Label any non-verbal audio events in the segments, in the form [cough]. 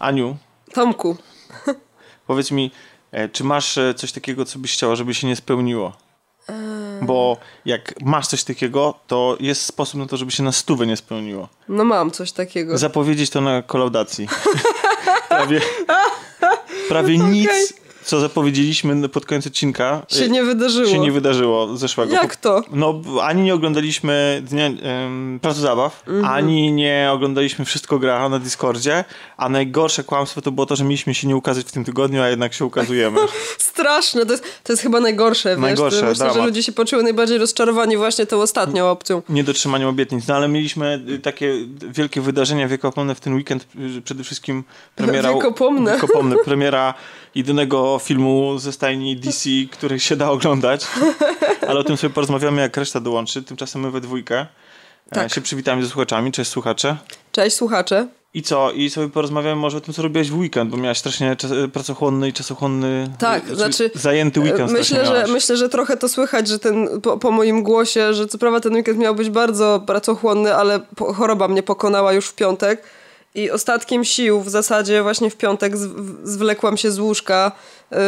Aniu, Tomku. powiedz mi, e, czy masz e, coś takiego, co byś chciała, żeby się nie spełniło? Bo jak masz coś takiego, to jest sposób na to, żeby się na stówę nie spełniło. No mam coś takiego. Zapowiedzieć to na kolaudacji. [laughs] prawie prawie [laughs] nic, co zapowiedzieliśmy pod koniec odcinka, się nie wydarzyło. się nie wydarzyło zeszłego. Jak to? No, ani nie oglądaliśmy Dnia um, Placu Zabaw, Mhm. ani nie oglądaliśmy Wszystko Gra na Discordzie, a najgorsze kłamstwo to było to, że mieliśmy się nie ukazać w tym tygodniu, a jednak się ukazujemy. [laughs] Straszne, to jest, to jest chyba najgorsze, wiesz? Najgorsze, Myślę, że ludzie się poczuły najbardziej rozczarowani właśnie tą ostatnią opcją. Niedotrzymaniem obietnic. No ale mieliśmy y, takie wielkie wydarzenia wiekopomne w ten weekend, y, przede wszystkim premiera... Wiekopomne. Wiekopomne. [laughs] Premiera jedynego filmu ze stajni DC, który się da oglądać, ale o tym sobie porozmawiamy, jak reszta dołączy. Tymczasem my we dwójkę Tak. tak. się przywitamy ze słuchaczami. Cześć słuchacze. Cześć słuchacze. I co? I sobie porozmawiamy może o tym, co robiłaś w weekend, bo miałaś strasznie czas, pracochłonny i czasochłonny... Tak, y, znaczy, Zajęty weekend Myślę, że, myślę, że trochę to słychać, że ten, po, po moim głosie, że co prawda ten weekend miał być bardzo pracochłonny, ale choroba mnie pokonała już w piątek. I ostatkiem sił w zasadzie właśnie w piątek zwlekłam się z łóżka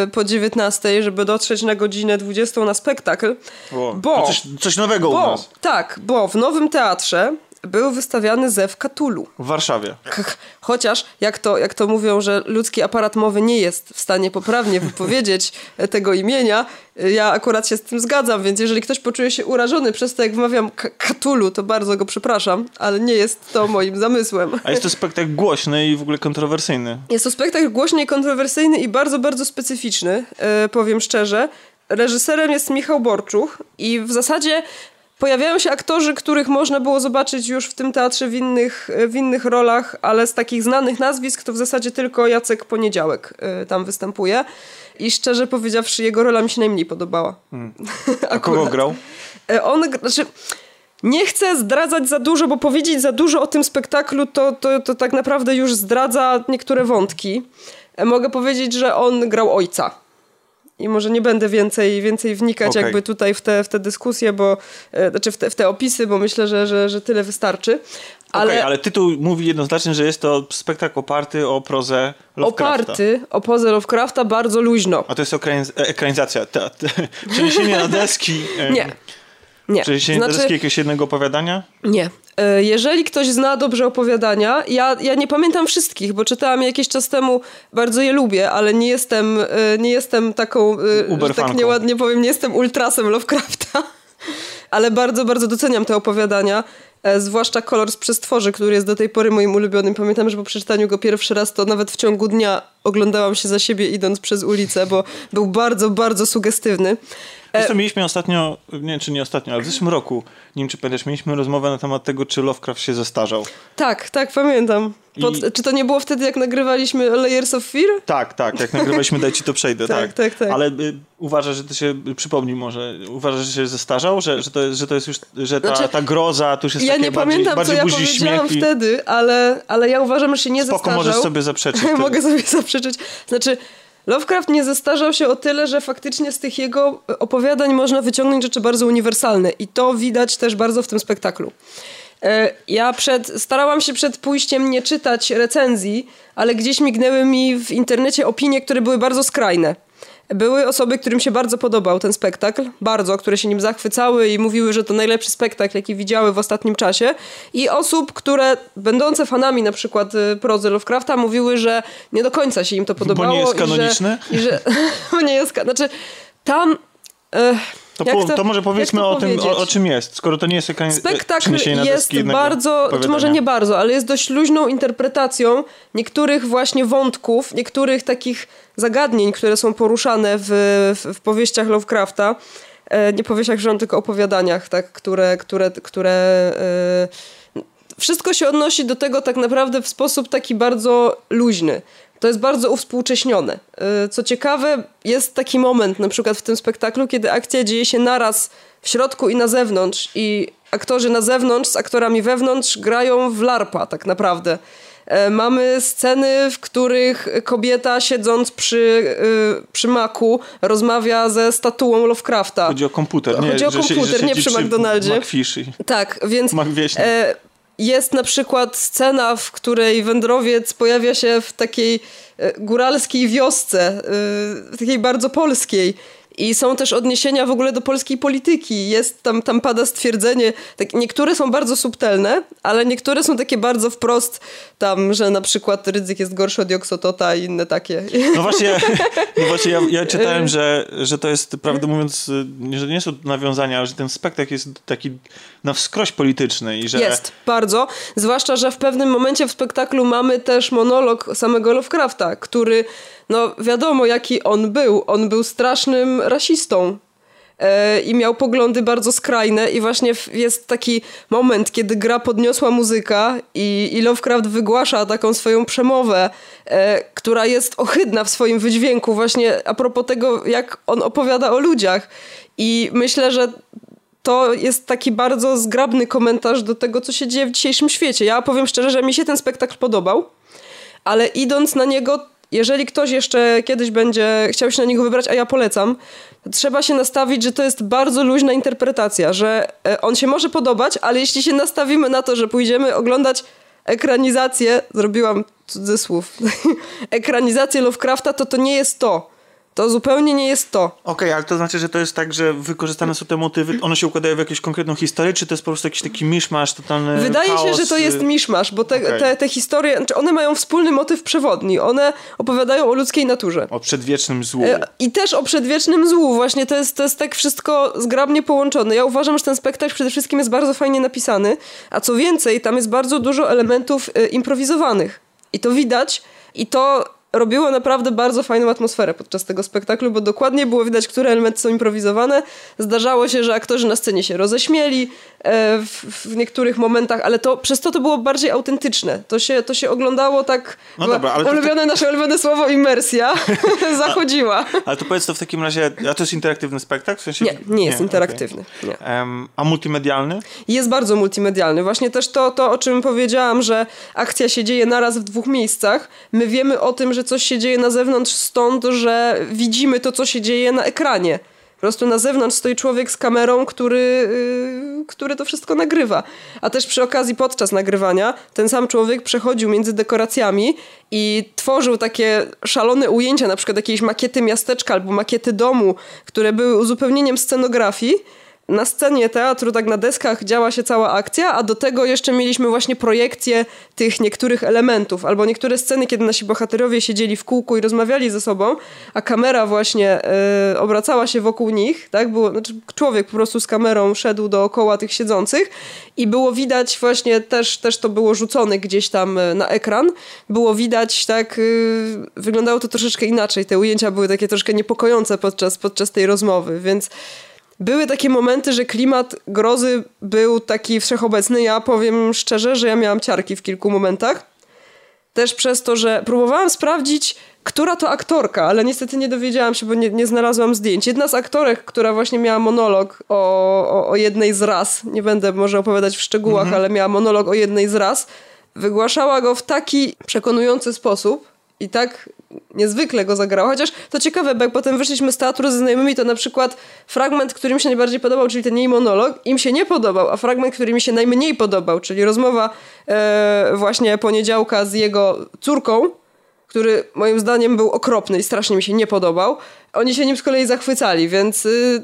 y, po 19, żeby dotrzeć na godzinę 20 na spektakl. O, bo- coś, coś nowego u Bo, nas. tak, bo w nowym teatrze był wystawiany Zew Katulu. W Warszawie. Ch- Chociaż, jak to, jak to mówią, że ludzki aparat mowy nie jest w stanie poprawnie wypowiedzieć [laughs] tego imienia, ja akurat się z tym zgadzam, więc jeżeli ktoś poczuje się urażony przez to, jak wymawiam Katulu, to bardzo go przepraszam, ale nie jest to moim zamysłem. A jest to spektakl głośny i w ogóle kontrowersyjny. Jest to spektakl głośny i kontrowersyjny i bardzo, bardzo specyficzny, e, powiem szczerze. Reżyserem jest Michał Borczuch i w zasadzie pojawiają się aktorzy, których można było zobaczyć już w tym teatrze w innych, w innych rolach, ale z takich znanych nazwisk to w zasadzie tylko Jacek Poniedziałek e, tam występuje. I szczerze powiedziawszy, jego rola mi się najmniej podobała. [laughs] A kogo grał? E, On, znaczy, nie chcę zdradzać za dużo, bo powiedzieć za dużo o tym spektaklu to, to, to tak naprawdę już zdradza niektóre wątki. E, Mogę powiedzieć, że on grał ojca. I może nie będę więcej, więcej wnikać Okej. jakby tutaj w te, w te dyskusje, bo, e, znaczy w te, w te opisy, bo myślę, że, że, że tyle wystarczy. Ale... Ale, ale tytuł mówi jednoznacznie, że jest to spektakl oparty o prozę Lovecrafta. oparty o pozę Lovecrafta bardzo luźno. A to jest ekraniz- e, ekranizacja. Te, te, [laughs] przeniesienie na deski. Nie. Nie. Przeniesienie na deski jakiegoś jednego opowiadania? Nie. E, Jeżeli ktoś zna dobrze opowiadania, ja, ja nie pamiętam wszystkich, bo czytałam je jakiś czas temu, bardzo je lubię, ale nie jestem, e, nie jestem taką, e, że tak nieładnie powiem, nie jestem ultrasem Lovecrafta, [laughs] ale bardzo, bardzo doceniam te opowiadania. Zwłaszcza kolor z przestworzy, który jest do tej pory moim ulubionym. Pamiętam, że po przeczytaniu go pierwszy raz, to nawet w ciągu dnia oglądałam się za siebie idąc przez ulicę, bo był bardzo, bardzo sugestywny. Zresztą mieliśmy ostatnio, nie wiem czy nie ostatnio, ale w zeszłym roku, nie wiem czy pamiętasz, mieliśmy rozmowę na temat tego, czy Lovecraft się zestarzał. Tak, tak, pamiętam. Pod, I- Czy to nie było wtedy, jak nagrywaliśmy Layers of Fear? Tak, tak, jak nagrywaliśmy Daj Ci to przejdę, [laughs] Tak, tak. tak, tak. Ale y, uważasz, że to się, przypomnij może, uważasz, że się zestarzał? Że, że, to, jest, że to jest już, że ta, Znaczy, ta groza to już jest Ja nie bardziej, pamiętam, co bardziej ja budzi powiedziałam śmiech i- wtedy, ale, ale ja uważam, że się nie Spoko, zestarzał. możesz sobie zaprzeczyć. [laughs] Mogę sobie zaprzeczyć. Znaczy, Lovecraft nie zestarzał się o tyle, że faktycznie z tych jego opowiadań można wyciągnąć rzeczy bardzo uniwersalne i to widać też bardzo w tym spektaklu. E, Ja przed, starałam się przed pójściem nie czytać recenzji, ale gdzieś mignęły mi w internecie opinie, które były bardzo skrajne. Były osoby, którym się bardzo podobał ten spektakl, bardzo, które się nim zachwycały i mówiły, że to najlepszy spektakl, jaki widziały w ostatnim czasie. I osób, które będące fanami na przykład y, prozy Lovecrafta mówiły, że nie do końca się im to podobało. nie jest i że-? I że, [laughs] bo nie jest Znaczy, tam... e, To, po, to, może jak powiedzmy to o tym, o, o czym jest, skoro to nie jest ekran, Spektakl przeniesienie na jest bardzo, czy może nie bardzo, ale jest dość luźną interpretacją niektórych właśnie wątków, niektórych takich zagadnień, które są poruszane w, w, w powieściach Lovecrafta. E, nie powieściach rząd, tylko opowiadaniach, tak, które, które, które e, wszystko się odnosi do tego tak naprawdę w sposób taki bardzo luźny. To jest bardzo uwspółcześnione. Yy, Co ciekawe, jest taki moment na przykład w tym spektaklu, kiedy akcja dzieje się naraz w środku i na zewnątrz i aktorzy na zewnątrz z aktorami wewnątrz grają w larpa tak naprawdę. E, Mamy sceny, w których kobieta siedząc przy, yy, przy maku rozmawia ze statuą Lovecrafta. Chodzi o komputer, nie? Chodzi o się- komputer, że nie przy McDonaldzie. I- Tak, więc e, jest na przykład scena, w której wędrowiec pojawia się w takiej e, góralskiej wiosce, e, takiej bardzo polskiej. I są też odniesienia w ogóle do polskiej polityki. Jest tam, tam pada stwierdzenie, tak, niektóre są bardzo subtelne, ale niektóre są takie bardzo wprost, tam, że na przykład ryzyk jest gorszy od joksotota i inne takie. No właśnie, [laughs] no właśnie ja, ja czytałem, że, że to jest, prawdę mówiąc, że nie są nawiązania, że ten spektakl jest taki na wskroś polityczny. I że... Jest, bardzo. Zwłaszcza, że w pewnym momencie w spektaklu mamy też monolog samego Lovecrafta, który no wiadomo jaki on był. On był strasznym rasistą e, i miał poglądy bardzo skrajne i właśnie jest taki moment, kiedy gra podniosła muzyka i, i Lovecraft wygłasza taką swoją przemowę, e, która jest ohydna w swoim wydźwięku właśnie a propos tego, jak on opowiada o ludziach. I myślę, że to jest taki bardzo zgrabny komentarz do tego, co się dzieje w dzisiejszym świecie. Ja powiem szczerze, że mi się ten spektakl podobał, ale idąc na niego jeżeli ktoś jeszcze kiedyś będzie chciał się na niego wybrać, a ja polecam, trzeba się nastawić, że to jest bardzo luźna interpretacja, że e, on się może podobać, ale jeśli się nastawimy na to, że pójdziemy oglądać ekranizację, zrobiłam cudzysłów, [laughs] ekranizację Lovecrafta, to to nie jest to. To zupełnie nie jest to. Okej, okay, ale to znaczy, że to jest tak, że wykorzystane są te motywy, one się układają w jakąś konkretną historię, czy to jest po prostu jakiś taki miszmasz, totalny Wydaje chaos? się, że to jest miszmasz, bo te, okay. te, te historie, znaczy one mają wspólny motyw przewodni. One opowiadają o ludzkiej naturze. O przedwiecznym złu. E, I też o przedwiecznym złu. Właśnie to jest, to jest tak wszystko zgrabnie połączone. Ja uważam, że ten spektakl przede wszystkim jest bardzo fajnie napisany, a co więcej, tam jest bardzo dużo elementów e, improwizowanych. I to widać. I to robiło naprawdę bardzo fajną atmosferę podczas tego spektaklu, bo dokładnie było widać, które elementy są improwizowane. Zdarzało się, że aktorzy na scenie się roześmieli e, w, w, niektórych momentach, ale to przez to to było bardziej autentyczne. To się, to się oglądało tak... No dobra, ale ulubione, to... nasze ulubione słowo imersja [laughs] [laughs] zachodziła. A, ale to powiedz to w takim razie, a to jest interaktywny spektakl? W sensie... Nie, nie jest nie, interaktywny. Okay. Nie. Um, a multimedialny? Jest bardzo multimedialny. Właśnie też to, to, o czym powiedziałam, że akcja się dzieje naraz w dwóch miejscach. My wiemy o tym, że że coś się dzieje na zewnątrz stąd, że widzimy to, co się dzieje na ekranie. Po prostu na zewnątrz stoi człowiek z kamerą, który, yy, który to wszystko nagrywa. A też przy okazji podczas nagrywania ten sam człowiek przechodził między dekoracjami i tworzył takie szalone ujęcia, na przykład jakiejś makiety miasteczka albo makiety domu, które były uzupełnieniem scenografii na scenie teatru, tak na deskach działa się cała akcja, a do tego jeszcze mieliśmy właśnie projekcję tych niektórych elementów, albo niektóre sceny, kiedy nasi bohaterowie siedzieli w kółku i rozmawiali ze sobą, a kamera właśnie y, obracała się wokół nich, tak? Było, znaczy człowiek po prostu z kamerą szedł dookoła tych siedzących i było widać właśnie, też, też to było rzucone gdzieś tam e, na ekran, było widać, tak, y, wyglądało to troszeczkę inaczej, te ujęcia były takie troszkę niepokojące podczas, podczas tej rozmowy, więc były takie momenty, że klimat grozy był taki wszechobecny. Ja powiem szczerze, że ja miałam ciarki w kilku momentach. Też przez to, że próbowałam sprawdzić, która to aktorka, ale niestety nie dowiedziałam się, bo nie, nie znalazłam zdjęć. Jedna z aktorek, która właśnie miała monolog o, o, o jednej z ras, nie będę może opowiadać w szczegółach, mhm. ale miała monolog o jednej z ras, wygłaszała go w taki przekonujący sposób, i tak niezwykle go zagrał. Chociaż to ciekawe, bo jak potem wyszliśmy z teatru ze znajomymi, to na przykład fragment, który mi się najbardziej podobał, czyli ten jej monolog, im się nie podobał, a fragment, który mi się najmniej podobał, czyli rozmowa e, właśnie poniedziałka z jego córką, który moim zdaniem był okropny i strasznie mi się nie podobał, oni się nim z kolei zachwycali, więc... Y,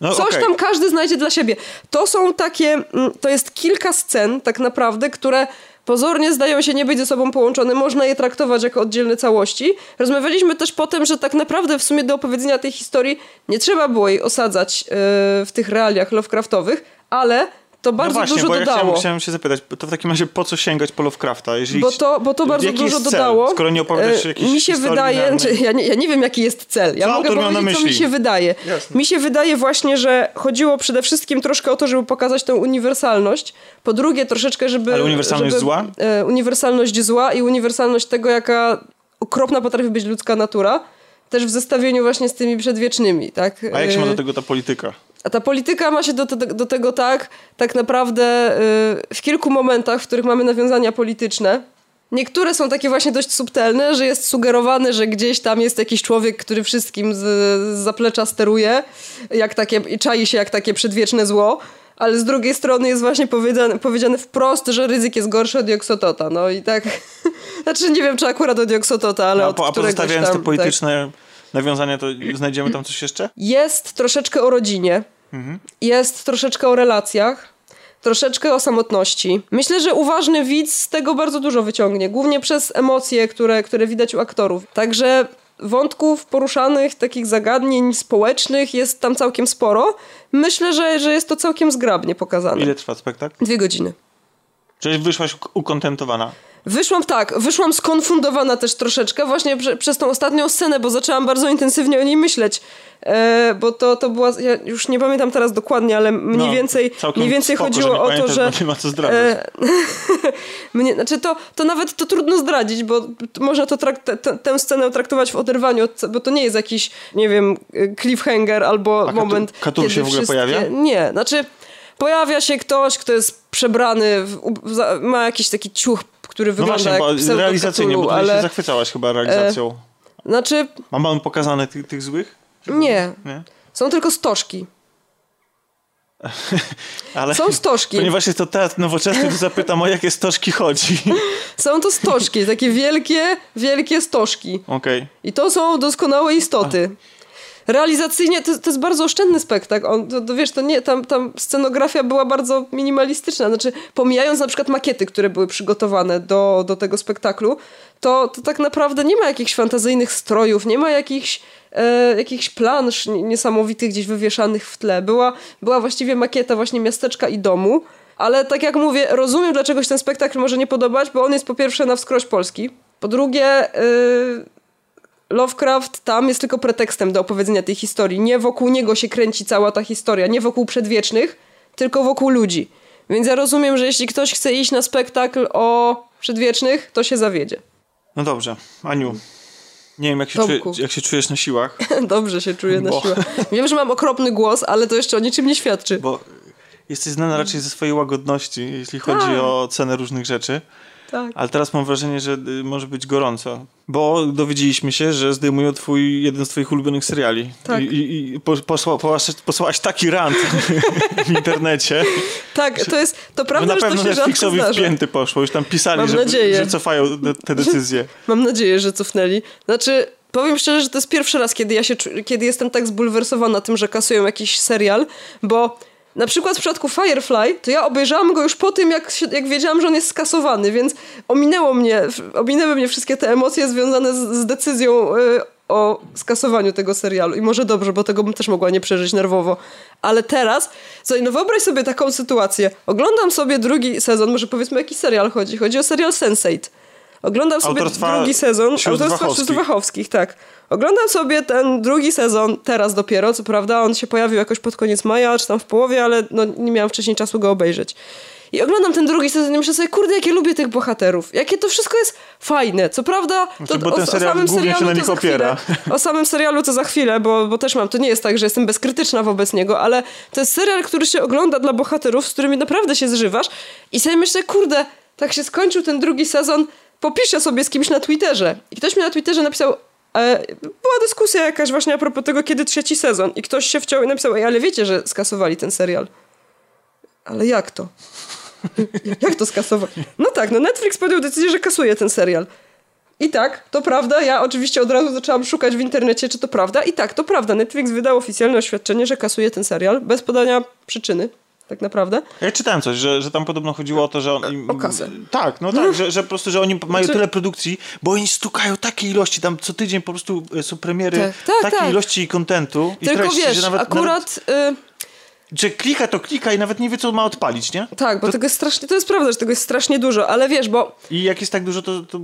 no, Coś okay. tam każdy znajdzie dla siebie. To są takie, mm, to jest kilka scen tak naprawdę, które pozornie zdają się nie być ze sobą połączone, można je traktować jako oddzielne całości. Rozmawialiśmy też po tym, że tak naprawdę w sumie do opowiedzenia tej historii nie trzeba było jej osadzać yy, w tych realiach Lovecraftowych, ale to bardzo no właśnie, dużo bo ja dodało. Chciałem, chciałem się zapytać, to w takim razie po co sięgać po Lovecrafta? Jeżeli, bo, to, bo to bardzo dużo dodało. Skoro nie opowiadasz e, jakiejś Mi się wydaje, znaczy, ja, nie, ja nie wiem jaki jest cel. Ja co mogę powiedzieć, co mi się wydaje. Jasne. Mi się wydaje właśnie, że chodziło przede wszystkim troszkę o to, żeby pokazać tę uniwersalność. Po drugie troszeczkę, żeby... Ale uniwersalność żeby, zła? E, uniwersalność zła i uniwersalność tego, jaka okropna potrafi być ludzka natura. Też w zestawieniu właśnie z tymi przedwiecznymi, tak? A jak się ma do e, tego ta polityka? A ta polityka ma się do, do, do tego tak, tak naprawdę yy, w kilku momentach, w których mamy nawiązania polityczne. Niektóre są takie właśnie dość subtelne, że jest sugerowane, że gdzieś tam jest jakiś człowiek, który wszystkim z, z zaplecza steruje jak takie, i czai się jak takie przedwieczne zło. ale z drugiej strony jest właśnie powiedziane, powiedziane wprost, że ryzyk jest gorszy od Dioksotota. No i tak, [laughs] znaczy nie wiem, czy akurat od Dioksotota, ale No, od a któregoś pozostawiając tam, te polityczne nawiązania, to znajdziemy tam coś jeszcze? Tak. Jest troszeczkę o rodzinie, jest troszeczkę o relacjach, troszeczkę o samotności. Myślę, że uważny widz z tego bardzo dużo wyciągnie, głównie przez emocje, które, które widać u aktorów. Także wątków poruszanych, takich zagadnień społecznych jest tam całkiem sporo. Myślę, że, że jest to całkiem zgrabnie pokazane. Ile trwa spektakl? Dwie godziny. Czyli wyszłaś uk- ukontentowana. Wyszłam tak, wyszłam skonfundowana też troszeczkę właśnie prze, przez tą ostatnią scenę, bo zaczęłam bardzo intensywnie o niej myśleć. E, bo to, to była, ja już nie pamiętam teraz dokładnie, ale mniej No, więcej, mniej więcej spoko, chodziło o to, że... nie ma co zdradzać. e, [laughs] mnie, znaczy to, to nawet to trudno zdradzić, bo można to trakt, te, tę scenę traktować w oderwaniu, od, bo to nie jest jakiś, nie wiem, cliffhanger albo A moment, Katu kiedy się w ogóle wszystkie... pojawia? Nie, znaczy pojawia się ktoś, kto jest przebrany, w, ma jakiś taki ciuch, który No wygląda właśnie, bo jak pseudo realizacyjnie, bo Cthulhu, ty ale się zachwycałaś chyba realizacją. znaczy A mamy pokazane tych, tych złych? nie, Nie? są tylko stożki. [laughs] Ale Są stożki. ponieważ jest to teatr nowoczesny, to zapytam o jakie stożki chodzi. [laughs] Są to stożki, takie wielkie, wielkie stożki. Okej. I to są doskonałe istoty. Realizacyjnie to, to jest bardzo oszczędny spektakl. On, to, to wiesz, to nie, tam, tam scenografia była bardzo minimalistyczna. Znaczy, pomijając na przykład makiety, które były przygotowane do, do tego spektaklu, to, to tak naprawdę nie ma jakichś fantazyjnych strojów, nie ma jakichś, e, jakichś plansz ni- niesamowitych gdzieś wywieszanych w tle. Była, była właściwie makieta właśnie miasteczka i domu. Ale tak jak mówię, rozumiem, dlaczego się ten spektakl może nie podobać, bo on jest po pierwsze na wskroś polski. Po drugie, yy, Lovecraft tam jest tylko pretekstem do opowiedzenia tej historii. Nie wokół niego się kręci cała ta historia, nie wokół przedwiecznych, tylko wokół ludzi. Więc ja rozumiem, że jeśli ktoś chce iść na spektakl o przedwiecznych, to się zawiedzie. No dobrze, Aniu. Nie wiem, jak się, jak się czujesz na siłach, [laughs] Dobrze się czuję na Bo- siłę. Wiem, że mam okropny głos, ale to jeszcze o niczym nie świadczy. bo jesteś znana raczej ze swojej łagodności, jeśli chodzi Tak. o cenę różnych rzeczy. Tak. Ale teraz mam wrażenie, że y, może być gorąco. Bo dowiedzieliśmy się, że zdejmują twój, jeden z twoich ulubionych seriali. Tak. I, i, i po- posła, posłałaś, taki rant w internecie, Tak, to jest, to że prawda, na że to pewno się rzadko Netflixowi w zdarza. pięty poszło. Już tam pisali, Mam że, nadzieję. że cofają te, decyzje. [laughs] Mam nadzieję, że cofnęli. Znaczy, powiem szczerze, że to jest pierwszy raz, kiedy ja się, kiedy jestem tak zbulwersowana tym, że kasują jakiś serial, bo na przykład w przypadku Firefly, to ja obejrzałam go już po tym, jak, się, jak wiedziałam, że on jest skasowany, więc ominęło mnie, ominęły mnie wszystkie te emocje związane z, z decyzją y, o skasowaniu tego serialu. I może dobrze, bo tego bym też mogła nie przeżyć nerwowo. Ale teraz, słuchaj, no wyobraź sobie taką sytuację. Oglądam sobie drugi sezon, może powiedzmy, jaki serial chodzi. Chodzi o serial Sense8. Oglądam sobie Autorstwa drugi sezon. sióstr Autorstwa Wachowskich. sióstr Wachowskich, tak. Oglądam sobie ten drugi sezon teraz dopiero, co prawda on się pojawił jakoś pod koniec maja, czy tam w połowie, ale no, nie miałam wcześniej czasu go obejrzeć. I oglądam ten drugi sezon i myślę sobie, kurde, jakie lubię tych bohaterów. Jakie to wszystko jest fajne. Co prawda, to Znaczy, bo ten o, serial o samym głównie się serialu na nich opiera. chwilę. O samym serialu to za chwilę, bo, bo też mam, to nie jest tak, że jestem bezkrytyczna wobec niego, ale to jest serial, który się ogląda dla bohaterów, z którymi naprawdę się zżywasz i sobie myślę, kurde, tak się skończył ten drugi sezon, popiszę sobie z kimś na Twitterze. I ktoś mi na Twitterze napisał, była dyskusja jakaś właśnie a propos tego, kiedy trzeci sezon i ktoś się wciął i napisał, Ej, ale wiecie, że skasowali ten serial. Ale jak to? Jak to skasować? No tak, no Netflix podjął decyzję, że kasuje ten serial. I tak, to prawda. Ja oczywiście od razu zaczęłam szukać w internecie, czy to prawda. I tak, to prawda. Netflix wydał oficjalne oświadczenie, że kasuje ten serial bez podania przyczyny. Tak naprawdę. Ja czytałem coś, że, że tam podobno chodziło o to, że oni... O kasę. Tak, no tak, że, że po prostu, że oni mają Znaczy- tyle produkcji, bo oni stukają takie ilości, tam co tydzień po prostu e, są premiery Tak, tak, takiej tak. ilości kontentu i Tylko treści, wiesz, że nawet, akurat... y, Nawet, że klika to klika i nawet nie wie, co ma odpalić, nie? tak, bo tego jest strasznie... To jest prawda, że tego jest strasznie dużo, ale wiesz, bo I jak jest tak dużo, to... to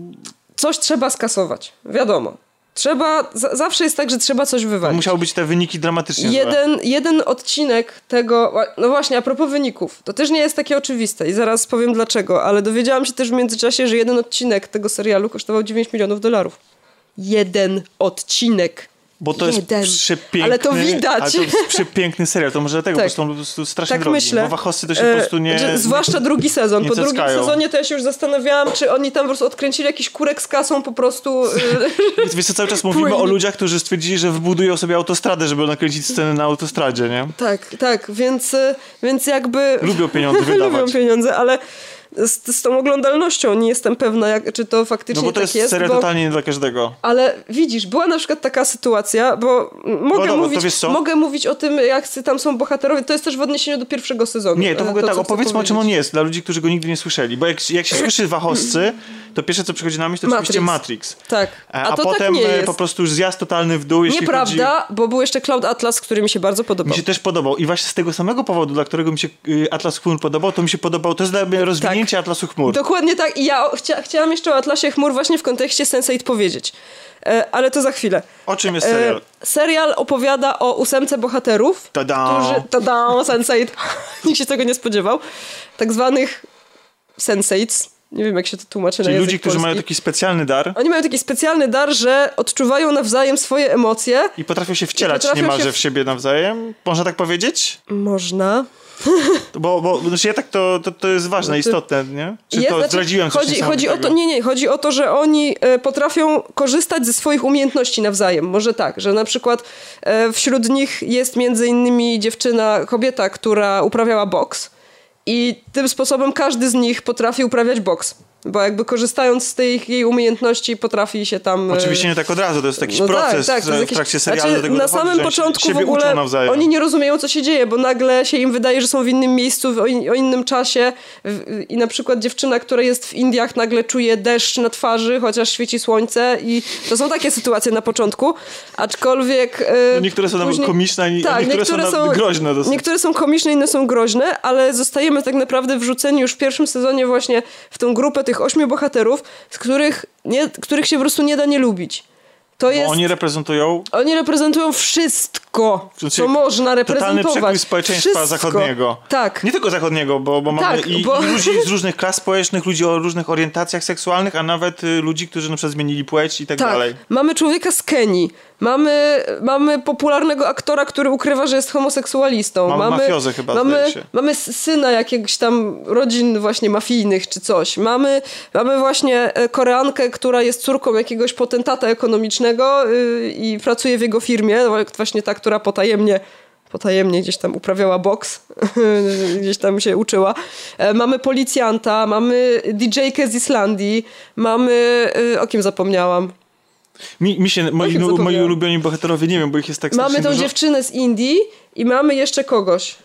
coś trzeba skasować. Wiadomo. Trzeba... z- zawsze jest tak, że trzeba coś wywalić. musiały być te wyniki dramatycznie złe. Jeden, jeden odcinek tego, no właśnie, a propos wyników, to też nie jest takie oczywiste i zaraz powiem dlaczego, ale dowiedziałam się też w międzyczasie, że jeden odcinek tego serialu kosztował 9 milionów dolarów. Jeden odcinek. Bo to jest Jeden. przepiękny... Ale to widać. Ale to jest przepiękny serial, to może dlatego Tak. po prostu on po prostu strasznie Tak drogi. myślę. Bo wachosy to się E, po prostu nie... że Zwłaszcza drugi sezon. po drugim sezonie to ja się już zastanawiałam, czy oni tam po prostu odkręcili jakiś kurek z kasą po prostu. y, Wiesz co, cały czas mówimy Brain. o ludziach, którzy stwierdzili, że wybudują sobie autostradę, żeby nakręcić scenę na autostradzie, nie? tak, tak, więc, y, więc jakby. Lubią pieniądze [laughs] wydawać. Lubią pieniądze, ale z, z tą oglądalnością nie jestem pewna, jak, czy to faktycznie No bo to tak jest jest. seria bo... totalnie nie dla każdego. Ale widzisz, była na przykład taka sytuacja, bo mogę, No to mówić, mogę mówić o tym, jak tam są bohaterowie. To jest też w odniesieniu do pierwszego sezonu. Nie, to w e, ogóle tak, co chcę opowiedzmy o czym on jest, dla ludzi, którzy go nigdy nie słyszeli. Bo jak, jak się [clears throat] słyszy Wachoscy, to pierwsze co przychodzi na myśl to oczywiście Matrix. Matrix. Tak. E, A, A, to potem tak jest. po prostu już zjazd totalny w dół, Nieprawda, bo był jeszcze Cloud Atlas, który mi się bardzo chodzi... podobał. Mi się też podobał i właśnie z tego samego powodu, dla którego mi się y, Atlas Chmur podobał, to mi się podobał, to jest dla mnie rozwinięcie Atlasu Chmur. Dokładnie tak. I ja chcia, chciałam jeszcze o Atlasie Chmur właśnie w kontekście Sense8 powiedzieć. E, ale to za chwilę. O czym jest serial? E, serial opowiada o ósemce bohaterów, Tada! którzy... Tada! Sense8. [laughs] Nikt się tego nie spodziewał. Tak zwanych Sensates. Nie wiem, jak się to tłumaczy na Czyli język ludzi, którzy polski. mają taki specjalny dar Oni mają taki specjalny dar, że odczuwają nawzajem swoje emocje. i potrafią się wcielać potrafią niemalże się w- w siebie nawzajem. Można tak powiedzieć? Można. [laughs] Bo, bo znaczy ja tak to, to, to jest ważne, istotne, nie? Czy Jest, to znaczy, zdradziłem coś chodzi, chodzi o to, nie, nie, chodzi o to, że oni e, potrafią korzystać ze swoich umiejętności nawzajem. Może tak, że na przykład e, wśród nich jest między innymi dziewczyna, kobieta, która uprawiała boks i tym sposobem każdy z nich potrafi uprawiać boks. Bo jakby korzystając z tej jej umiejętności potrafi się tam... e, Oczywiście nie tak od razu, to jest jakiś no proces tak, tak, jest w trakcie serialu znaczy, do tego Na dochodzi, samym początku w ogóle oni nie rozumieją, co się dzieje, bo nagle się im wydaje, że są w innym miejscu, w- o, in, o innym czasie. I na przykład dziewczyna, która jest w Indiach nagle czuje deszcz na twarzy, chociaż świeci słońce i to są takie sytuacje na początku, aczkolwiek... e, No niektóre są nawet komiczne, a nie- a niektóre są nawet groźne dosyć. Niektóre są komiczne, inne są groźne, ale zostajemy tak naprawdę wrzuceni już w pierwszym sezonie właśnie w tą grupę tych ośmiu bohaterów, z których, nie, których się po prostu nie da nie lubić. To jest... oni reprezentują Oni reprezentują wszystko, Znaczy, co można totalny reprezentować. przekrój społeczeństwa wszystko. zachodniego. Tak. Nie tylko zachodniego, bo, bo mamy Tak, i, bo- i ludzi z [laughs] różnych klas społecznych, ludzi o różnych orientacjach seksualnych, a nawet y, ludzi, którzy na przykład zmienili płeć i tak, Tak, dalej. mamy człowieka z Kenii, mamy, mamy popularnego aktora, który ukrywa, że jest homoseksualistą. Mamy mafiozę chyba, mamy, mamy syna jakiegoś tam rodzin właśnie mafijnych czy coś. Mamy, mamy właśnie e, Koreankę, która jest córką jakiegoś potentata ekonomicznego yy, i pracuje w jego firmie, właśnie ta, która potajemnie potajemnie gdzieś tam uprawiała boks, [laughs] gdzieś tam się uczyła. E, Mamy policjanta, mamy DJ-kę z Islandii, mamy... y, O kim zapomniałam? Mi, mi się, moi, chyba moi ulubioni bohaterowie, nie wiem, bo ich jest tak Mamy tą dużo. dziewczynę z Indii i mamy jeszcze kogoś.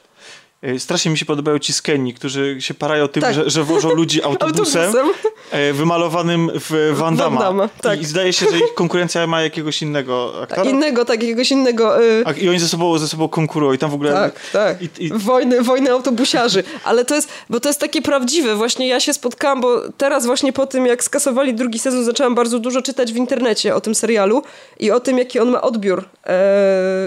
Y, Strasznie mi się podobają ci z Kenii, którzy się parają tym, Tak. że, że wożą ludzi [laughs] autobusem, Autobusem. E, wymalowanym w Van Damme. Van Damme, tak. I zdaje się, że ich konkurencja ma jakiegoś innego aktora. Innego, tak, jakiegoś innego... y, A, I oni ze sobą, ze sobą konkurują i tam w ogóle... Tak, tak. I, i, Wojny, wojny autobusiarzy. Ale to jest, bo to jest takie prawdziwe. Właśnie ja się spotkałam, bo teraz właśnie po tym, jak skasowali drugi sezon, zaczęłam bardzo dużo czytać w internecie o tym serialu i o tym, jaki on ma odbiór. E,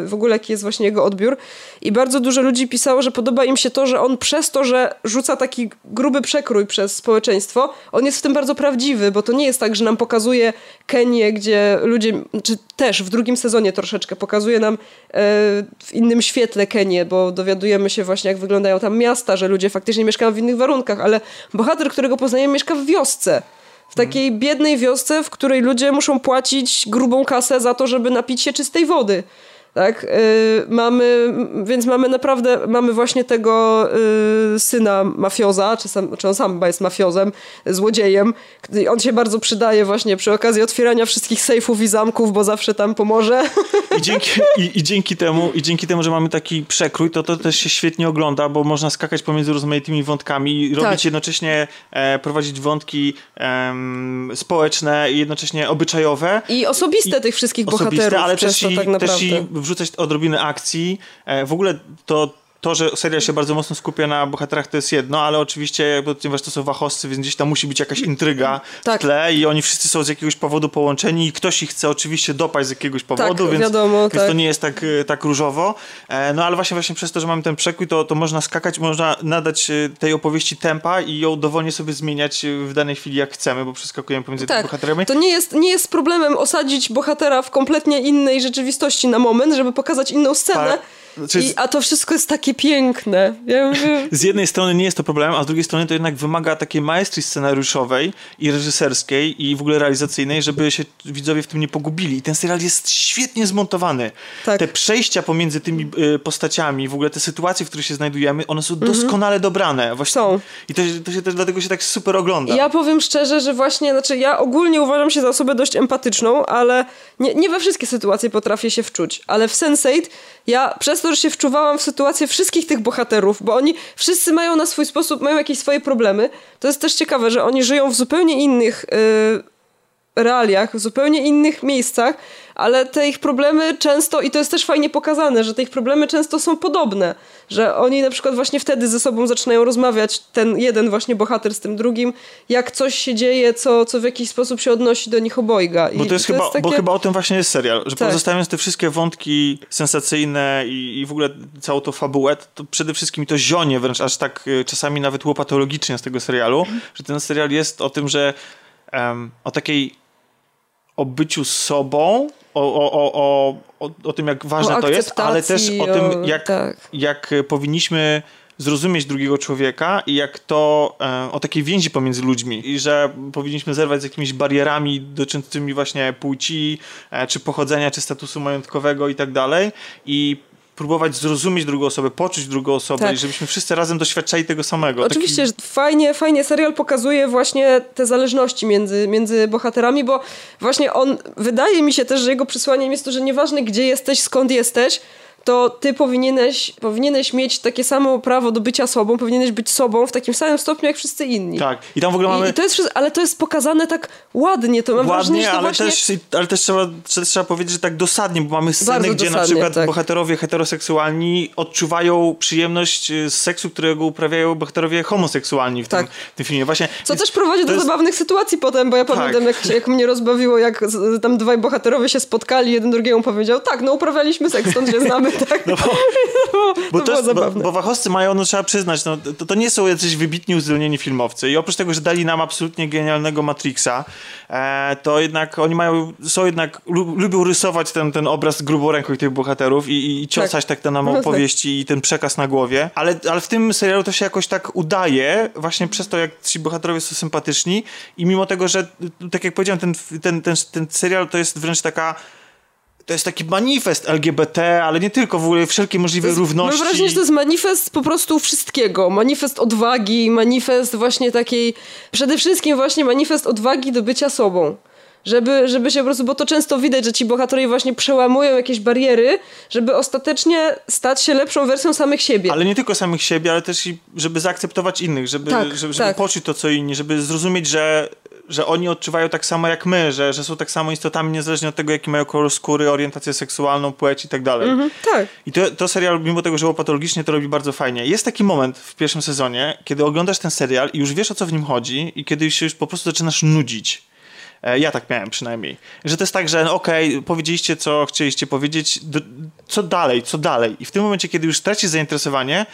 w ogóle jaki jest właśnie jego odbiór. I bardzo dużo ludzi pisało, że podoba im się to, że on przez to, że rzuca taki gruby przekrój przez społeczeństwo, on jest w tym bardzo prawdziwy, bo to nie jest tak, że nam pokazuje Kenię, gdzie ludzie, czy też w drugim sezonie troszeczkę pokazuje nam e, w innym świetle Kenię, bo dowiadujemy się właśnie, jak wyglądają tam miasta, że ludzie faktycznie mieszkają w innych warunkach, ale bohater, którego poznajemy, mieszka w wiosce. W takiej biednej wiosce, w której ludzie muszą płacić grubą kasę za to, żeby napić się czystej wody. Tak, y, mamy, więc mamy naprawdę, mamy właśnie tego y, syna mafioza, czy, sam, czy on sam chyba jest mafiozem, złodziejem. On się bardzo przydaje właśnie przy okazji otwierania wszystkich sejfów i zamków, bo zawsze tam pomoże. I dzięki, i, i dzięki temu, I dzięki temu, że mamy taki przekrój, to to też się świetnie ogląda, bo można skakać pomiędzy rozmaitymi wątkami i robić Tak. jednocześnie, e, prowadzić wątki em, społeczne i jednocześnie obyczajowe. I osobiste I- tych wszystkich osobiste, bohaterów ale też i, tak naprawdę. też i wrzucać odrobinę akcji. E, w ogóle to to, że serial się bardzo mocno skupia na bohaterach, to jest jedno, ale oczywiście, ponieważ to są wachowscy, więc gdzieś tam musi być jakaś intryga Tak. w tle i oni wszyscy są z jakiegoś powodu połączeni i ktoś ich chce oczywiście dopaść z jakiegoś powodu, Tak, więc, wiadomo, więc tak. to nie jest tak, e, tak różowo. E, No ale właśnie właśnie przez to, że mamy ten przekój, to, to można skakać, można nadać e, tej opowieści tempa i ją dowolnie sobie zmieniać w danej chwili jak chcemy, bo przeskakujemy pomiędzy tymi Tak, bohaterami. to nie jest, nie jest problemem osadzić bohatera w kompletnie innej rzeczywistości na moment, żeby pokazać inną scenę. Tak. Znaczy- I, a to wszystko jest takie piękne. Ja mówię, [laughs] z jednej strony nie jest to problem, a z drugiej strony to jednak wymaga takiej maestrii scenariuszowej i reżyserskiej i w ogóle realizacyjnej, żeby się widzowie w tym nie pogubili. I ten serial jest świetnie zmontowany. Tak. Te przejścia pomiędzy tymi y, postaciami, w ogóle te sytuacje, w których się znajdujemy, one są doskonale dobrane. Właśnie, Mhm. Są. I to, to się też dlatego się tak super ogląda. Ja powiem szczerze, że właśnie, znaczy ja ogólnie uważam się za osobę dość empatyczną, ale nie, nie we wszystkie sytuacje potrafię się wczuć. Ale w Sense8 ja przez to, że się wczuwałam w sytuację wszystkich tych bohaterów, bo oni wszyscy mają na swój sposób, mają jakieś swoje problemy. To jest też ciekawe, że oni żyją w zupełnie innych y, realiach, w zupełnie innych miejscach, ale te ich problemy często, i to jest też fajnie pokazane, że te ich problemy często są podobne, że oni na przykład właśnie wtedy ze sobą zaczynają rozmawiać, ten jeden właśnie bohater z tym drugim, jak coś się dzieje, co, co w jakiś sposób się odnosi do nich obojga. I Bo to jest, chyba, takie... bo chyba o tym właśnie jest serial, że Tak. pozostawiając te wszystkie wątki sensacyjne i, i w ogóle całą tą fabułę, to przede wszystkim to zionie wręcz aż tak y, czasami nawet łopatologicznie z tego serialu, że ten serial jest o tym, że em, o takiej o byciu sobą, o, o, o, o, o, tym jak ważne O to jest, ale też o tym o- jak, tak. jak powinniśmy zrozumieć drugiego człowieka i jak to e, o takiej więzi pomiędzy ludźmi i że powinniśmy zerwać z jakimiś barierami dotyczącymi właśnie płci, e, czy pochodzenia, czy statusu majątkowego i tak dalej i próbować zrozumieć drugą osobę, poczuć drugą osobę Tak. i żebyśmy wszyscy razem doświadczali tego samego. Oczywiście, Taki- że fajnie, fajnie serial pokazuje właśnie te zależności między, między bohaterami, bo właśnie on, wydaje mi się też, że jego przesłaniem jest to, że nieważne gdzie jesteś, skąd jesteś, to ty powinieneś, powinieneś mieć takie samo prawo do bycia sobą, powinieneś być sobą w takim samym stopniu jak wszyscy inni. Tak. I tam w ogóle I, mamy... I to jest, ale to jest pokazane tak ładnie, to mam wrażenie, Ładnie, że to ale, właśnie... też, ale też trzeba, trzeba- powiedzieć, że tak dosadnie, bo mamy sceny, Bardzo gdzie na przykład tak. bohaterowie heteroseksualni odczuwają przyjemność y, z seksu, którego uprawiają bohaterowie homoseksualni w, Tak. tym, w tym filmie. Właśnie, Co też prowadzi do jest- zabawnych sytuacji potem, bo ja pamiętam, jak, jak mnie rozbawiło, jak tam dwaj bohaterowie się spotkali, jeden drugiemu powiedział, tak, no uprawialiśmy seks, stąd się znamy, [laughs] tak. No bo, to [laughs] bo, to jest, bo, bo wachowscy mają, no trzeba przyznać, no, to, to nie są jacyś wybitni uzdolnieni filmowcy. I oprócz tego, że dali nam absolutnie genialnego Matrixa, e, to jednak oni mają, są jednak, lu, lubią rysować ten, ten obraz grubą ręką tych bohaterów i, i, i ciosać tak, te nam No tak. opowieści i ten przekaz na głowie, ale, ale w tym serialu to się jakoś tak udaje, właśnie przez to, jak ci bohaterowie są sympatyczni. I mimo tego, że tak jak powiedziałem, ten, ten, ten, ten serial to jest wręcz taka to jest taki manifest LGBT, ale nie tylko, w ogóle wszelkie możliwe równości. Mam wrażenie, że to jest manifest po prostu wszystkiego. Manifest odwagi, manifest właśnie takiej, przede wszystkim właśnie manifest odwagi do bycia sobą. Żeby, żeby się po prostu, bo to często widać, że ci bohaterowie właśnie przełamują jakieś bariery, żeby ostatecznie stać się lepszą wersją samych siebie. Ale nie tylko samych siebie, ale też i żeby zaakceptować innych, żeby, Tak, żeby, żeby tak. poczuć to, co inni, żeby zrozumieć, że, że oni odczuwają tak samo jak my, że, że są tak samo istotami, niezależnie od tego, jaki mają kolor skóry, orientację seksualną, płeć i tak dalej. Mhm, tak. I to, to serial, mimo tego, że było patologicznie, to robi bardzo fajnie. Jest taki moment w pierwszym sezonie, kiedy oglądasz ten serial i już wiesz, o co w nim chodzi i kiedy się już po prostu zaczynasz nudzić. E, Ja tak miałem przynajmniej. Że to jest tak, że okej, powiedzieliście, co chcieliście powiedzieć, co dalej, co dalej. I w tym momencie, kiedy już tracisz zainteresowanie,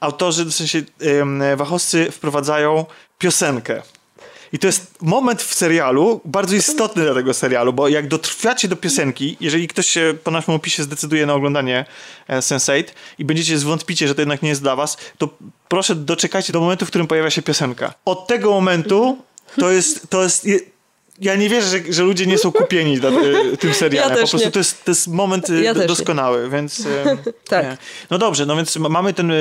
autorzy, w sensie wachowcy wprowadzają piosenkę. I to jest moment w serialu, bardzo istotny dla tego serialu, bo jak dotrwacie do piosenki, jeżeli ktoś się po naszym opisie zdecyduje na oglądanie e, Sense8 i będziecie zwątpicie, że to jednak nie jest dla was, to proszę doczekajcie do momentu, w którym pojawia się piosenka. Od tego momentu to jest, to jest je- ja nie wierzę, że, że ludzie nie są kupieni dla, e, tym serialem. Ja po prostu to jest, to jest moment e, Ja doskonały, więc... [laughs] Tak. nie. No dobrze, no więc ma- mamy ten,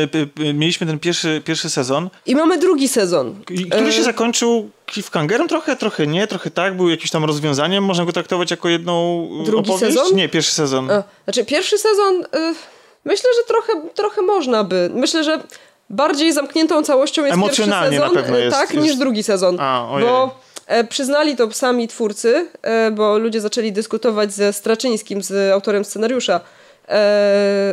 mieliśmy ten pierwszy, pierwszy sezon, I mamy drugi sezon. który się zakończył cliffhangerem trochę, trochę nie, trochę tak, był jakimś tam rozwiązaniem, można go traktować jako jedną e, Drugi opowieść? sezon? Nie, pierwszy sezon. E, Znaczy, pierwszy sezon y, myślę, że trochę, trochę można by. Myślę, że bardziej zamkniętą całością jest Emocjonalnie pierwszy sezon, na pewno jest- tak, jest- niż drugi sezon. A, ojej. bo e, przyznali to sami twórcy, e, bo ludzie zaczęli dyskutować ze Straczyńskim, z autorem scenariusza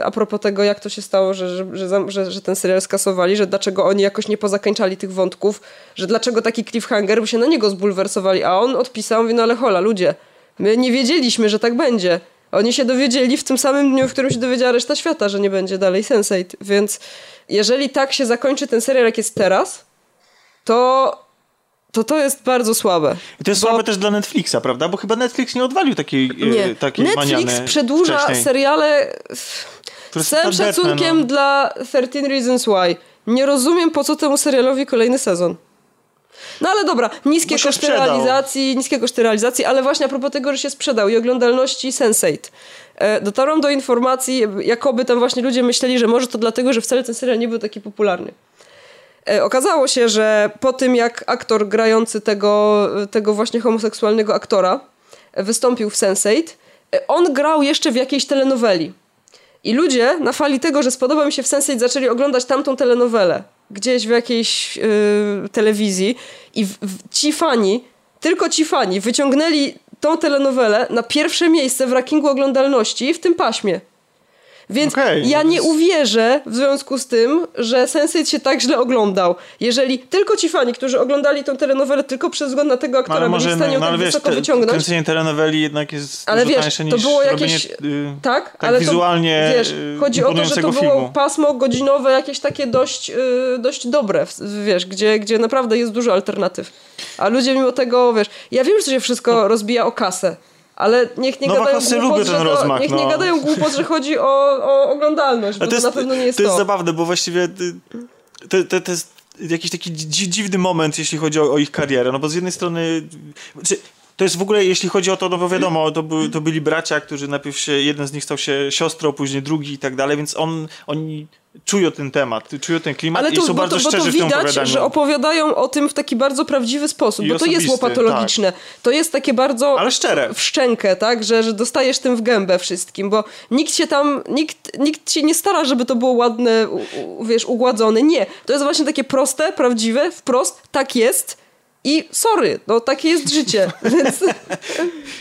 a propos tego, jak to się stało, że, że, że, że, że ten serial skasowali, że dlaczego oni jakoś nie pozakańczali tych wątków, że dlaczego taki cliffhanger, bo się na niego zbulwersowali, a on odpisał, mówi, no ale hola, ludzie, my nie wiedzieliśmy, że tak będzie. Oni się dowiedzieli w tym samym dniu, w którym się dowiedziała reszta świata, że nie będzie dalej Sense8, więc jeżeli tak się zakończy ten serial, jak jest teraz, to to to jest bardzo słabe. I to jest bo... słabe też dla Netflixa, prawda? Bo chyba Netflix nie odwalił takiej, e, nie. takiej Netflix przedłuża wcześniej. seriale z całym szacunkiem no. dla 13 Reasons Why. Nie rozumiem, po co temu serialowi kolejny sezon. No ale dobra, niskie koszty sprzedał. realizacji, niskie koszty realizacji, ale właśnie a propos tego, że się sprzedał i oglądalności Sense8. E, dotarłam do informacji, jakoby tam właśnie ludzie myśleli, że może to dlatego, że wcale ten serial nie był taki popularny. E, okazało się, że po tym jak aktor grający tego, tego właśnie homoseksualnego aktora wystąpił w Sense8, e, on grał jeszcze w jakiejś telenoweli. I ludzie na fali tego, że spodoba mi się w Sense8 zaczęli oglądać tamtą telenowelę gdzieś w jakiejś yy, telewizji i w, w, ci fani, tylko ci fani wyciągnęli tą telenowelę na pierwsze miejsce w rankingu oglądalności w tym paśmie. Więc okay, ja nie uwierzę w związku z tym, że Sense8 się tak źle oglądał. Jeżeli tylko ci fani, którzy oglądali tą telenowelę tylko przez wzgląd na tego aktora, no, byli w stanie no, tak wysoko te, wyciągnąć. Kręcenie telenoweli jednak jest ale dużo wiesz, to było jakieś... Robienie, yy, tak, tak, ale wizualnie to, wiesz, chodzi o to, że to było pasmo godzinowe jakieś takie dość, yy, dość dobre, wiesz, gdzie, gdzie naprawdę jest dużo alternatyw. A ludzie mimo tego, wiesz, ja wiem, że się wszystko no. rozbija o kasę ale niech nie Nowa gadają głupot, że to, rozmach, niech no. nie gadają głupot, że chodzi o, o oglądalność, bo to, jest, to na pewno nie jest to. To jest zabawne, bo właściwie to, to, to jest jakiś taki dziwny moment, jeśli chodzi o, o ich karierę, no bo z jednej strony... Czy, to jest w ogóle, jeśli chodzi o to, no bo wiadomo, to, by, to byli bracia, którzy najpierw się, jeden z nich stał się siostrą, później drugi i tak dalej, więc on, oni czują ten temat, czują ten klimat Ale tu, i są bardzo to, szczerzy bo to widać, że opowiadają o tym w taki bardzo prawdziwy sposób, I bo to jest łopatologiczne. Tak. To jest takie bardzo Ale szczere. w szczękę, tak, że, że dostajesz tym w gębę wszystkim, bo nikt się tam, nikt, nikt się nie stara, żeby to było ładne, u, wiesz, ugładzone. Nie. To jest właśnie takie proste, prawdziwe, wprost, tak jest i sorry, no takie jest życie. [laughs] Więc...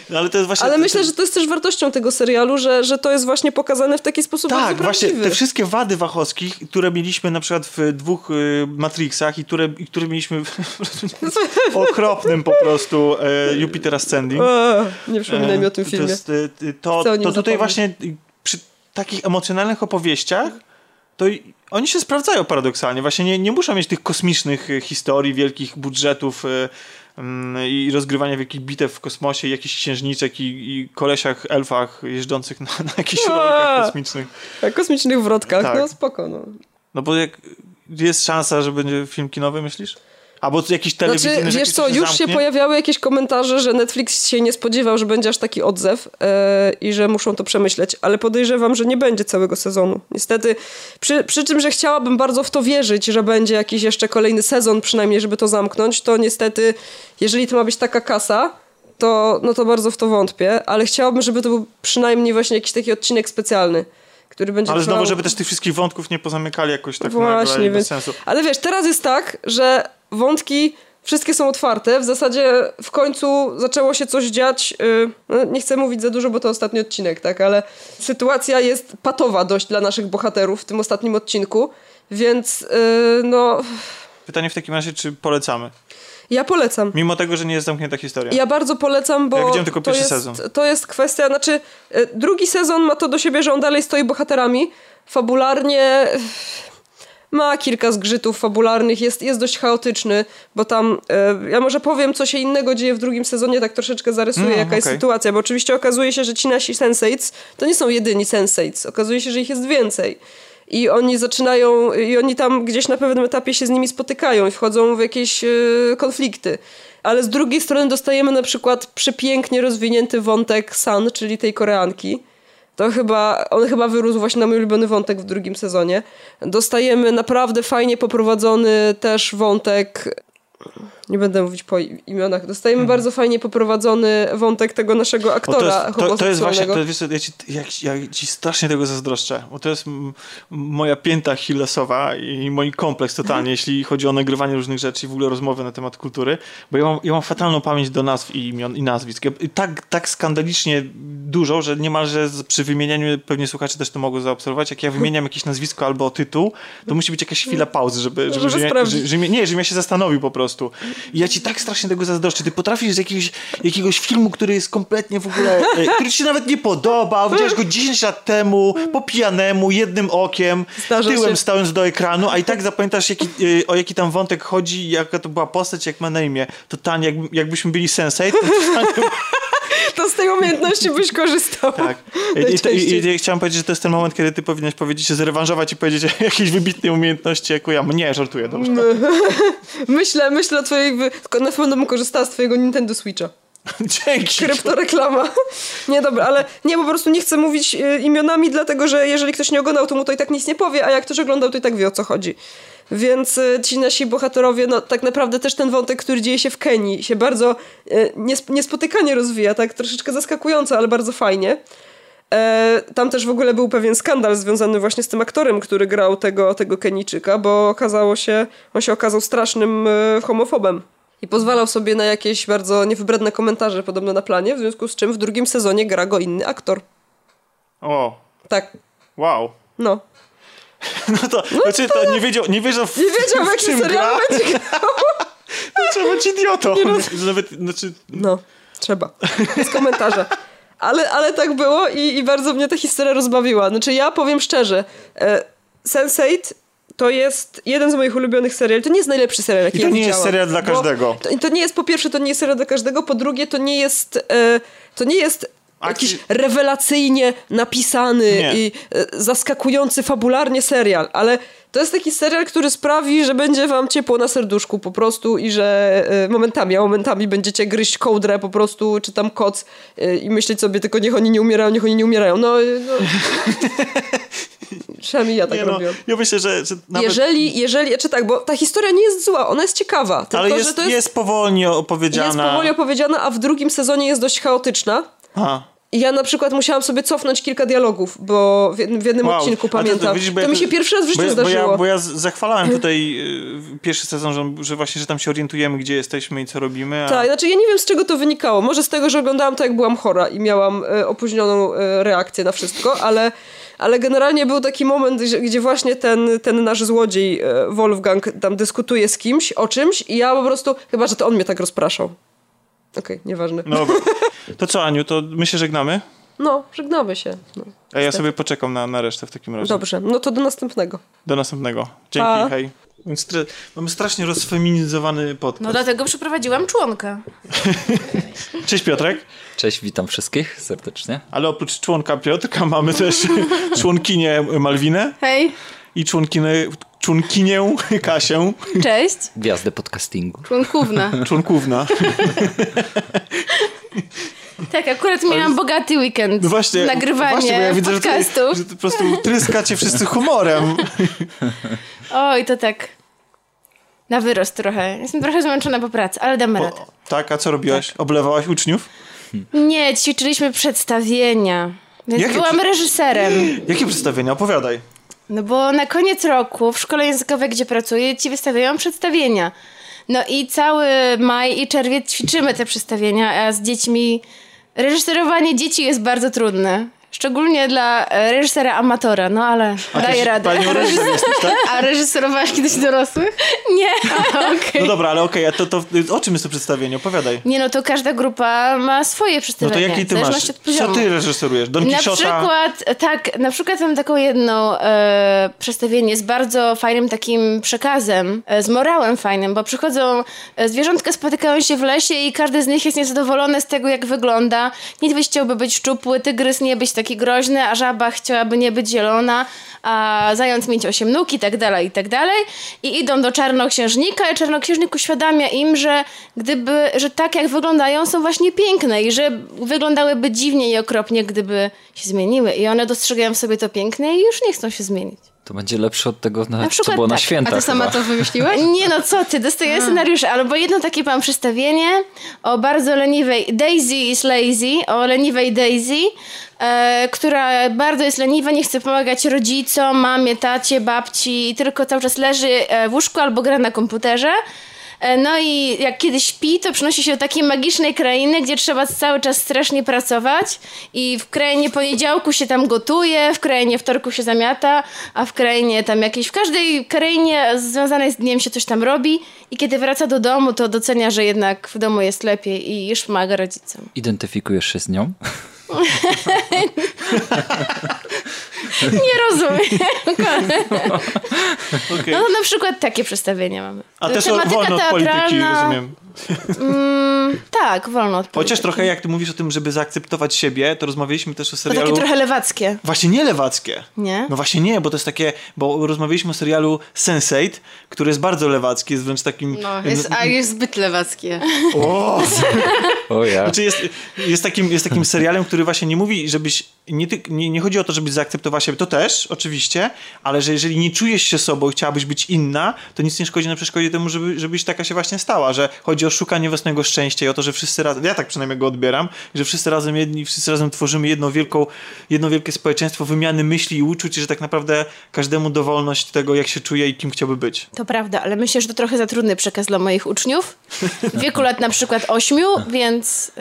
No, ale to jest właśnie, ale myślę, że to jest też wartością tego serialu, że, że to jest właśnie pokazane w taki sposób Tak, właśnie te wszystkie wady Wachowskich, które mieliśmy na przykład w dwóch y, Matrixach i które, i które mieliśmy w okropnym po prostu e, Jupiter Ascending. O, nie przypominaj e, mi o tym filmie. To, jest, y, to, to, to tutaj właśnie przy takich emocjonalnych opowieściach to oni się sprawdzają paradoksalnie. Właśnie nie, nie muszą mieć tych kosmicznych e, historii, wielkich budżetów e, mm, i rozgrywania wielkich bitew w kosmosie, jakichś księżniczek i, i kolesiach, elfach jeżdżących na, na jakichś rolkach kosmicznych. Na kosmicznych wrotkach, tak. no spoko. No. no bo jak, jest szansa, że będzie film kinowy, myślisz? Albo jakiś telewizyjny... Znaczy, wiesz co, już się pojawiały jakieś komentarze, że Netflix się nie spodziewał, że będzie aż taki odzew yy, i że muszą to przemyśleć, ale podejrzewam, że nie będzie całego sezonu. Niestety, przy, przy czym, że chciałabym bardzo w to wierzyć, że będzie jakiś jeszcze kolejny sezon przynajmniej, żeby to zamknąć, to niestety, jeżeli to ma być taka kasa, to, no to bardzo w to wątpię, ale chciałabym, żeby to był przynajmniej właśnie jakiś taki odcinek specjalny który będzie Ale trwał... znowu, żeby też tych wszystkich wątków nie pozamykali jakoś tak Właśnie, nagle, więc... bez sensu. Ale wiesz, teraz jest tak, że wątki wszystkie są otwarte. W zasadzie w końcu zaczęło się coś dziać. Yy, no nie chcę mówić za dużo, bo to ostatni odcinek, tak, ale sytuacja jest patowa dość dla naszych bohaterów w tym ostatnim odcinku, więc yy, no. Pytanie w takim razie, czy polecamy? Ja polecam. Mimo tego, że nie jest zamknięta historia. Ja bardzo polecam, bo. Ja widziałem tylko pierwszy jest, sezon. To jest kwestia, znaczy, yy, drugi sezon ma to do siebie, że on dalej stoi bohaterami. Fabularnie ma kilka zgrzytów fabularnych, jest, jest dość chaotyczny, bo tam, e, ja może powiem, co się innego dzieje w drugim sezonie, tak troszeczkę zarysuję, mm, jaka okay. jest sytuacja, bo oczywiście okazuje się, że ci nasi sensates to nie są jedyni sensates, okazuje się, że ich jest więcej. I oni zaczynają, i oni tam gdzieś na pewnym etapie się z nimi spotykają i wchodzą w jakieś e, konflikty. Ale z drugiej strony dostajemy na przykład przepięknie rozwinięty wątek San, czyli tej Koreanki, to chyba, on chyba wyrósł właśnie na mój ulubiony wątek w drugim sezonie. Dostajemy naprawdę fajnie poprowadzony też wątek nie będę mówić po imionach. Dostajemy hmm. bardzo fajnie poprowadzony wątek tego naszego aktora to, jest, to, to jest właśnie, to, wiesz, ja, ci, ja, ja ci strasznie tego zazdroszczę, bo to jest moja pięta Hillesowa i mój kompleks totalnie, hmm. jeśli chodzi o nagrywanie różnych rzeczy i w ogóle rozmowy na temat kultury, bo ja mam, ja mam fatalną pamięć do nazw i imion i nazwisk. Ja, tak, tak skandalicznie dużo, że niemalże przy wymienianiu, pewnie słuchacze też to mogą zaobserwować, jak ja wymieniam jakieś nazwisko albo tytuł, to musi być jakaś chwila pauzy, żeby, żeby, żeby, żeby, że, że, nie, żebym ja się zastanowił po prostu. I ja ci tak strasznie tego zazdroszczę. Ty potrafisz z jakiegoś, jakiegoś filmu, który jest kompletnie w ogóle, e, który ci się nawet nie podobał, widziałeś go 10 lat temu, po pijanemu, jednym okiem, Zdarza tyłem się. stając do ekranu, a i tak zapamiętasz jaki, e, o jaki tam wątek chodzi, jaka to była postać, jak ma na imię. Totalnie, jak, jakbyśmy byli sensei, to totalnie to z tej umiejętności byś korzystał. Tak. I, i, i, I, chciałem powiedzieć, że to jest ten moment, kiedy ty powinieneś powiedzieć się zrewanżować i powiedzieć o jakiejś wybitnej umiejętności, jaką ja. Nie, żartuję, dobrze. [laughs] myślę, myślę o twojej... Tylko na pewno bym korzystała z twojego Nintendo Switcha. [laughs] Dzięki. Kryptoreklama. [laughs] Nie, dobra, ale nie, po prostu nie chcę mówić y, imionami, dlatego że jeżeli ktoś nie oglądał, to mu to i tak nic nie powie, a jak ktoś oglądał, to i tak wie o co chodzi. Więc y, ci nasi bohaterowie, no tak naprawdę też ten wątek, który dzieje się w Kenii, się bardzo y, niespotykanie rozwija, tak troszeczkę zaskakująco, ale bardzo fajnie. E, tam też w ogóle był pewien skandal związany właśnie z tym aktorem, który grał tego, tego Kenijczyka, bo okazało się, on się okazał strasznym y, homofobem. I pozwalał sobie na jakieś bardzo niewybredne komentarze podobno na planie, w związku z czym w drugim sezonie gra go inny aktor. O. Tak. Wow. No. [laughs] No to, no znaczy, to, to nie wiedział, nie wiedział w, nie wiedział, w, w jakim serialu będzie grał. [laughs] No trzeba być idiotą. No. Nawet, znaczy... No, trzeba. Z komentarza. Ale, ale tak było i, i bardzo mnie ta historia rozbawiła. Znaczy ja powiem szczerze, e, Sense8 to jest jeden z moich ulubionych seriali. To nie jest najlepszy serial, jaki I to ja nie jest serial dla każdego. To, to, nie jest, po pierwsze, to nie jest serial dla każdego, po drugie, to nie jest, e, to nie jest jakiś rewelacyjnie napisany nie. i e, zaskakujący fabularnie serial, ale to jest taki serial, który sprawi, że będzie wam ciepło na serduszku po prostu i że e, momentami, a momentami będziecie gryźć kołdrę po prostu, czy tam koc e, i myśleć sobie tylko niech oni nie umierają, niech oni nie umierają. No, no. [laughs] Przynajmniej ja tak nie, no, robię. Ja myślę, że, że nawet... jeżeli, jeżeli, czy tak, bo ta historia nie jest zła, ona jest ciekawa. Tylko, Ale jest, jest, jest powolnie opowiedziana. Jest powoli opowiedziana, a w drugim sezonie jest dość chaotyczna. Aha. I ja na przykład musiałam sobie cofnąć kilka dialogów, bo w, jednym wow. odcinku pamiętam. To, widzisz, to, mi się pierwszy raz w życiu bo ja, zdarzyło. Bo ja, bo ja zachwalałem tutaj y, pierwszy sezon, że, że, właśnie, że tam się orientujemy, gdzie jesteśmy i co robimy. A... Tak, znaczy ja nie wiem z czego to wynikało. Może z tego, że oglądałam to jak byłam chora i miałam y, opóźnioną y, reakcję na wszystko, ale ale generalnie był taki moment, gdzie, gdzie właśnie ten, ten nasz złodziej Wolfgang tam dyskutuje z kimś o czymś i ja po prostu, chyba, że to on mnie tak rozpraszał. Okej, okay, nieważne. No, to co, Aniu, to my się żegnamy? No, żegnamy się. No, A ja sobie poczekam na, na resztę w takim razie. Dobrze, no to do następnego. Do następnego. Dzięki, Pa. hej. Mamy strasznie rozfeminizowany podcast. No dlatego przyprowadziłam członka. [laughs] Cześć Piotrek. Cześć, witam wszystkich serdecznie. Ale oprócz członka Piotrka mamy też [laughs] członkinię Malwinę. Hej. I członkinę, członkinię [laughs] Kasię. Cześć. Gwiazdę podcastingu. Członkówna. [laughs] Członkówna. Tak, akurat miałam bogaty weekend. No właśnie, nagrywanie właśnie, bo ja widzę, podcastu. Że, ty, że po prostu tryskacie wszyscy humorem. [laughs] Oj, to tak. Na wyrost trochę. Jestem trochę zmęczona po pracy, ale damy radę. Tak, a co robiłaś? Tak. Oblewałaś uczniów? Nie, ćwiczyliśmy przedstawienia. Więc Jakie byłam reżyserem. [gasps] Jakie przedstawienia? Opowiadaj. No bo na koniec roku w szkole językowej, gdzie pracuję, ci wystawiają przedstawienia. No i cały maj i czerwiec ćwiczymy te przedstawienia, a z dziećmi reżyserowanie dzieci jest bardzo trudne. Szczególnie dla e, reżysera amatora, no ale A daje radę. Panią reżyser jesteś, tak? A reżyserowałaś kiedyś dorosłych? [laughs] Nie, [laughs] okay. No dobra, ale okej, okay, to, to o czym jest to przedstawienie? Opowiadaj. Nie, no to każda grupa ma swoje przedstawienie. No to jaki ty masz? Co ty reżyserujesz? Don Na przykład, tak, na przykład mam taką jedną e, przedstawienie z bardzo fajnym takim przekazem, e, z morałem fajnym, bo przychodzą e, zwierzątka, spotykają się w lesie i każdy z nich jest niezadowolony z tego, jak wygląda. Niedźwiedź chciałby być szczupły, tygrys nie być taki groźny, a żaba chciałaby nie być zielona, a zając mieć osiem nóg i tak dalej, i tak dalej. I idą do czarnoksiężnika i czarnoksiężnik uświadamia im, że gdyby, że tak jak wyglądają są właśnie piękne i że wyglądałyby dziwnie i okropnie, gdyby się zmieniły. I one dostrzegają w sobie to piękne i już nie chcą się zmienić. To będzie lepsze od tego, na, Na co było na tak. święta A ty sama chyba. to wymyśliłaś? Nie no, co ty, dostaję scenariusze, albo jedno takie mam przedstawienie o bardzo leniwej, Daisy is lazy, o leniwej Daisy, e, która bardzo jest leniwa, nie chce pomagać rodzicom, mamie, tacie, babci, tylko cały czas leży e, w łóżku albo gra na komputerze. E, No i jak kiedy śpi, to przenosi się do takiej magicznej krainy, gdzie trzeba cały czas strasznie pracować i w krainie poniedziałku się tam gotuje, w krainie wtorku się zamiata, a w krainie tam jakiejś, w każdej krainie związanej z dniem się coś tam robi i kiedy wraca do domu, to docenia, że jednak w domu jest lepiej i już pomaga rodzicom. Identyfikujesz się z nią? [laughs] [laughs] Nie rozumiem. Okej. No na przykład takie przedstawienia mamy. A też Tematyka wolno od polityki, teatralna, rozumiem. Mm, tak, wolno od Chociaż polityki. trochę jak ty mówisz o tym, żeby zaakceptować siebie, to rozmawialiśmy też o To serialu... takie trochę lewackie, Właśnie nie lewackie. nie? No właśnie nie, bo to jest takie, bo rozmawialiśmy o serialu Sense8, który jest bardzo lewacki, jest wręcz takim... No, jest, a jest zbyt lewackie. O! [laughs] O ja. Znaczy jest, jest, takim, jest takim serialem, który właśnie nie mówi, żebyś. Nie, nie, nie chodzi o to, żebyś zaakceptowała siebie, to też, oczywiście, ale że jeżeli nie czujesz się sobą i chciałabyś być inna, to nic nie szkodzi na przeszkodzie temu, żeby, żebyś taka się właśnie stała. Że chodzi o szukanie własnego szczęścia i o to, że wszyscy razem. Ja tak przynajmniej go odbieram, że wszyscy razem jedni, wszyscy razem tworzymy jedno, wielką, jedno wielkie społeczeństwo wymiany myśli i uczuć, i że tak naprawdę każdemu dowolność tego, jak się czuje i kim chciałby być. To prawda, ale myślę, że to trochę za trudny przekaz dla moich uczniów. W wieku lat na przykład ośmiu, więc...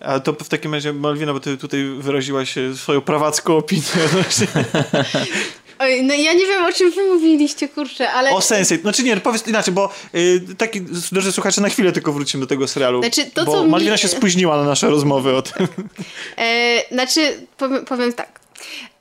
y, A to w takim razie, Malwina, bo ty tutaj wyraziłaś e, swoją prawacką opinię [laughs] odnośnie [laughs] Oj, no ja nie wiem, o czym wy mówiliście, kurczę, ale... O Sense8. Znaczy nie, powiedz inaczej, bo y, taki, drodzy słuchacze, na chwilę tylko wrócimy do tego serialu. Znaczy, to, bo co mi- Malwina się spóźniła na nasze rozmowy o tym. E, znaczy, powiem, powiem tak.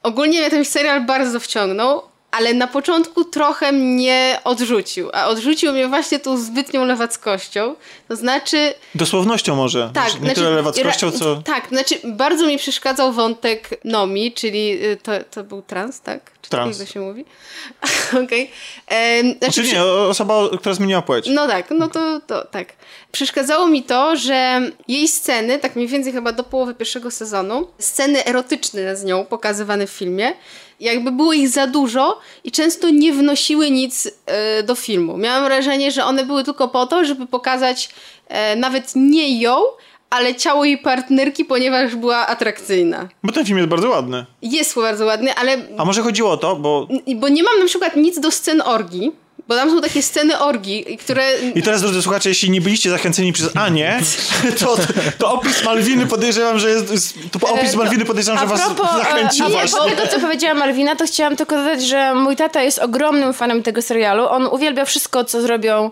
Ogólnie mnie ten serial bardzo wciągnął, ale na początku trochę mnie odrzucił. A odrzucił mnie właśnie tą zbytnią lewackością. To znaczy, Dosłownością może. tak. Znaczy, nie tyle lewackością, co... Tak, znaczy bardzo mi przeszkadzał wątek Nomi, czyli y, to, to był trans, tak? Czy Trans. tak to się mówi? [laughs] Okej. Em, Znaczy, Znaczy nie, osoba, która zmieniła płeć. no tak, no to, to tak. Przeszkadzało mi to, że jej sceny, tak mniej więcej chyba do połowy pierwszego sezonu, sceny erotyczne z nią pokazywane w filmie, jakby było ich za dużo i często nie wnosiły nic e, do filmu. Miałam wrażenie, że one były tylko po to, żeby pokazać e, nawet nie ją, ale ciało jej partnerki, ponieważ była atrakcyjna. Bo ten film jest bardzo ładny. Jest bardzo ładny, ale A może chodziło o to, bo... bo nie mam na przykład nic do scen orgii, bo tam są takie sceny orgii, które I teraz, drodzy słuchacze, jeśli nie byliście zachęceni przez Anię, [laughs] to, to opis Malwiny podejrzewam, że jest... To opis E, Malwiny podejrzewam, że A was propos, zachęci a, właśnie. tego, co powiedziała Malwina, to chciałam tylko dodać, że mój tata jest ogromnym fanem tego serialu. On uwielbia wszystko, co zrobią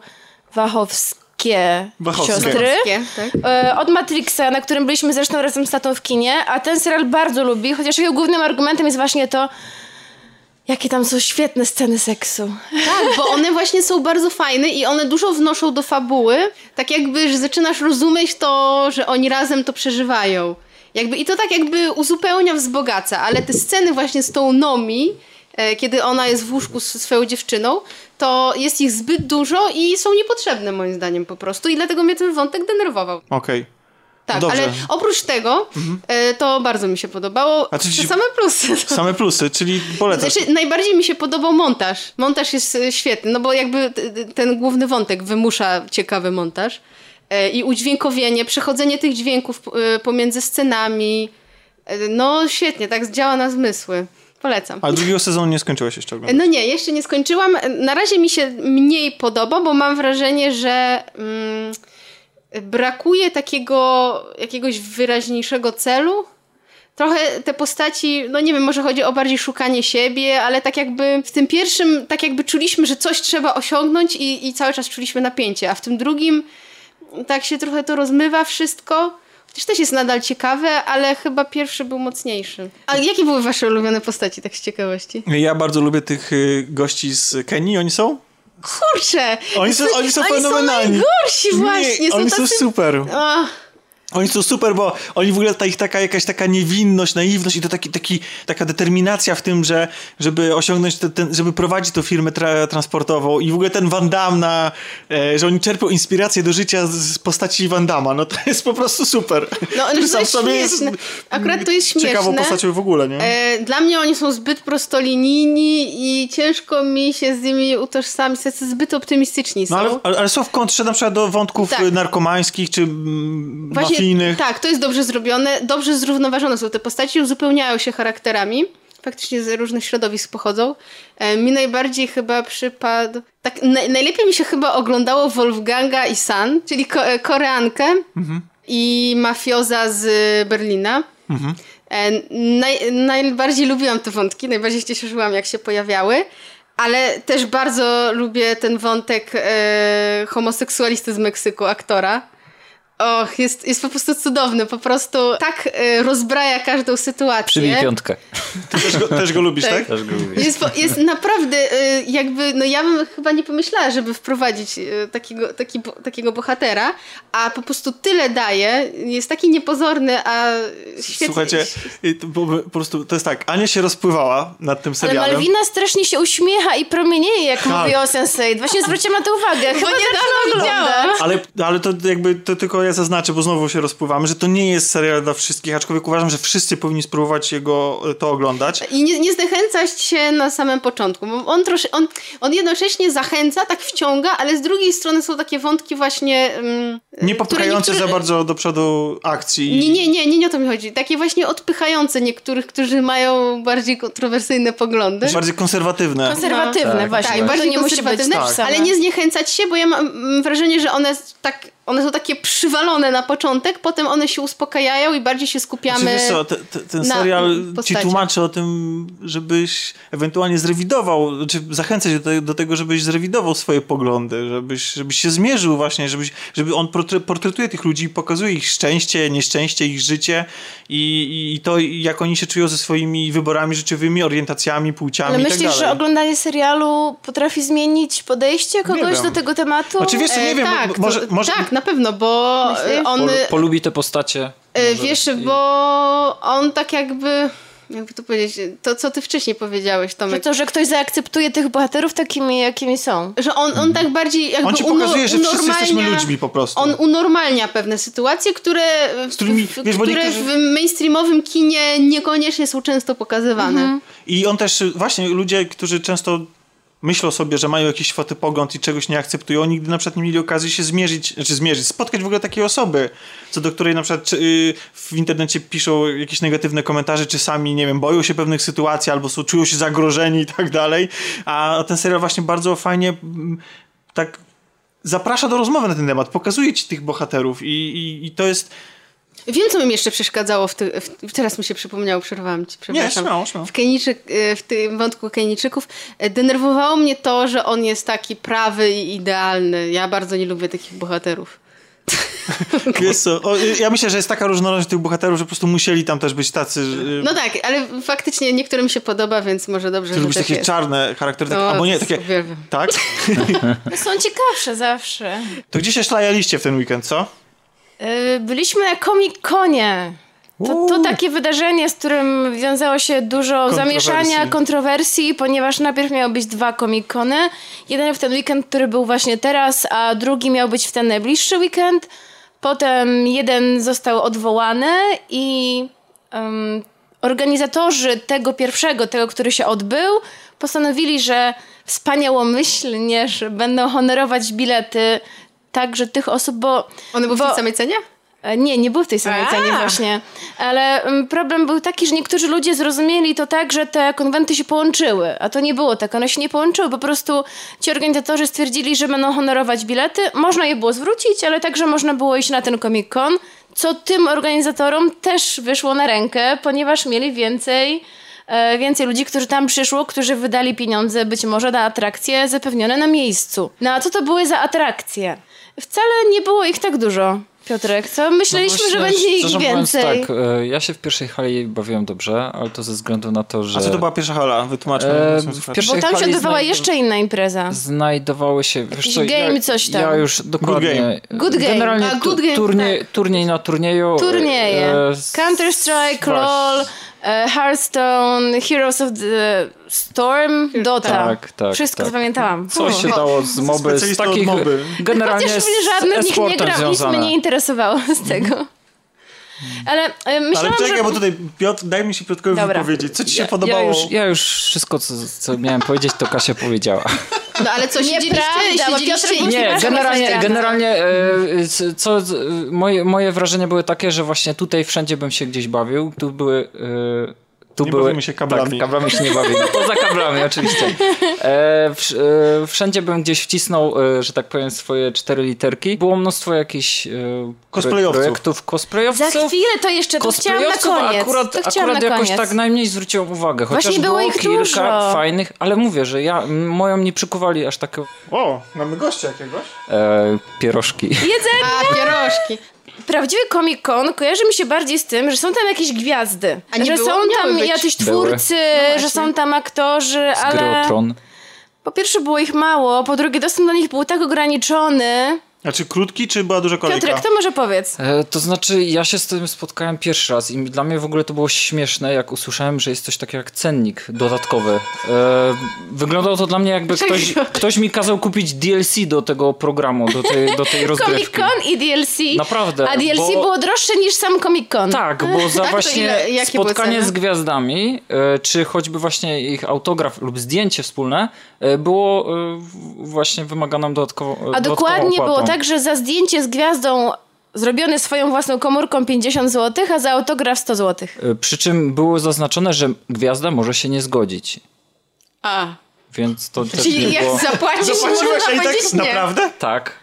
Wachowskie, Wachowskie. siostry. Wachowskie, tak. E, Od Matrixa, na którym byliśmy zresztą razem z tatą w kinie, a ten serial bardzo lubi, chociaż jego głównym argumentem jest właśnie to, jakie tam są świetne sceny seksu. Tak, bo one właśnie są bardzo fajne i one dużo wnoszą do fabuły. Tak jakby, że zaczynasz rozumieć to, że oni razem to przeżywają. Jakby, I to tak jakby uzupełnia, wzbogaca, ale te sceny właśnie z tą Nomi, e, kiedy ona jest w łóżku z swoją dziewczyną, to jest ich zbyt dużo i są niepotrzebne moim zdaniem po prostu i dlatego mnie ten wątek denerwował. Okej. Tak, No ale oprócz tego e, to bardzo mi się podobało. A się- same plusy. Same plusy, czyli polecasz. Znaczy, najbardziej mi się podobał montaż. Montaż jest e, świetny, no bo jakby t- ten główny wątek wymusza ciekawy montaż. E, I udźwiękowienie, przechodzenie tych dźwięków e, pomiędzy scenami. E, No świetnie, tak działa na zmysły. Polecam. A drugiego sezonu nie skończyłeś jeszcze oglądać. No nie, jeszcze nie skończyłam. Na razie mi się mniej podoba, bo mam wrażenie, że mm, brakuje takiego jakiegoś wyraźniejszego celu. Trochę te postaci, no nie wiem, może chodzi o bardziej szukanie siebie, ale tak jakby w tym pierwszym, tak jakby czuliśmy, że coś trzeba osiągnąć i, i cały czas czuliśmy napięcie, a w tym drugim tak się trochę to rozmywa wszystko. Chociaż też jest nadal ciekawe, ale chyba pierwszy był mocniejszy. A jakie były wasze ulubione postaci, tak z ciekawości? Ja bardzo lubię tych y, gości z Kenii, oni są? Kurczę! Oni są, oni są Oni są fenomenalni. najgorsi właśnie. Nie, są oni są tacy... super. Ach, Oni są super, bo oni w ogóle ta ich taka jakaś taka niewinność, naiwność i to taki, taki, taka determinacja w tym, że żeby osiągnąć, te, ten, żeby prowadzić tą firmę tra transportową i w ogóle ten Van Damme na, e, że oni czerpią inspirację do życia z, z postaci Van Damma, no to [laughs] jest po prostu super. No, to sam jest sobie jest. Akurat to jest śmieszne. ciekawą postacią w ogóle, nie? E, Dla mnie oni są zbyt prostolinijni i ciężko mi się z nimi utożsamić, tacy zbyt optymistyczni są. No ale, ale, ale są w kontrze na przykład do wątków Tak. narkomańskich czy mm, tak, to jest dobrze zrobione, dobrze zrównoważone są te postaci, uzupełniają się charakterami. Faktycznie z różnych środowisk pochodzą. E, mi najbardziej chyba przypadł. Tak, na, najlepiej mi się chyba oglądało Wolfganga i San, czyli ko, e, Koreankę i mafioza z Berlina. E, naj, najbardziej lubiłam te wątki, najbardziej się cieszyłam, jak się pojawiały. Ale też bardzo lubię ten wątek e, homoseksualisty z Meksyku, aktora. Och, jest, jest po prostu cudowny. Po prostu tak e, rozbraja każdą sytuację. Przybij piątkę. Ty też go, też go lubisz, Tak. tak? Też go lubię. Jest, po- jest naprawdę e, jakby, no ja bym chyba nie pomyślała, żeby wprowadzić e, takiego, taki, bo- takiego bohatera, a po prostu tyle daje, jest taki niepozorny, a świetnie. Słuchajcie, y, to, bo, po prostu to jest tak, Ania się rozpływała nad tym Ale serialem. Malwina strasznie się uśmiecha i promienieje, jak Tak. mówi o Sense8. Właśnie zwróciłam na to uwagę. Chyba niedawno zaczyna widziałam. oglądać. Ale, ale to jakby to tylko ja zaznaczę, bo znowu się rozpływamy, że to nie jest serial dla wszystkich, aczkolwiek uważam, że wszyscy powinni spróbować jego to oglądać. I nie, nie zniechęcać się na samym początku, bo on, trosze, on, on jednocześnie zachęca, tak wciąga, ale z drugiej strony są takie wątki właśnie... Um, Nie popychające niektóre- za bardzo do przodu akcji. Nie, nie, nie, nie, nie o to mi chodzi. Takie właśnie odpychające niektórych, którzy mają bardziej kontrowersyjne poglądy. Bardziej konserwatywne. Konserwatywne Tak, właśnie. Tak, bardziej to nie musi być konserwatywne, tożsame. ale nie zniechęcać się, bo ja mam mm, wrażenie, że one tak, one są takie przywalone na początek, potem one się uspokajają i bardziej się skupiamy. Znaczy, wiesz co, te, te, ten serial ci tłumaczy o tym, żebyś ewentualnie zrewidował, czy zachęcać do, te, do tego, żebyś zrewidował swoje poglądy, żebyś, żebyś się zmierzył właśnie, żebyś, żeby on portre- portretuje tych ludzi, pokazuje ich szczęście, nieszczęście, ich życie i, i to, jak oni się czują ze swoimi wyborami życiowymi, orientacjami, płciami Ale i tak myślisz, że oglądanie serialu potrafi zmienić podejście kogoś do tego tematu? Znaczy, wiesz co, nie E, wiem, tak, mo- może, może, tak, na pewno, bo Myślisz? e, on, Pol, polubi te postacie. e, Może wiesz, i- bo on tak jakby, jakby to powiedzieć, to co ty wcześniej powiedziałeś, Że Tomek, to, że ktoś zaakceptuje tych bohaterów takimi, jakimi są. że on, on tak bardziej jakby on ci pokazuje, że wszyscy jesteśmy ludźmi po prostu. On unormalnia pewne sytuacje, które, w, którymi- w, wiesz, które niektórzy- w mainstreamowym kinie niekoniecznie są często pokazywane. I on też, właśnie ludzie, którzy często myślą sobie, że mają jakiś światopogląd i czegoś nie akceptują, nigdy na przykład nie mieli okazji się zmierzyć, znaczy zmierzyć, spotkać w ogóle takiej osoby, co do której na przykład czy, y, w internecie piszą jakieś negatywne komentarze, czy sami, nie wiem, boją się pewnych sytuacji, albo są, czują się zagrożeni i tak dalej, a ten serial właśnie bardzo fajnie mm, tak zaprasza do rozmowy na ten temat, pokazuje ci tych bohaterów i, i, i to jest Wiem, co mi jeszcze przeszkadzało w, ty, w Teraz mi się przypomniało, przerwałam ci, przepraszam. śmiało, śmiało. W, e, w tym wątku Kejniczyków e, denerwowało mnie to, że on jest taki prawy i idealny. Ja bardzo nie lubię takich bohaterów. [laughs] Wiesz co, o, ja myślę, że jest taka różnorodność tych bohaterów, że po prostu musieli tam też być tacy, że- No tak, ale faktycznie niektórym się podoba, więc może dobrze, lubisz tak takie jest. czarne charaktery, tak, O, albo nie, takie... uwielbiam. Tak? [laughs] [laughs] Są ciekawsze zawsze. To gdzie się szlajaliście w ten weekend, co? Yy, Byliśmy na Comic-Conie. To, to takie wydarzenie, z którym wiązało się dużo zamieszania, kontrowersji, ponieważ najpierw miały być dwa Comic-Cony. Jeden w ten weekend, który był właśnie teraz, a drugi miał być w ten najbliższy weekend. Potem jeden został odwołany i em, organizatorzy tego pierwszego, tego, który się odbył, postanowili, że wspaniałomyślnie, że będą honorować bilety także tych osób, bo... One były w bo- tej samej cenie? E, Nie, nie był w tej samej cenie właśnie. Ale mm, problem był taki, że niektórzy ludzie zrozumieli to tak, że te konwenty się połączyły. A to nie było tak. One się nie połączyły. Po prostu ci organizatorzy stwierdzili, że będą honorować bilety. Można je było zwrócić, ale także można było iść na ten Comic Con, co tym organizatorom też wyszło na rękę, ponieważ mieli więcej e, więcej ludzi, którzy tam przyszło, którzy wydali pieniądze być może na atrakcje zapewnione na miejscu. No a co to były za atrakcje? Wcale nie było ich tak dużo. Piotrek, co? Myśleliśmy, No że będzie ich więcej. Tak, e, ja się w pierwszej hali bawiłem dobrze, ale to ze względu na to, że... A co to była pierwsza hala? Wytłumaczmy. E, w pierwszej Bo tam się odbywała znajdu- jeszcze inna impreza. Znajdowały się... Jakiś co, game, ja, coś tam. Ja już dokładnie... Good game. Generalnie A, good game, turniej, turniej na turnieju... Turnieje. e, Counter-Strike, LOL, e, Hearthstone, Heroes of the Storm, Dota. Tak, tak, Wszystko tak. zapamiętałam. Coś się dało z moby, z takich moby. generalnie Chociaż z żadne z nich nie e-sportem gra, nic mnie nie interesowało z tego. Ale e, Ale myślałam, czekaj, że... bo tutaj Piotr, daj mi się Piotrkowi Dobra. wypowiedzieć. Co ci się Ja, podobało? ja, już, ja już wszystko, co, co miałem powiedzieć, to Kasia powiedziała. No ale co, siedzieliście, Nieprawda, bo siedzieliście Nie, generalnie, generalnie e, co, c- moje, moje wrażenia były takie, że właśnie tutaj wszędzie bym się gdzieś bawił. Tu były... E, tu Nie były, bawimy się kablami. Tak, kablami się nie bawimy. [laughs] Poza kablami oczywiście. E, wsz- e, wszędzie bym gdzieś wcisnął, e, że tak powiem, swoje cztery literki. Było mnóstwo jakichś e, Cosplayowców. projektów cosplayowców. Za chwilę to jeszcze, to chciałam na koniec. akurat, to chciałam akurat na jakoś koniec. tak najmniej zwróciłem uwagę. Chociaż Właśnie było ich kilka dużo. fajnych, ale mówię, że ja, moją nie przykuwali aż takie O, mamy gościa jakiegoś. e, pierożki. Jedzenie! A, pierożki. Prawdziwy Comic Con kojarzy mi się bardziej z tym, że są tam jakieś gwiazdy. A nie że było? są Miały tam być. jacyś Były. twórcy, No że są tam aktorzy, Z gry ale o tron. po pierwsze było ich mało, po drugie dostęp do nich był tak ograniczony. Znaczy krótki, czy była duża kolejka? Piotrek, to może powiedz. E, to znaczy, ja się z tym spotkałem pierwszy raz i dla mnie w ogóle to było śmieszne, jak usłyszałem, że jest coś takiego jak cennik dodatkowy. E, wyglądało to dla mnie jakby ktoś, ktoś mi kazał kupić DLC do tego programu, do tej, do tej [laughs] Comic rozgrywki. Con i DLC. Naprawdę, A DLC bo- było droższe niż sam Comic Con. Tak, bo [laughs] za to właśnie ile- spotkanie z gwiazdami, e, czy choćby właśnie ich autograf lub zdjęcie wspólne, e, było e, właśnie wymaganą dodatkowo A dokładnie było tak, że za zdjęcie z gwiazdą zrobione swoją własną komórką 50 zł, a za autograf 100 zł. E, Przy czym było zaznaczone, że gwiazda może się nie zgodzić. A, Więc to też czyli nie jak było... zapłacisz, Zapłaciłaś, można i tak powiedzieć nie. naprawdę? Tak.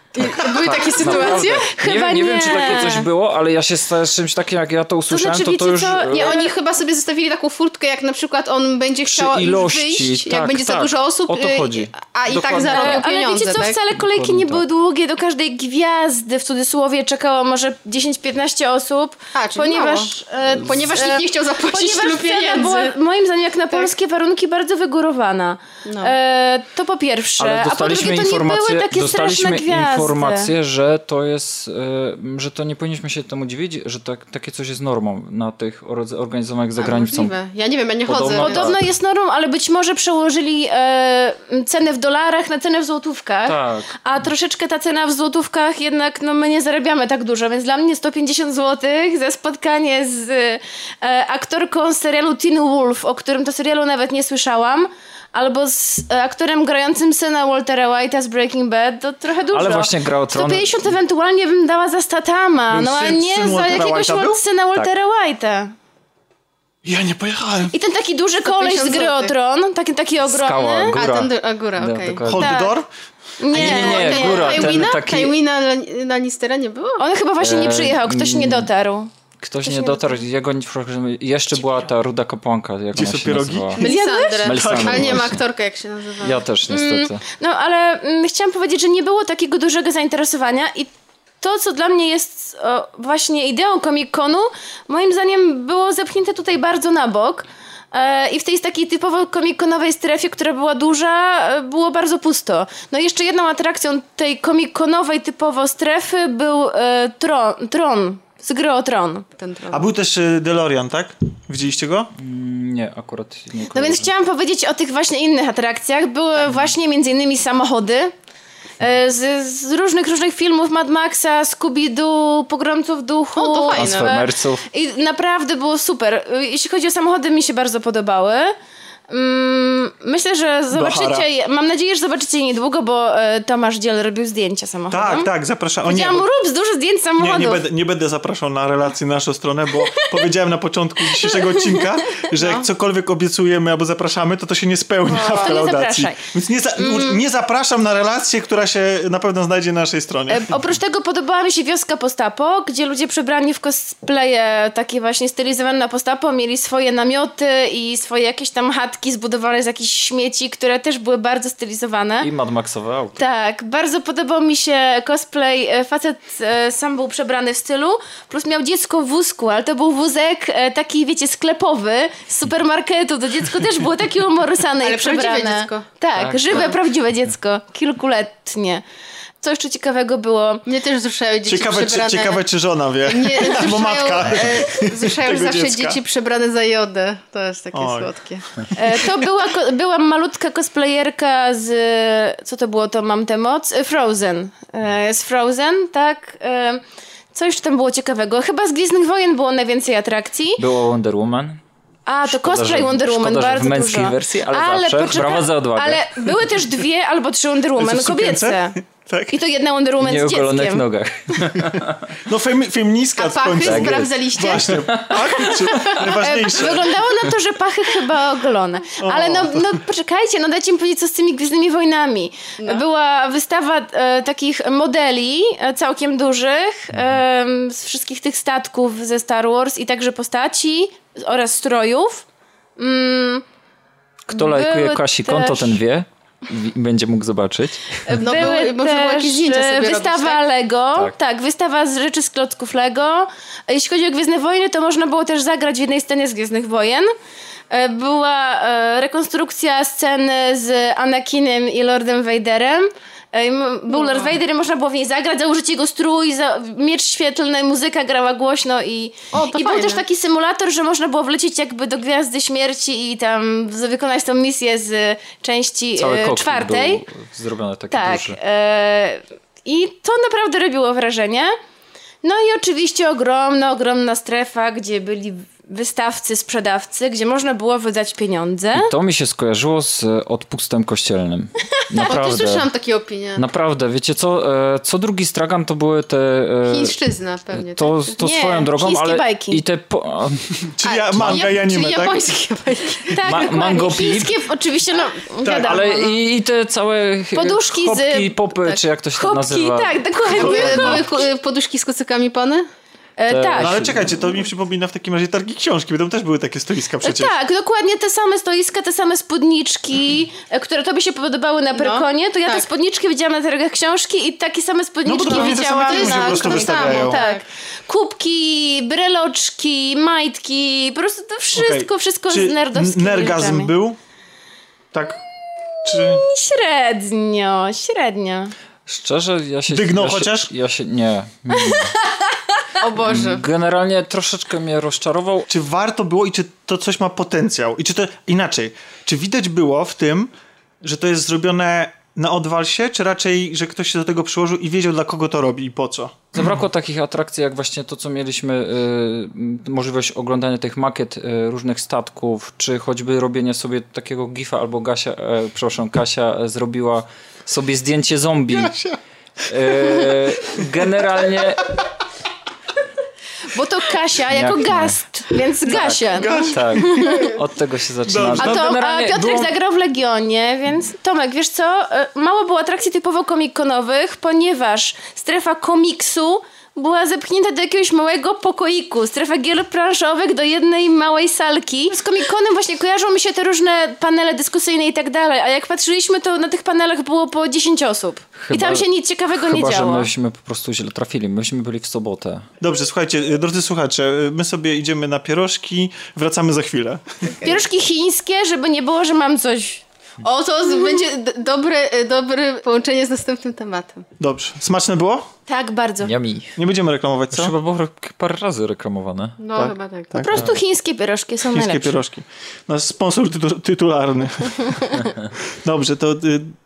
Były takie sytuacje? Naprawdę. Chyba nie, nie wiem, nie. czy takie coś było, ale ja się z z czymś takim, jak ja to usłyszałem, znaczy, to, to, wiecie już... co? e, Nie, oni chyba sobie zostawili taką furtkę, jak na przykład on będzie chciał ilości, wyjść, jak tak, będzie za tak. dużo osób, O to y, chodzi. a i tak Dokładnie. zarobią Ale pieniądze, wiecie co, tak? wcale kolejki Dokładnie nie były tak. długie, do każdej gwiazdy w cudzysłowie czekało może 10-15 osób, A, ponieważ, e, Ponieważ e, nikt nie chciał zapłacić Ponieważ tylu pieniędzy. była moim zdaniem jak na polskie warunki bardzo wygórowana. No. E, to po pierwsze, Ale a po dostaliśmy drugie to nie były takie dostaliśmy straszne gwiazdy. Informację, że to jest, e, że to nie powinniśmy się temu dziwić, że tak, takie coś jest normą na tych or- organizowanych za granicą. możliwe. Ja nie wiem, ja nie Podobno chodzę. tak. Podobno jest normą, ale być może przełożyli e, cenę w dolarach na cenę w złotówkach. Tak. A troszeczkę ta cena w złotówkach jednak no my nie zarabiamy tak dużo, więc dla mnie 150 zł za spotkanie z e, aktorką serialu Teen Wolf, o którym to serialu nawet nie słyszałam, albo z e, aktorem grającym syna Waltera White'a z Breaking Bad, to trochę dużo. Ale właśnie gra o tron. 150 ewentualnie bym dała za Statama, Był no ale syn- nie za jakiegoś White'a syna Waltera White'a. Ja nie pojechałem. I ten taki duży koleś z 150 gry o tron, taki, taki ogromny. Skała, A, góra. ten, do- a góra, No, okej. dokładnie. Hold Tak. the door? Nie, nie, nie, nie. góra. ten Tywina? taki- Tywina Lannistera nie było? On chyba właśnie nie E, przyjechał, ktoś nie dotarł. Ktoś Ktoś nie nie dotarł, jego jeszcze była ta ruda kapłanka, jak Gdzie ona się pierogi? nazywała. Melisandre. Melisandre, Ale nie ma aktorka, jak się nazywa. Ja też niestety. No ale mm, chciałam powiedzieć, że nie było takiego dużego zainteresowania i to, co dla mnie jest o, właśnie ideą Comic-Conu, moim zdaniem było zepchnięte tutaj bardzo na bok. E, I w tej takiej typowo comic-conowej strefie, która była duża, e, było bardzo pusto. No i jeszcze jedną atrakcją tej comic-conowej typowo strefy był e, Tron, Tron z gry o Tron. Ten tron. A był też y, DeLorean, tak? Widzieliście go? Mm, Nie, akurat nie No więc chciałam powiedzieć o tych właśnie innych atrakcjach. Były właśnie między innymi samochody. e, Z, z różnych, różnych filmów Mad Maxa, Scooby-Doo, Pogromców Duchu. O, to fajne. I naprawdę było super. E, Jeśli chodzi o samochody, mi się bardzo podobały. Mm, Myślę, że zobaczycie, je- mam nadzieję, że zobaczycie je niedługo, bo e, Tomasz Dziel robił zdjęcia samochodom. Tak, tak, zapraszam. O nie, mu, rób dużo zdjęć Nie, samochodów. nie, będę, nie będę zapraszał na relację na naszą stronę, bo [laughs] powiedziałem na początku dzisiejszego odcinka, że jak cokolwiek obiecujemy albo zapraszamy, to to się nie spełnia w No. nie kolaudacji. zapraszaj. Więc nie, za, nie zapraszam na relację, która się na pewno znajdzie na naszej stronie. E, Oprócz tego podobała mi się wioska postapo, gdzie ludzie przebrani w cosplaye takie właśnie stylizowane na postapo mieli swoje namioty i swoje jakieś tam chatki statki zbudowane z jakichś śmieci, które też były bardzo stylizowane. I Mad Maxowe auto. Tak, bardzo podobał mi się cosplay. E, Facet e, sam był przebrany w stylu, plus miał dziecko w wózku, ale to był wózek e, taki, wiecie, sklepowy z supermarketu. To dziecko też było takie umorysane Ale i przebrane. prawdziwe dziecko. Tak, Tak, żywe, tak. prawdziwe dziecko, kilkuletnie. Co jeszcze ciekawego było? Mnie też wzruszają dzieci Ciekawe czy, przebrane... ciekawe, czy żona wie. Nie, [laughs] Bo wzruszają, matka. e, wzruszają tego zawsze dziecka. dzieci przebrane za jodę. To jest takie Oj. słodkie. E, To była, ko- była malutka cosplayerka z. Co to było to Mam tę moc? E, Frozen. E, Z Frozen, tak. E, Co jeszcze tam było ciekawego? Chyba z Gwiezdnych Wojen było najwięcej atrakcji. Było Wonder Woman. A, to Szkoda, cosplay że- Wonder Woman szkoda, że w bardzo męskiej dużo. wersji, ale zawsze. Brawa za odwagę. Ale były też dwie albo trzy Wonder Woman kobiece. Tak? I to jedna Wonder Woman z Nieogolonych dzieckiem. nogach. No fem, feministka A pachy końcu. sprawdzaliście? Właśnie. Pachy czy E, najważniejsze? Wyglądało na to, że pachy chyba ogolone. Ale no, no poczekajcie, no dajcie mi powiedzieć, co z tymi Gwiezdnymi Wojnami. Była wystawa e, takich modeli e, całkiem dużych e, z wszystkich tych statków ze Star Wars i także postaci oraz strojów. Mm, Kto lajkuje Kasi też- konto, ten wie. Będzie mógł zobaczyć. No, Były były, też jakieś zdjęcia sobie e, wystawa robić, tak? Lego, Tak. tak. wystawa z rzeczy z klocków Lego. E, Jeśli chodzi o Gwiezdne Wojny, to można było też zagrać w jednej scenie z Gwiezdnych Wojen. E, Była e, rekonstrukcja sceny z Anakinem i Lordem Vaderem. E, Był Lord Vader i można było w niej zagrać, założyć jego strój, za, miecz świetlny, muzyka grała głośno i, O, i był też taki symulator, że można było wlecieć jakby do Gwiazdy Śmierci i tam wykonać tą misję z części Cały e, kokpit czwartej. był zrobiony taki Tak. duży. E, I to naprawdę robiło wrażenie. No i oczywiście ogromna, ogromna strefa, gdzie byli wystawcy, sprzedawcy, gdzie można było wydać pieniądze. I to mi się skojarzyło z e, odpustem kościelnym. [laughs] O, też Naprawdę. słyszałam takie opinie. Naprawdę, wiecie co? E, Co drugi stragan to były te... e, Chińszczyzna pewnie. To, tak? to Nie, swoją drogą, ale bajki. i te po, [laughs] Czyli ja, manga ja- i anime, czyli tak? japońskie bajki. [laughs] Tak, Ma-. Mango. Chińskie oczywiście, no wiadomo. ale no. i, i te całe Poduszki z- chopki, popy, czy jak to się tam Chopki, nazywa. tak, dokładnie. Były, y, poduszki z kucykami pony? E, tak. No ale czekajcie, to mi przypomina w takim razie targi książki, bo tam też były takie stoiska przecież. Tak, dokładnie te same stoiska, te same spódniczki, e, które tobie się podobały na Pyrkonie, to ja te tak. spódniczki widziałam na targach książki i takie same spódniczki No te widziałam na po prostu tak. Tak. Kubki, breloczki, majtki, po prostu to wszystko, Okej. wszystko Czy z nerdowskimi nergazm rzeczami. był? Tak. Czy... Średnio, średnio. Szczerze, ja się... Dygnął ja się, chociaż? Ja się... Nie. nie. [laughs] O Boże. Generalnie troszeczkę mnie rozczarował. czy warto było i czy to coś ma potencjał? I czy to inaczej? Czy widać było w tym, że to jest zrobione na odwalsie, czy raczej, że ktoś się do tego przyłożył i wiedział, dla kogo to robi i po co? Zabrakło takich atrakcji, jak właśnie to, co mieliśmy, y, możliwość oglądania tych makiet y, różnych statków, czy choćby robienie sobie takiego gifa, albo Gasia, e, przepraszam, Kasia e, zrobiła sobie zdjęcie zombie. E, generalnie Bo to Kasia jako Jak nie? gast, więc Gasia. No. tak, [laughs] od tego się zaczyna. A, No, to, a Piotrek było- zagrał w Legionie, więc Tomek, wiesz co? E, Mało było atrakcji typowo komikonowych, ponieważ strefa komiksu była zepchnięta do jakiegoś małego pokoiku. Strefa gier planszowych do jednej małej salki. Z komikonem właśnie kojarzą mi się te różne panele dyskusyjne i tak dalej, a jak patrzyliśmy, to na tych panelach było po 10 osób. I Chyba- tam się nic ciekawego nie Chyba, że działo. myśmy po prostu źle trafili. Myśmy byli w sobotę. Dobrze, słuchajcie, y, drodzy słuchacze, y, my sobie idziemy na pierożki, wracamy za chwilę. Pierożki chińskie, żeby nie było, że mam coś... O, to będzie dobre, y, dobre połączenie z następnym tematem. Dobrze. Smaczne było? Tak, bardzo. Yummy. Nie będziemy reklamować, To co? chyba było parę razy reklamowane. No, Tak, chyba tak. tak. Po prostu chińskie pierożki są Chińskie najlepsze. pierożki. Nasz sponsor tytu tytularny. [laughs] Dobrze, to y,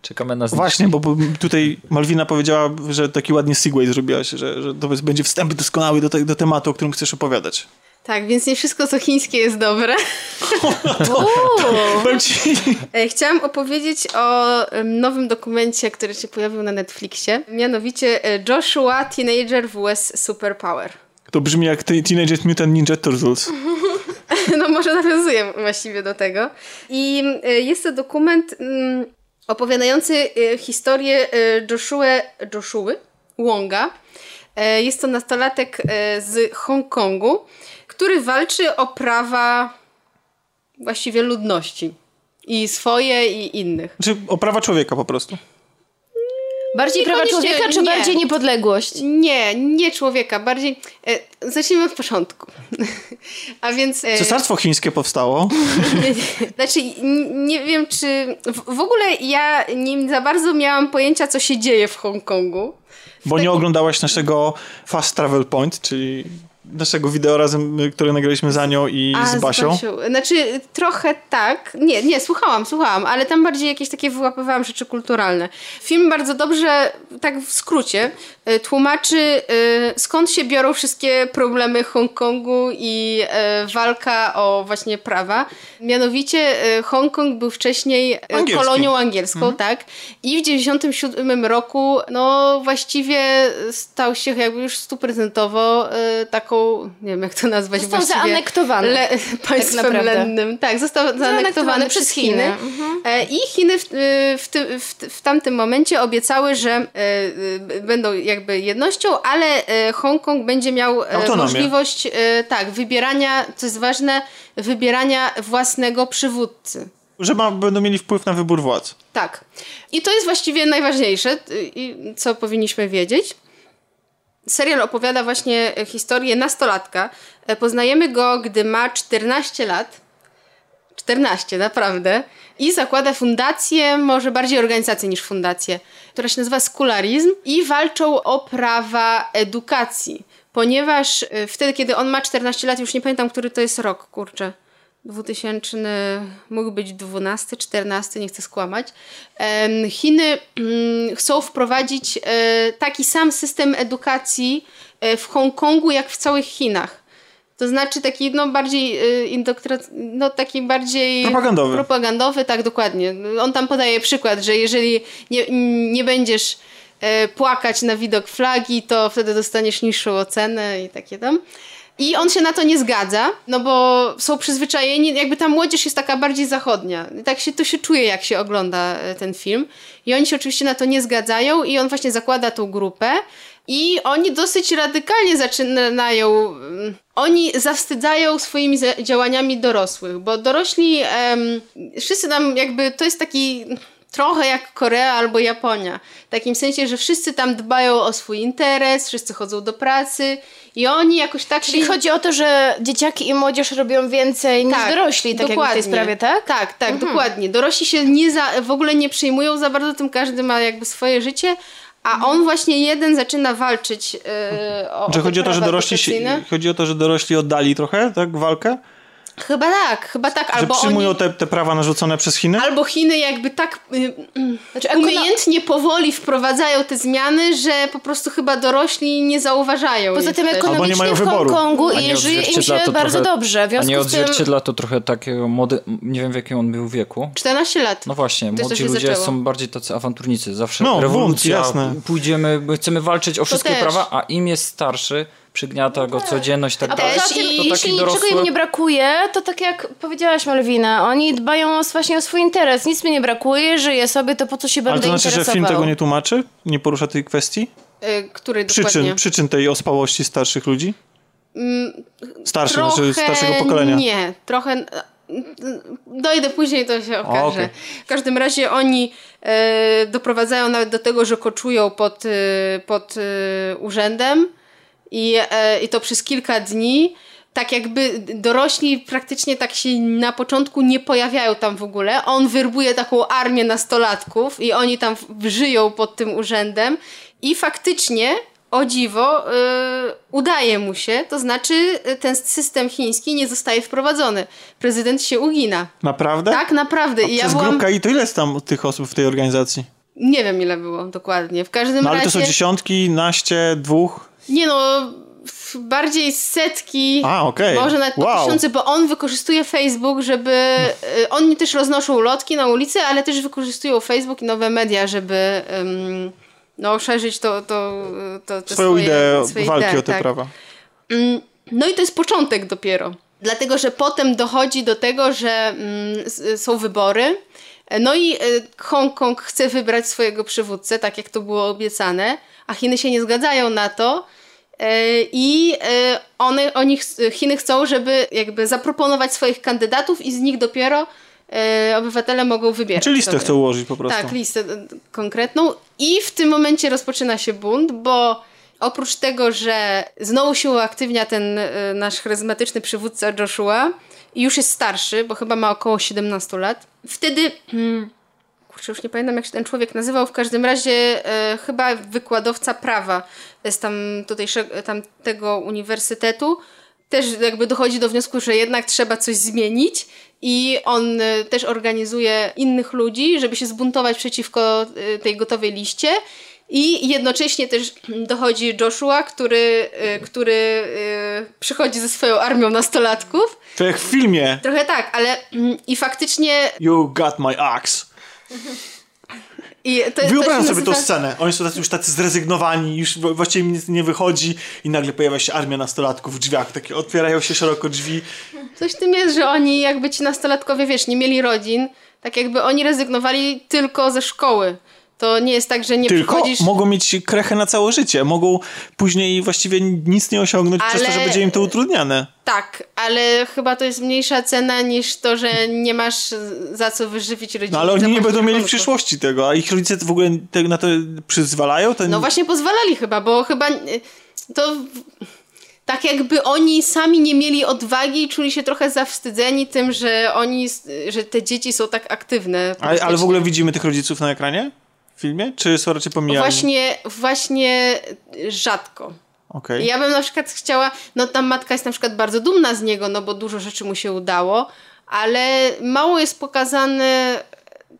Czekamy na właśnie, bo, bo tutaj Malwina powiedziała, że taki ładnie segway zrobiłaś, że, że to będzie wstęp doskonały do, te, do tematu, o którym chcesz opowiadać. Tak, więc nie wszystko, co chińskie jest dobre. [laughs] Powiem ci, E, Chciałam opowiedzieć o nowym dokumencie, który się pojawił na Netflixie. Mianowicie e, Joshua Teenager vs. Superpower. to brzmi jak te- Teenage Mutant Ninja Turtles. [laughs] No może nawiązuję właściwie do tego. I e, jest to dokument opowiadający historię Joshua, Joshuły Wonga. Jest to nastolatek z Hongkongu, który walczy o prawa właściwie ludności. I swoje, i innych. Czy o prawa człowieka po prostu. Bardziej prawa człowieka, czy nie. bardziej niepodległość? Nie, nie człowieka, bardziej... E, zacznijmy od początku. [laughs] A więc... E, Cesarstwo chińskie powstało. [laughs] Znaczy, n- nie wiem, czy. W, w ogóle ja nie za bardzo miałam pojęcia, co się dzieje w Hongkongu. Bo nie oglądałaś naszego Fast Travel Point, czyli naszego wideo razem, y, które nagraliśmy z Anią i A, z Basią. Znaczy, trochę tak. Nie, nie, słuchałam, słuchałam, ale tam bardziej jakieś takie wyłapywałam rzeczy kulturalne. Film bardzo dobrze, tak w skrócie, y, tłumaczy y, skąd się biorą wszystkie problemy Hongkongu i walka o właśnie prawa. Mianowicie Hongkong był wcześniej Angielski. kolonią angielską, tak? I w 97 roku, no właściwie stał się jakby już stuprocentowo y, taką, nie wiem jak to nazwać Został właściwie. zaanektowany. Le, państwem naprawdę. lennym. Tak, został zaanektowany Zaanektowany przez Chiny. Chiny. Mhm. E, I Chiny w, y, w, ty- w, w tamtym momencie obiecały, że e, y, będą jakby jednością, ale e, Hongkong będzie miał Autonomię. możliwość e, tak, wybierania, co jest ważne, wybierania własnego przywódcy. Że ma, będą mieli wpływ na wybór władz. Tak. I to jest właściwie najważniejsze, y, i co powinniśmy wiedzieć. Serial opowiada właśnie historię nastolatka. E, Poznajemy go, gdy ma 14 lat. 14, naprawdę. I zakłada fundację, może bardziej organizację niż fundację, która się nazywa Skularizm i walczą o prawa edukacji. Ponieważ e, wtedy, kiedy on ma 14 lat, już nie pamiętam, który to jest rok, kurczę. 2000 mógł być 12, 14, nie chcę skłamać. Chiny mm, chcą wprowadzić e, taki sam system edukacji e, w Hongkongu, jak w całych Chinach. To znaczy taki no bardziej e, no taki bardziej Propagandowy. propagandowy, tak dokładnie. On tam podaje przykład, że jeżeli nie, nie będziesz płakać na widok flagi, to wtedy dostaniesz niższą ocenę i takie tam. I on się na to nie zgadza, no bo są przyzwyczajeni, jakby ta młodzież jest taka bardziej zachodnia. Tak się to się czuje, jak się ogląda e, ten film. I oni się oczywiście na to nie zgadzają i on właśnie zakłada tą grupę. I oni dosyć radykalnie zaczynają. mm, Oni zawstydzają swoimi działaniami dorosłych, bo dorośli, em, wszyscy tam jakby, to jest taki trochę jak Korea albo Japonia. W takim sensie, że wszyscy tam dbają o swój interes, wszyscy chodzą do pracy i oni jakoś tak Czyli się... chodzi o to, że dzieciaki i młodzież robią więcej niż dorośli, tak jak w tej sprawie, tak? Tak, tak, dokładnie. Dorośli się nie za, w ogóle nie przejmują za bardzo tym, każdy ma jakby swoje życie, a on właśnie jeden zaczyna walczyć yy, o Czy o chodzi o to, że dorośli, się, chodzi o to, że dorośli oddali trochę, tak, walkę? Chyba tak, chyba tak. Że Albo przyjmują oni... te, te prawa narzucone przez Chiny? Albo Chiny jakby tak y, Znaczy, umiejętnie powoli wprowadzają te zmiany, że po prostu chyba dorośli nie zauważają. Poza tym ekonomicznie w. Hongkongu i żyje im odzwierciedla się to bardzo trochę- dobrze. W A nie z tym odzwierciedla to trochę takiego młody... Nie wiem w jakim on był wieku. 14 lat. No właśnie, To, młodzi ludzie zaczęło. są bardziej tacy awanturnicy. Zawsze No, bunt, rewolucja, jasne. pójdziemy, bo chcemy walczyć o wszystkie też. prawa, a im jest starszy, przygniata go codzienność i tak A dalej. poza Też tym, i- jeśli taki niczego dorosły- im nie brakuje, to tak jak powiedziałaś Malwina, oni dbają o, właśnie o swój interes. Nic mi nie brakuje, żyję sobie, to po co się Ale będę to znaczy, że interesował? film tego nie tłumaczy? Nie porusza tej kwestii? Y, który Przyczyn, dokładnie? przyczyn tej ospałości starszych ludzi? Starszych, Trochę znaczy starszego pokolenia. Nie, trochę. Dojdę później, to się okaże. okej. W każdym razie oni e, doprowadzają nawet do tego, że koczują pod, e, pod e, urzędem i, e, i to przez kilka dni. Tak jakby dorośli praktycznie tak się na początku nie pojawiają tam w ogóle. On wyrbuje taką armię nastolatków i oni tam żyją pod tym urzędem i faktycznie o dziwo, y, udaje mu się, to znaczy y, ten system chiński nie zostaje wprowadzony. Prezydent się ugina. Naprawdę? Tak, naprawdę. I ja Przez byłam... grupkę i to ile jest tam tych osób w tej organizacji? Nie wiem ile było dokładnie. W każdym No ale razie... to są dziesiątki, naście, dwóch? Nie no, bardziej setki, A, okej. może nawet Wow. tysiące, bo on wykorzystuje Facebook, żeby... y, Oni też roznoszą lotki na ulicy, ale też wykorzystują Facebook i nowe media, żeby ym, no, szerzyć to, to, to, te Swoją swoje, ideę swoje walki idee, o te tak. prawa. Mm, No i to jest początek dopiero. Dlatego, że potem dochodzi do tego, że mm, s- są wybory. No i e, Hongkong chce wybrać swojego przywódcę, tak jak to było obiecane, a Chiny się nie zgadzają na to. E, I e, one, Chiny chcą, żeby jakby zaproponować swoich kandydatów i z nich dopiero e, obywatele mogą wybierać. Czy listę sobie. chcą ułożyć po prostu. Tak, listę konkretną. I w tym momencie rozpoczyna się bunt, bo oprócz tego, że znowu się uaktywnia ten nasz charyzmatyczny przywódca Joshua już jest starszy, bo chyba ma około 17 lat, wtedy... Hmm, kurczę, już nie pamiętam jak się ten człowiek nazywał, w każdym razie e, chyba wykładowca prawa z tam, tutejszego, tam tego uniwersytetu też jakby dochodzi do wniosku, że jednak trzeba coś zmienić i on e, też organizuje innych ludzi, żeby się zbuntować przeciwko e, tej gotowej liście. I jednocześnie też [clears throat] dochodzi Joshua, który, e, który e, przychodzi ze swoją armią nastolatków. To jak w filmie Trochę tak, ale mm, i faktycznie You got my axe. I to, to Wyobrażam się sobie nazywa- tą scenę. Oni są tacy, już tacy zrezygnowani, już właściwie nic nie wychodzi i nagle pojawia się armia nastolatków w drzwiach. Takie otwierają się szeroko drzwi. Coś w tym jest, że oni jakby ci nastolatkowie, wiesz, nie mieli rodzin, tak jakby oni rezygnowali tylko ze szkoły. To nie jest tak, że nie Tylko przychodzisz... mogą mieć krechę na całe życie. Mogą później właściwie nic nie osiągnąć przez to, Ale- że będzie im to utrudniane. Tak, ale chyba to jest mniejsza cena niż to, że nie masz za co wyżywić rodziny. No ale oni nie będą mieli w przyszłości tego, a ich rodzice w ogóle te, na to przyzwalają? To No właśnie pozwalali chyba, bo chyba to tak jakby oni sami nie mieli odwagi i czuli się trochę zawstydzeni tym, że oni, że te dzieci są tak aktywne. ale, ale w ogóle widzimy tych rodziców na ekranie? W filmie? Czy są raczej pomijani? Właśnie, właśnie rzadko. Okej. Ja bym na przykład chciała, no tam matka jest na przykład bardzo dumna z niego, no bo dużo rzeczy mu się udało, ale mało jest pokazane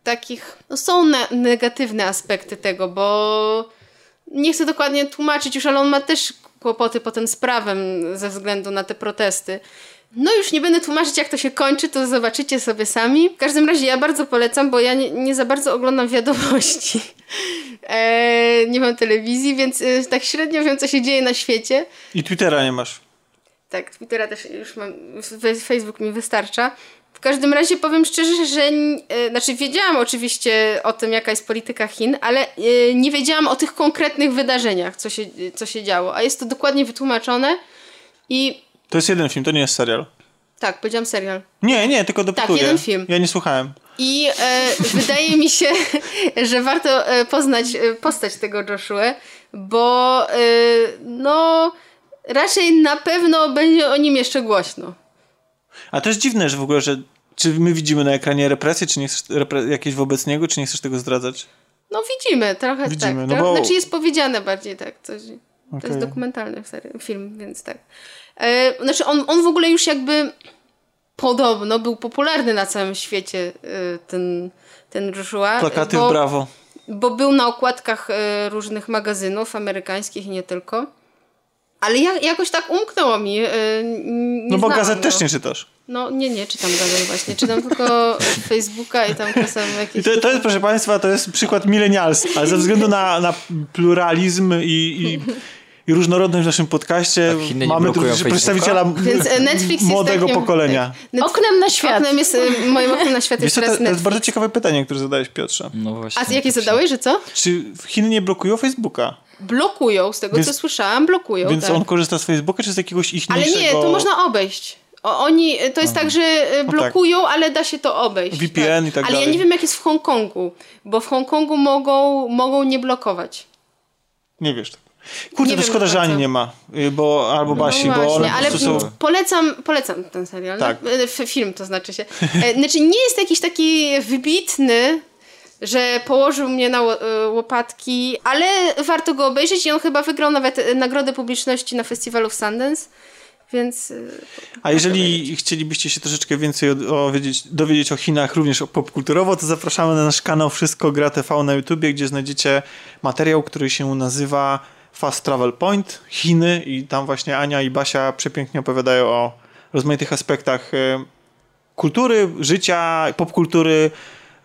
takich, no są ne- negatywne aspekty tego, bo nie chcę dokładnie tłumaczyć już, ale on ma też kłopoty potem z prawem ze względu na te protesty. No już nie będę tłumaczyć, jak to się kończy, to zobaczycie sobie sami. W każdym razie ja bardzo polecam, bo ja nie, nie za bardzo oglądam wiadomości. Eee, [laughs] nie mam telewizji, więc e, tak średnio wiem, co się dzieje na świecie. I Twittera nie masz. Tak, Twittera też już mam, Facebook mi wystarcza. W każdym razie powiem szczerze, że e, znaczy wiedziałam oczywiście o tym, jaka jest polityka Chin, ale e, nie wiedziałam o tych konkretnych wydarzeniach, co się, co się działo. A jest to dokładnie wytłumaczone i To jest jeden film, to nie jest serial. tak, powiedziałam serial. Nie, nie, tylko dopytuję. jeden film. Ja nie słuchałem. I e, wydaje mi się, [laughs] że warto e, poznać e, postać tego Joshua, bo e, no raczej na pewno będzie o nim jeszcze głośno. A to jest dziwne, że w ogóle, że czy my widzimy na ekranie represje, czy nie chcesz repre- jakieś wobec niego, czy nie chcesz tego zdradzać? No widzimy, trochę Widzimy, tak. no bo- Znaczy jest powiedziane bardziej tak. Coś, To Okej. jest dokumentalny film, więc tak. E, znaczy on, on w ogóle już jakby podobno był popularny na całym świecie e, ten, ten Joshua. Plakaty bo, w brawo. bo był na okładkach e, różnych magazynów amerykańskich i nie tylko. Ale ja, jakoś tak umknęło mi. e, No bo gazet go. też nie czytasz. No nie, nie czytam gazet właśnie. Czytam tylko [laughs] Facebooka i tam czasem I jakieś... to, to jest, proszę Państwa, to jest przykład milenialstwa, ale ze względu na, na pluralizm i, i, i różnorodność w naszym podcaście Tak, mamy tu przedstawiciela Więc, e, [laughs] młodego takim- pokolenia. Net- Oknem na świat. Oknem jest, e, moim oknem na świat jest co, to, teraz to jest bardzo ciekawe pytanie, które zadałeś Piotrze. No właśnie. A jakie zadałeś, że co? Czy Chiny nie blokują Facebooka? Blokują, z tego Więc- co słyszałam, blokują. Więc tak. on korzysta z Facebooka, czy z jakiegoś ich Ale nie, to można obejść. O, oni, to jest tak, że e, blokują, ale da się to obejść. VPN i tak Ale dalej. ja nie wiem, jak jest w Hongkongu, bo w Hongkongu mogą, mogą nie blokować. Nie wiesz. Kurde, to szkoda, że Ani nie ma. y, Bo, albo Basi, no bo właśnie, one ale po prostu są... polecam, polecam ten serial. Tak. No, f- film to znaczy się. E, Znaczy nie jest jakiś taki wybitny, że położył mnie na e, łopatki, ale warto go obejrzeć i on chyba wygrał nawet nagrodę publiczności na festiwalu w Sundance. Więc A jeżeli chcielibyście się troszeczkę więcej o- o wiedzieć, dowiedzieć o Chinach, również popkulturowo, to zapraszamy na nasz kanał Wszystko Gra TV na YouTubie, gdzie znajdziecie materiał, który się nazywa Fast Travel Point, Chiny i tam właśnie Ania i Basia przepięknie opowiadają o rozmaitych aspektach e, kultury, życia, popkultury,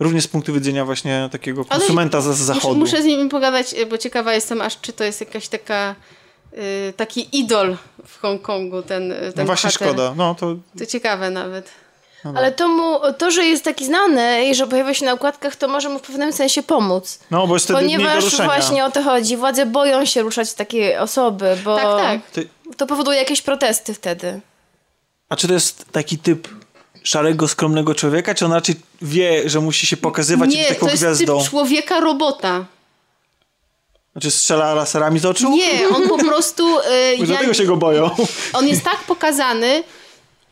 również z punktu widzenia właśnie takiego Ale konsumenta z z zachodu. muszę z nimi pogadać, bo ciekawa jestem aż, czy to jest jakaś taka e, taki idol w Hongkongu, ten, e, ten No właśnie bohater. szkoda. No to To ciekawe nawet. Ale to, mu, to, że jest taki znany i że pojawia się na okładkach, to może mu w pewnym sensie pomóc. no, bo jest wtedy Ponieważ właśnie o to chodzi. Władze boją się ruszać takie osoby, bo Tak, tak. Ty- to powoduje jakieś protesty wtedy. A czy to jest taki typ szarego, skromnego człowieka, czy on raczej wie, że musi się pokazywać i Nie, być taką to jest gwiazdą? typ człowieka robota. Znaczy strzela laserami z oczu? Nie, on po prostu... e, Może ja- dlatego się go boją. on jest tak pokazany,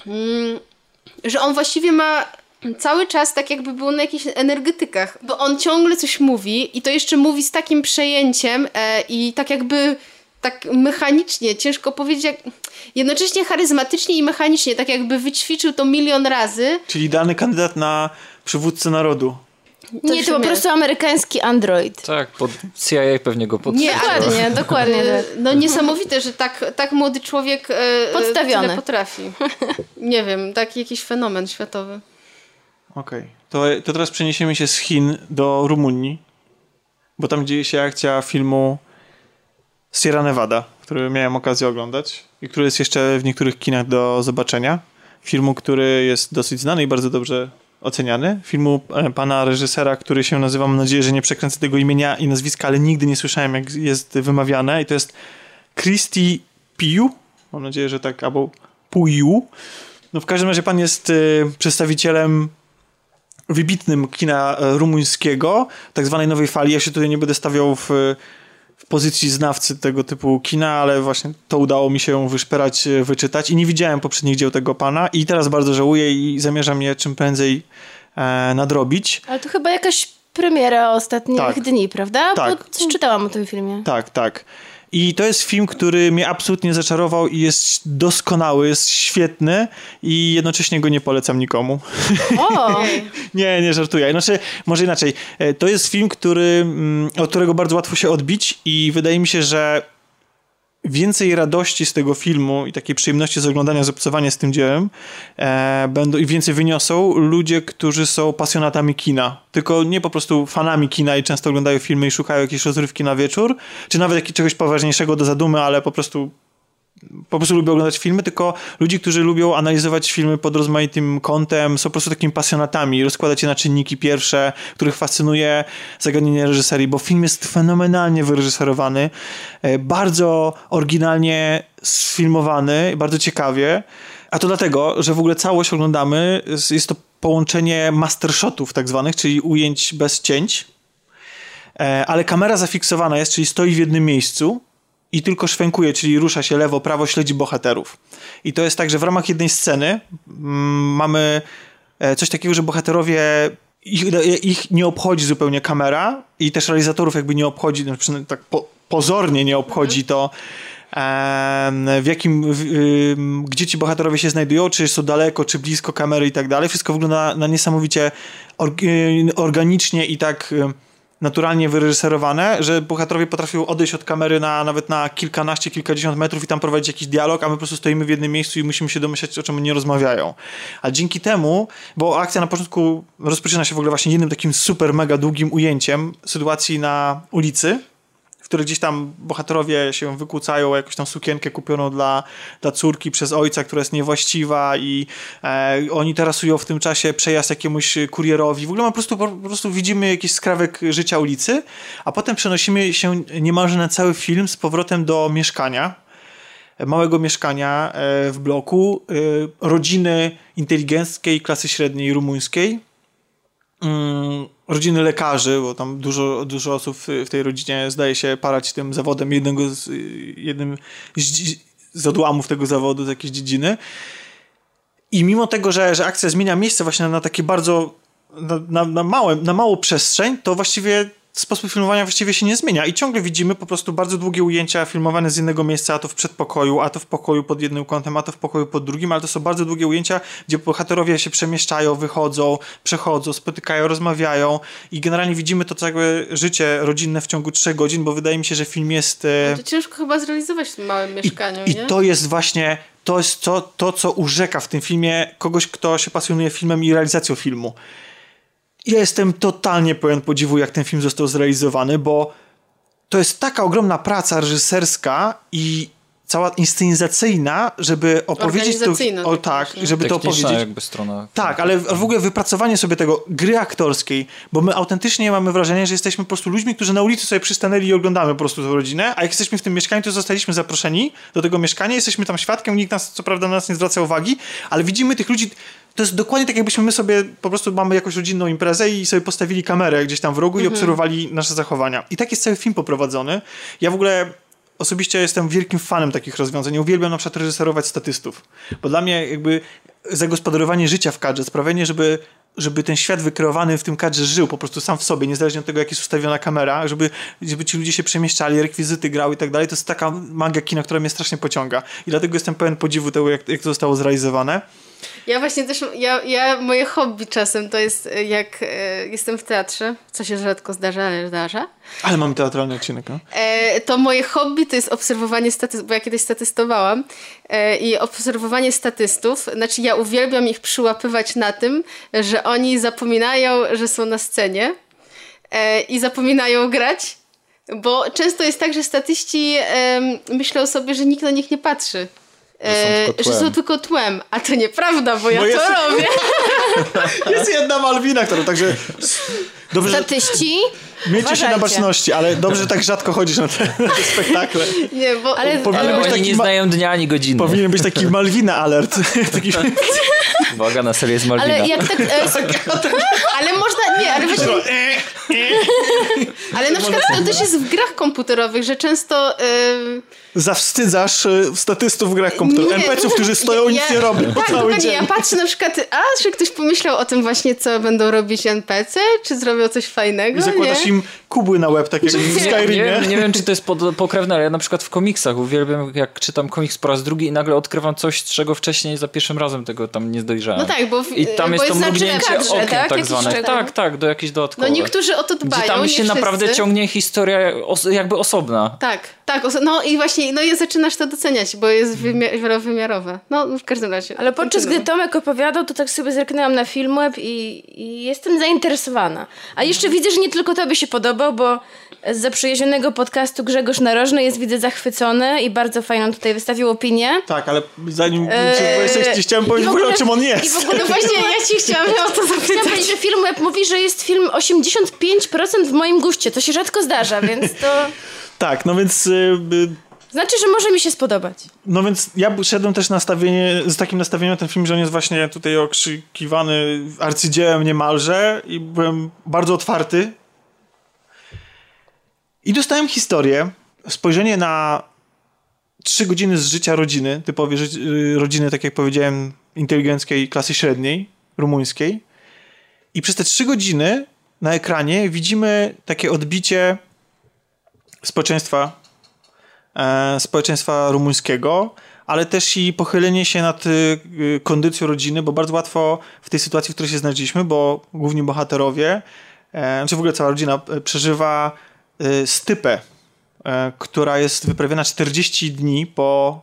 mm, że on właściwie ma cały czas tak jakby był na jakichś energetykach, bo on ciągle coś mówi i to jeszcze mówi z takim przejęciem e, i tak jakby tak mechanicznie, ciężko powiedzieć, jak, jednocześnie charyzmatycznie i mechanicznie, tak jakby wyćwiczył to milion razy. Czyli idealny kandydat na przywódcę narodu. Nie, to po prostu amerykański android. Tak, pod CIA pewnie go pod... Nie, ale- Dokładnie, [laughs] dokładnie tak. [laughs] No niesamowite, że tak, tak młody człowiek e, e, Podstawiony. tyle potrafi. Nie wiem, taki jakiś fenomen światowy. Okej. To, to teraz przeniesiemy się z Chin do Rumunii, bo tam dzieje się akcja filmu Sierra Nevada, który miałem okazję oglądać i który jest jeszcze w niektórych kinach do zobaczenia. Filmu, który jest dosyć znany i bardzo dobrze oceniany. Filmu e, pana reżysera, który się nazywa, mam nadzieję, że nie przekręcę tego imienia i nazwiska, ale nigdy nie słyszałem, jak jest wymawiane. I to jest Christy Piu. Mam nadzieję, że tak, albo Puiu. No w każdym razie pan jest e, przedstawicielem wybitnym kina e, rumuńskiego, tak zwanej nowej fali. Ja się tutaj nie będę stawiał w, w pozycji znawcy tego typu kina, ale właśnie to udało mi się wyszperać, e, wyczytać i nie widziałem poprzednich dzieł tego pana i teraz bardzo żałuję i zamierzam je czym prędzej e, nadrobić. Ale to chyba jakaś premiera ostatnich Tak. dni, prawda? Tak. Bo coś czytałam o tym filmie. Tak, tak. I to jest film, który mnie absolutnie zaczarował i jest doskonały, jest świetny i jednocześnie go nie polecam nikomu. O! [laughs] Nie, nie żartuję. Znaczy, może inaczej. E, To jest film, który, mm, od którego bardzo łatwo się odbić i wydaje mi się, że więcej radości z tego filmu i takiej przyjemności z oglądania, z obcowania z tym dziełem e, będą i więcej wyniosą ludzie, którzy są pasjonatami kina. Tylko nie po prostu fanami kina i często oglądają filmy i szukają jakiejś rozrywki na wieczór, czy nawet jak, czegoś poważniejszego do zadumy, ale po prostu po prostu lubią oglądać filmy, tylko ludzi, którzy lubią analizować filmy pod rozmaitym kątem, są po prostu takimi pasjonatami, rozkładać je na czynniki pierwsze, których fascynuje zagadnienie reżyserii, bo film jest fenomenalnie wyreżyserowany, e, bardzo oryginalnie sfilmowany, bardzo ciekawie, a to dlatego, że w ogóle całość oglądamy, jest- jest to połączenie mastershotów tak zwanych, czyli ujęć bez cięć, E, ale kamera zafiksowana jest, czyli stoi w jednym miejscu i tylko szwenkuje, czyli rusza się lewo, prawo, śledzi bohaterów. I to jest tak, że w ramach jednej sceny mm, mamy e, coś takiego, że bohaterowie ich, ich nie obchodzi zupełnie kamera i też realizatorów jakby nie obchodzi, no tak po, pozornie nie obchodzi to, w jakim, w, gdzie ci bohaterowie się znajdują, czy są daleko, czy blisko kamery i tak dalej. Wszystko wygląda na niesamowicie y, organicznie i tak naturalnie wyreżyserowane, że bohaterowie potrafią odejść od kamery na nawet na kilkanaście, kilkadziesiąt metrów i tam prowadzić jakiś dialog, a my po prostu stoimy w jednym miejscu i musimy się domyślać, o czym oni rozmawiają. A dzięki temu, bo akcja na początku rozpoczyna się w ogóle właśnie jednym takim super, mega długim ujęciem sytuacji na ulicy, w której gdzieś tam bohaterowie się wykłócają jakąś tam sukienkę kupioną dla, dla córki przez ojca, która jest niewłaściwa i e, oni tarasują w tym czasie przejazd jakiemuś kurierowi. W ogóle po prostu, po prostu widzimy jakiś skrawek życia ulicy, a potem przenosimy się niemalże na cały film z powrotem do mieszkania, małego mieszkania e, w bloku, e, rodziny inteligenckiej, klasy średniej rumuńskiej, mm, rodziny lekarzy, bo tam dużo, dużo osób w tej rodzinie zdaje się parać tym zawodem jednego z, jednym z, z odłamów tego zawodu, z jakiejś dziedziny. I mimo tego, że, że akcja zmienia miejsce właśnie na takie bardzo na, na, na, małe, na małą przestrzeń, to właściwie sposób filmowania właściwie się nie zmienia i ciągle widzimy po prostu bardzo długie ujęcia filmowane z jednego miejsca, a to w przedpokoju, a to w pokoju pod jednym kątem, a to w pokoju pod drugim, ale to są bardzo długie ujęcia, gdzie bohaterowie się przemieszczają, wychodzą, przechodzą, spotykają, rozmawiają i generalnie widzimy to całe życie rodzinne w ciągu trzech godzin, bo wydaje mi się, że film jest... e, To ciężko chyba zrealizować w tym małym mieszkaniu, i, nie? I to jest właśnie to, jest to, to, co urzeka w tym filmie kogoś, kto się pasjonuje filmem i realizacją filmu. Ja jestem totalnie pełen podziwu, jak ten film został zrealizowany, bo to jest taka ogromna praca reżyserska i cała inscenizacyjna, żeby opowiedzieć to, o tak, też, nie? żeby to Techniczna opowiedzieć. jakby strona. Tak, ale w ogóle wypracowanie sobie tego, gry aktorskiej, bo my autentycznie mamy wrażenie, że jesteśmy po prostu ludźmi, którzy na ulicy sobie przystanęli i oglądamy po prostu tę rodzinę, a jak jesteśmy w tym mieszkaniu, to zostaliśmy zaproszeni do tego mieszkania, jesteśmy tam świadkiem, nikt nas, co prawda na nas nie zwraca uwagi, ale widzimy tych ludzi to jest dokładnie tak, jakbyśmy my sobie po prostu mamy jakąś rodzinną imprezę i sobie postawili kamerę gdzieś tam w rogu i obserwowali nasze zachowania. I tak jest cały film poprowadzony. Ja w ogóle osobiście jestem wielkim fanem takich rozwiązań. Uwielbiam na przykład reżyserować statystów. Bo dla mnie jakby zagospodarowanie życia w kadrze, sprawienie, żeby żeby ten świat wykreowany w tym kadrze żył po prostu sam w sobie, niezależnie od tego, jak jest ustawiona kamera, żeby, żeby ci ludzie się przemieszczali, rekwizyty grały i tak dalej. To jest taka magia kina, która mnie strasznie pociąga. I dlatego jestem pełen podziwu tego, jak, jak to zostało zrealizowane. Ja właśnie też, ja, ja, moje hobby czasem to jest e, jak e, jestem w teatrze, co się rzadko zdarza, ale zdarza. Ale mamy teatralny odcinek, no? E, to moje hobby to jest obserwowanie statystów, bo ja kiedyś statystowałam e, i obserwowanie statystów, znaczy ja uwielbiam ich przyłapywać na tym, że oni zapominają, że są na scenie e, i zapominają grać, bo często jest tak, że statyści myślą sobie, że nikt na nich nie patrzy. E, tylko że tłem. są tylko tłem, a to nieprawda, bo ja Bo to jest- robię. [laughs] Jest jedna Malwina, która także... Dobrze, że Statyści, miejcie się na baczności, ale dobrze, że tak rzadko chodzisz na te, na te spektakle. Nie, bo Ale- Powinien Ale być oni taki nie ma- znają dnia ani godziny. Powinien być taki Malwina alert. [laughs] Taki... Uwaga, na serię z Malwina. ale jak tak... [laughs] E, Ale można, nie, ale właśnie, ale na przykład to też jest w grach komputerowych, że często Zawstydzasz y, statystów w grach komputerowych. Nie. NPC-ów, którzy stoją i nic nie robią po Tak, cały dzień. Ja patrzę na przykład, a czy ktoś pomyślał o tym właśnie, co będą robić NPC? Czy zrobią coś fajnego? I zakładasz nie? im kubły na łeb, tak jak w Nie, nie, Skyrimie. wiem, nie wiem, czy to jest pod, pokrewne, ale ja na przykład w komiksach uwielbiam, jak czytam komiks po raz drugi i nagle odkrywam coś, czego wcześniej za pierwszym razem tego tam nie dojrzałem. No tak, bo w- I tam bo jest to jest mrugnięcie kadrze, okiem tak? tak, zwane. szczegół. Tak, tak, do jakichś No dodatkowych. niektórzy o to dbają, Gdzie tam nie się naprawdę wszyscy. ciągnie historia os jakby osobna. Tak, tak. No i właśnie, no i zaczynasz to doceniać, bo jest wymi- wielowymiarowe. No w każdym razie. Ale podczas gdy. Tomek opowiadał, to tak sobie zerknęłam na Filmweb i, i jestem zainteresowana. A jeszcze widzę, że nie tylko tobie się podobał, bo z zaprzyjaźnionego podcastu Grzegorz Narożny jest, widzę, zachwycony i bardzo fajną tutaj wystawił opinię. Tak, ale zanim Eee, chciałem i powiedzieć w ogóle o ogóle- czym on I jest. w ogóle właśnie, ja ci chciałam o to Chciałam zapytać. powiedzieć, że Filmweb mówi, że jest film 85% w moim guście. To się rzadko zdarza, więc to Tak, no więc... y, y, znaczy, że może mi się spodobać. No więc ja szedłem też nastawienie, z takim nastawieniem na ten film, że on jest właśnie tutaj okrzykiwany arcydziełem niemalże i byłem bardzo otwarty. I dostałem historię, spojrzenie na trzy godziny z życia rodziny, typowej y, rodziny, tak jak powiedziałem, inteligenckiej klasy średniej, rumuńskiej. I przez te trzy godziny na ekranie widzimy takie odbicie społeczeństwa społeczeństwa rumuńskiego, ale też i pochylenie się nad y, kondycją rodziny, bo bardzo łatwo w tej sytuacji, w której się znaleźliśmy, bo główni bohaterowie, e, znaczy w ogóle cała rodzina e, przeżywa stypę, e, która jest wyprawiona 40 dni po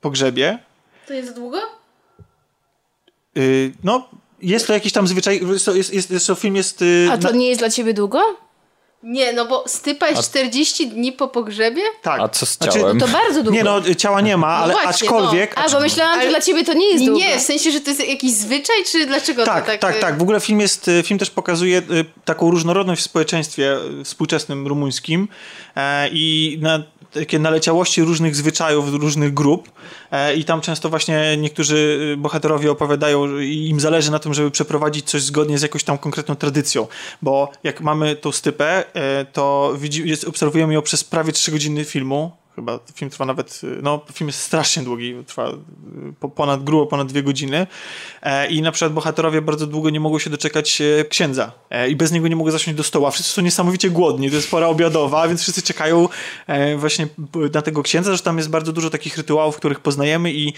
pogrzebie. To jest długo? Y, no, jest to jakiś tam zwyczaj, jest, to- jest, jest, jest to film jest... y, A to na- nie jest dla ciebie długo? Nie, no bo stypa jest 40 dni po pogrzebie? tak. A co z Znaczy, ciałem? To bardzo długo. Nie no, ciała nie ma, ale właśnie, aczkolwiek... A, bo myślałam, że dla ciebie to nie jest Nie, długo. nie, w sensie, że to jest jakiś zwyczaj, czy dlaczego Tak, to tak? tak, tak, W ogóle film jest, y, film też pokazuje y, taką różnorodność w społeczeństwie y, współczesnym rumuńskim e, i na takie naleciałości różnych zwyczajów, różnych grup. E, i tam często właśnie niektórzy y, bohaterowie opowiadają że im zależy na tym, żeby przeprowadzić coś zgodnie z jakąś tam konkretną tradycją, bo jak mamy tą stypę, e, to widzi, jest, obserwujemy ją przez prawie 3 godziny filmu, chyba film trwa nawet, y, no film jest strasznie długi, trwa y, po, ponad, grubo ponad dwie godziny. E, i na przykład bohaterowie bardzo długo nie mogą się doczekać e, księdza. E, i bez niego nie mogą zasiąść do stołu, a wszyscy są niesamowicie głodni, to jest pora obiadowa, więc wszyscy czekają właśnie na tego księdza, że tam jest bardzo dużo takich rytuałów, których poznajemy i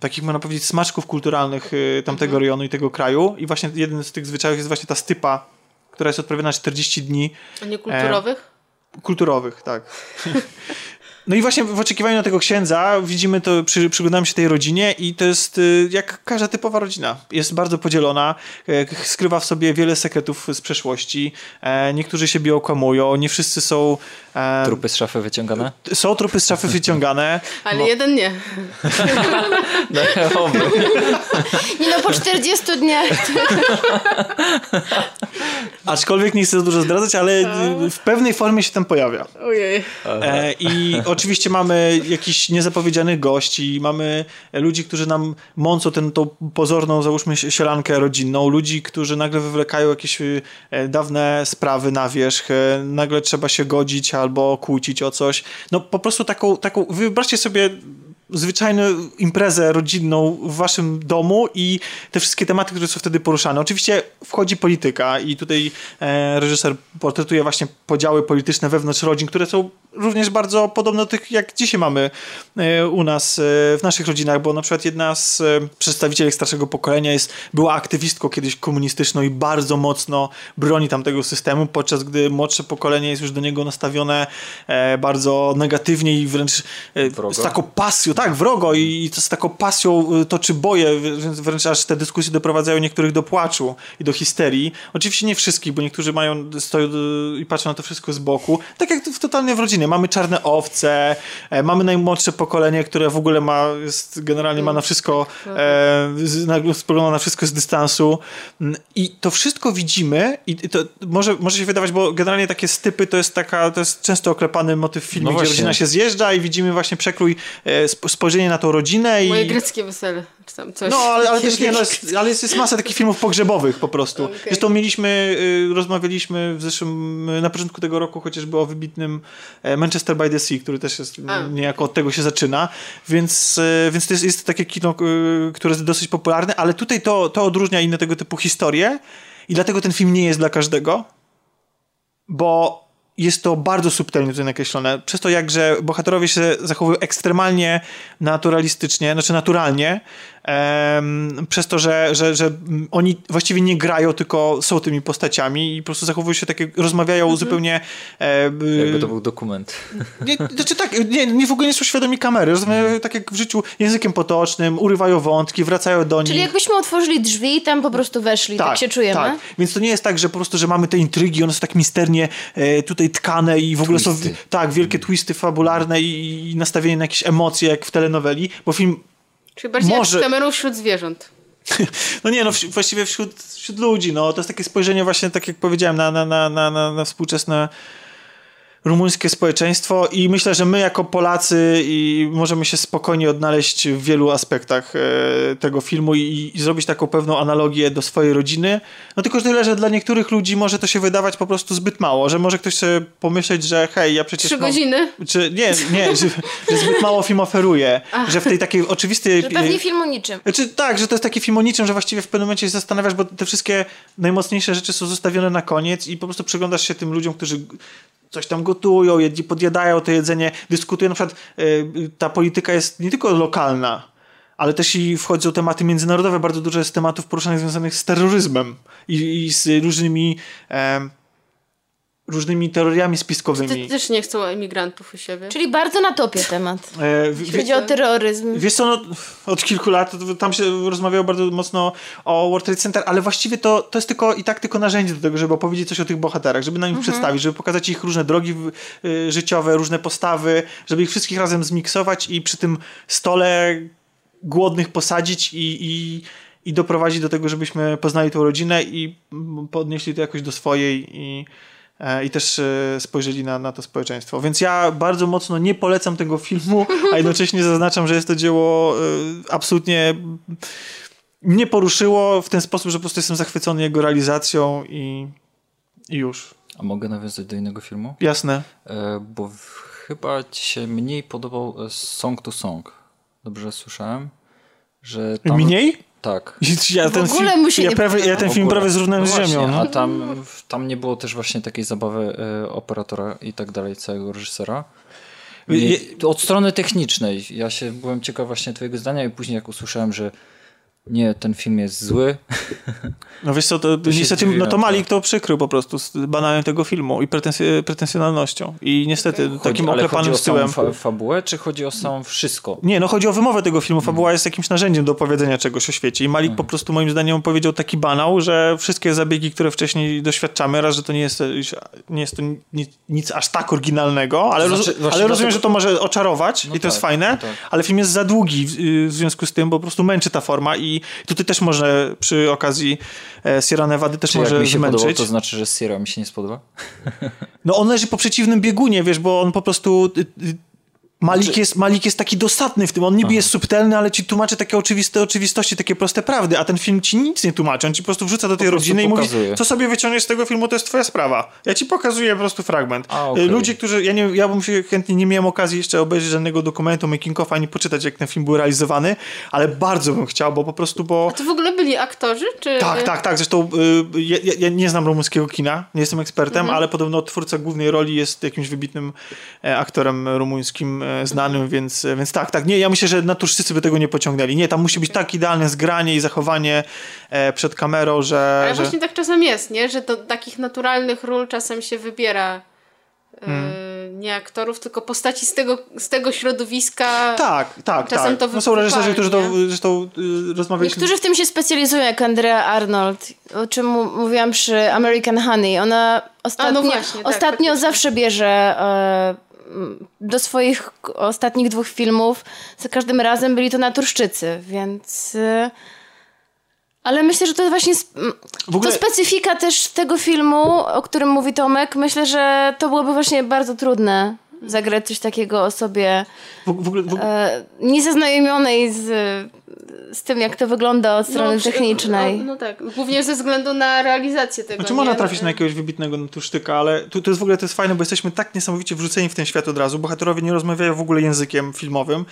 takich można powiedzieć smaczków kulturalnych e, tamtego rejonu i tego kraju. I właśnie jeden z tych zwyczajów jest właśnie ta stypa, która jest odprawiana 40 dni. A nie kulturowych? kulturowych, tak. [laughs] No i właśnie w oczekiwaniu na tego księdza widzimy to, przy, przyglądamy się tej rodzinie i to jest y, jak każda typowa rodzina. Jest bardzo podzielona, e, skrywa w sobie wiele sekretów z przeszłości. E, niektórzy siebie okłamują, nie wszyscy są... E, Trupy z szafy wyciągane? są trupy z szafy wyciągane. [laughs] Ale No, jeden nie. No. [laughs] Nie no, po 40 dniach. [laughs] Aczkolwiek nie chcę za dużo zdradzać, ale w pewnej formie się tam pojawia. Ojej. E, I oczywiście mamy jakichś niezapowiedzianych gości, mamy ludzi, którzy nam mącą tę pozorną, załóżmy, sielankę rodzinną, ludzi, którzy nagle wywlekają jakieś e, dawne sprawy na wierzch, e, nagle trzeba się godzić albo kłócić o coś. No po prostu taką, taką wyobraźcie sobie zwyczajną imprezę rodzinną w waszym domu i te wszystkie tematy, które są wtedy poruszane. Oczywiście wchodzi polityka i tutaj e, reżyser portretuje właśnie podziały polityczne wewnątrz rodzin, które są również bardzo podobne do tych, jak dzisiaj mamy e, u nas e, w naszych rodzinach, bo na przykład jedna z e, przedstawicieli starszego pokolenia jest, była aktywistką kiedyś komunistyczną i bardzo mocno broni tamtego systemu, podczas gdy młodsze pokolenie jest już do niego nastawione e, bardzo negatywnie i wręcz e, z taką pasją, tak, wrogo i, i to z taką pasją y, toczy boje, wręcz, wręcz aż te dyskusje doprowadzają niektórych do płaczu i do histerii. Oczywiście nie wszystkich, bo niektórzy mają, stoją y, i patrzą na to wszystko z boku. Tak jak w totalnie w rodzinie. Mamy czarne owce, e, mamy najmłodsze pokolenie, które w ogóle ma, jest, generalnie ma na wszystko, e, spogląda na wszystko z dystansu. I to wszystko widzimy i to może, może się wydawać, bo generalnie takie stypy to jest taka, to jest często oklepany motyw w filmie, No gdzie rodzina się zjeżdża i widzimy właśnie przekrój, e, sp- spojrzenie na tą rodzinę i... Moje greckie wesele, czy tam coś. No, ale, ale [laughs] też nie, no jest, ale jest, jest masa takich filmów pogrzebowych po prostu. Okej. Zresztą mieliśmy, y, rozmawialiśmy w zeszłym, y, na początku tego roku chociażby o wybitnym e, Manchester by the Sea, który też jest, A. niejako od tego się zaczyna, więc, y, więc to jest, jest takie kino, które jest dosyć popularne, ale tutaj to, to odróżnia inne tego typu historie i dlatego ten film nie jest dla każdego, bo jest to bardzo subtelnie tutaj nakreślone. Przez to, jakże bohaterowie się zachowują ekstremalnie naturalistycznie, znaczy naturalnie, em, przez to, że, że, że mm, oni właściwie nie grają, tylko są tymi postaciami i po prostu zachowują się tak, jak rozmawiają zupełnie... E, Jakby to był dokument. nie, znaczy tak, nie, nie w ogóle nie są świadomi kamery, rozmawiają tak jak w życiu językiem potocznym, urywają wątki, wracają do nich. Czyli jakbyśmy otworzyli drzwi i tam po prostu weszli, tak, się czujemy. Tak. Więc to nie jest tak, że po prostu, że mamy te intrygi, one są tak misternie e, tutaj tkane i w ogóle są Twisty. tak, wielkie twisty fabularne i, i nastawienie na jakieś emocje, jak w telenoweli, bo film, Czyli bardziej Może- kamerą wśród zwierząt. [laughs] no nie, no właściwie wśród, wśród ludzi, no to jest takie spojrzenie właśnie, tak jak powiedziałem, na, na, na, na, na współczesne rumuńskie społeczeństwo i myślę, że my jako Polacy i możemy się spokojnie odnaleźć w wielu aspektach e, tego filmu i, i zrobić taką pewną analogię do swojej rodziny. No tylko tyle, że dla niektórych ludzi może to się wydawać po prostu zbyt mało, że może ktoś sobie pomyśleć, że hej, ja przecież Trzy mam... godziny? Czy, nie, nie, [laughs] że, że zbyt mało film oferuje, że w tej takiej oczywistej... Że pewnie film o niczym. Znaczy, tak, że to jest taki film o niczym, że właściwie w pewnym momencie się zastanawiasz, bo te wszystkie najmocniejsze rzeczy są zostawione na koniec i po prostu przyglądasz się tym ludziom, którzy coś tam gotują, jedli, podjadają to jedzenie, dyskutują. Na przykład y, ta polityka jest nie tylko lokalna, ale też i wchodzą tematy międzynarodowe. Bardzo dużo jest tematów poruszanych związanych z terroryzmem i, i z różnymi em, różnymi teoriami Ty spiskowymi. też nie chcą emigrantów u siebie. Czyli bardzo na topie temat. E, w- Jeśli chodzi o terroryzm. Wiesz co, no, od kilku lat tam się rozmawiało bardzo mocno o World Trade Center, ale właściwie to, to jest tylko i tak tylko narzędzie do tego, żeby opowiedzieć coś o tych bohaterach, żeby na nich przedstawić, żeby pokazać ich różne drogi w- y, życiowe, różne postawy, żeby ich wszystkich razem zmiksować i przy tym stole głodnych posadzić i, i, i doprowadzić do tego, żebyśmy poznali tą rodzinę i podnieśli to jakoś do swojej i, i też e, spojrzeli na, na to społeczeństwo. Więc ja bardzo mocno nie polecam tego filmu, a jednocześnie zaznaczam, że jest to dzieło e, absolutnie mnie poruszyło w ten sposób, że po prostu jestem zachwycony jego realizacją i, i już. A mogę nawiązać do innego filmu? Jasne. E, bo chyba ci się mniej podobał e, Song to Song. Dobrze słyszałem? Że tam, Mniej? Tak. Ja W ten ogóle film, mu się ja, nie prawie, ja ten W film prawie zrównałem No z właśnie, ziemią. A tam, tam nie było też właśnie takiej zabawy e, operatora i tak dalej, całego reżysera. Je- Nie, od strony technicznej. Ja się byłem ciekaw właśnie twojego zdania i później jak usłyszałem, że nie, ten film jest zły. [laughs] No wiesz co, to, się niestety no to. Malik to przykrył po prostu z banałem tego filmu i pretensj- pretensjonalnością. I niestety Chodzi, takim chodzi oklepanym o samą styłem. fa- fabułę, czy chodzi o samą wszystko? Nie, no chodzi o wymowę tego filmu. Mhm. Fabuła jest jakimś narzędziem do opowiedzenia czegoś o świecie. I Malik po prostu moim zdaniem powiedział taki banał, że wszystkie zabiegi, które wcześniej doświadczamy, raz, że to nie jest, nie jest to nic, nic aż tak oryginalnego, ale, To roz, znaczy, właśnie ale rozumiem, że to może oczarować No i to jest tak, fajne, no tak. ale film jest za długi w, w związku z tym, bo po prostu męczy ta forma i i tutaj też może przy okazji e, Sierra Nevada też Czy może jak mi się zmęczyć. podobał, to znaczy, że Sierra mi się nie spodoba? No on leży po przeciwnym biegunie, wiesz, bo on po prostu... Malik, Znaczy- jest, Malik jest taki dosadny w tym, on niby jest subtelny, ale ci tłumaczy takie oczywiste oczywistości, takie proste prawdy, a ten film ci nic nie tłumaczy, on ci po prostu wrzuca do tej rodziny i mówi, pokazuje. co sobie wyciągniesz z tego filmu, to jest twoja sprawa. Ja ci pokazuję po prostu fragment. A. Y, Ludzie, którzy, ja, nie, ja bym się chętnie, nie miałem okazji jeszcze obejrzeć żadnego dokumentu making of, ani poczytać, jak ten film był realizowany, ale bardzo bym chciał, bo po prostu, bo... To w ogóle byli aktorzy? Czy... Tak, tak, tak. Zresztą y, ja, ja- ja nie znam rumuńskiego kina, nie jestem ekspertem, Mhm. ale podobno twórca głównej roli jest jakimś wybitnym e, aktorem rumuńskim e, znanym, więc, więc tak, tak. Nie, ja myślę, że naturszczycy by tego nie pociągnęli. Nie, tam musi być tak idealne zgranie i zachowanie e, przed kamerą, że... Ale że... właśnie tak czasem jest, nie? Że do takich naturalnych ról czasem się wybiera e, nie aktorów, tylko postaci z tego, z tego środowiska. Tak, tak, Czasem tak. to no są reżyserzy, którzy to zresztą y, rozmawialiśmy... Niektórzy w tym się specjalizują, jak Andrea Arnold, o czym mówiłam przy American Honey. Ona ostatnio, właśnie, tak, ostatnio faktycznie. zawsze bierze e, do swoich ostatnich dwóch filmów, za każdym razem byli to naturszczycy, więc... e, ale myślę, że to właśnie ogóle- to specyfika też tego filmu, o którym mówi Tomek. Myślę, że to byłoby właśnie bardzo trudne zagrać coś takiego osobie W, w ogóle, w, e, niezaznajomionej z, z tym, jak to wygląda od strony przy- technicznej. No, no tak, głównie ze względu na realizację tego. Znaczy nie? można trafić na jakiegoś wybitnego ale tu, to jest w ogóle to jest fajne, bo jesteśmy tak niesamowicie wrzuceni w ten świat od razu. Bohaterowie nie rozmawiają w ogóle językiem filmowym.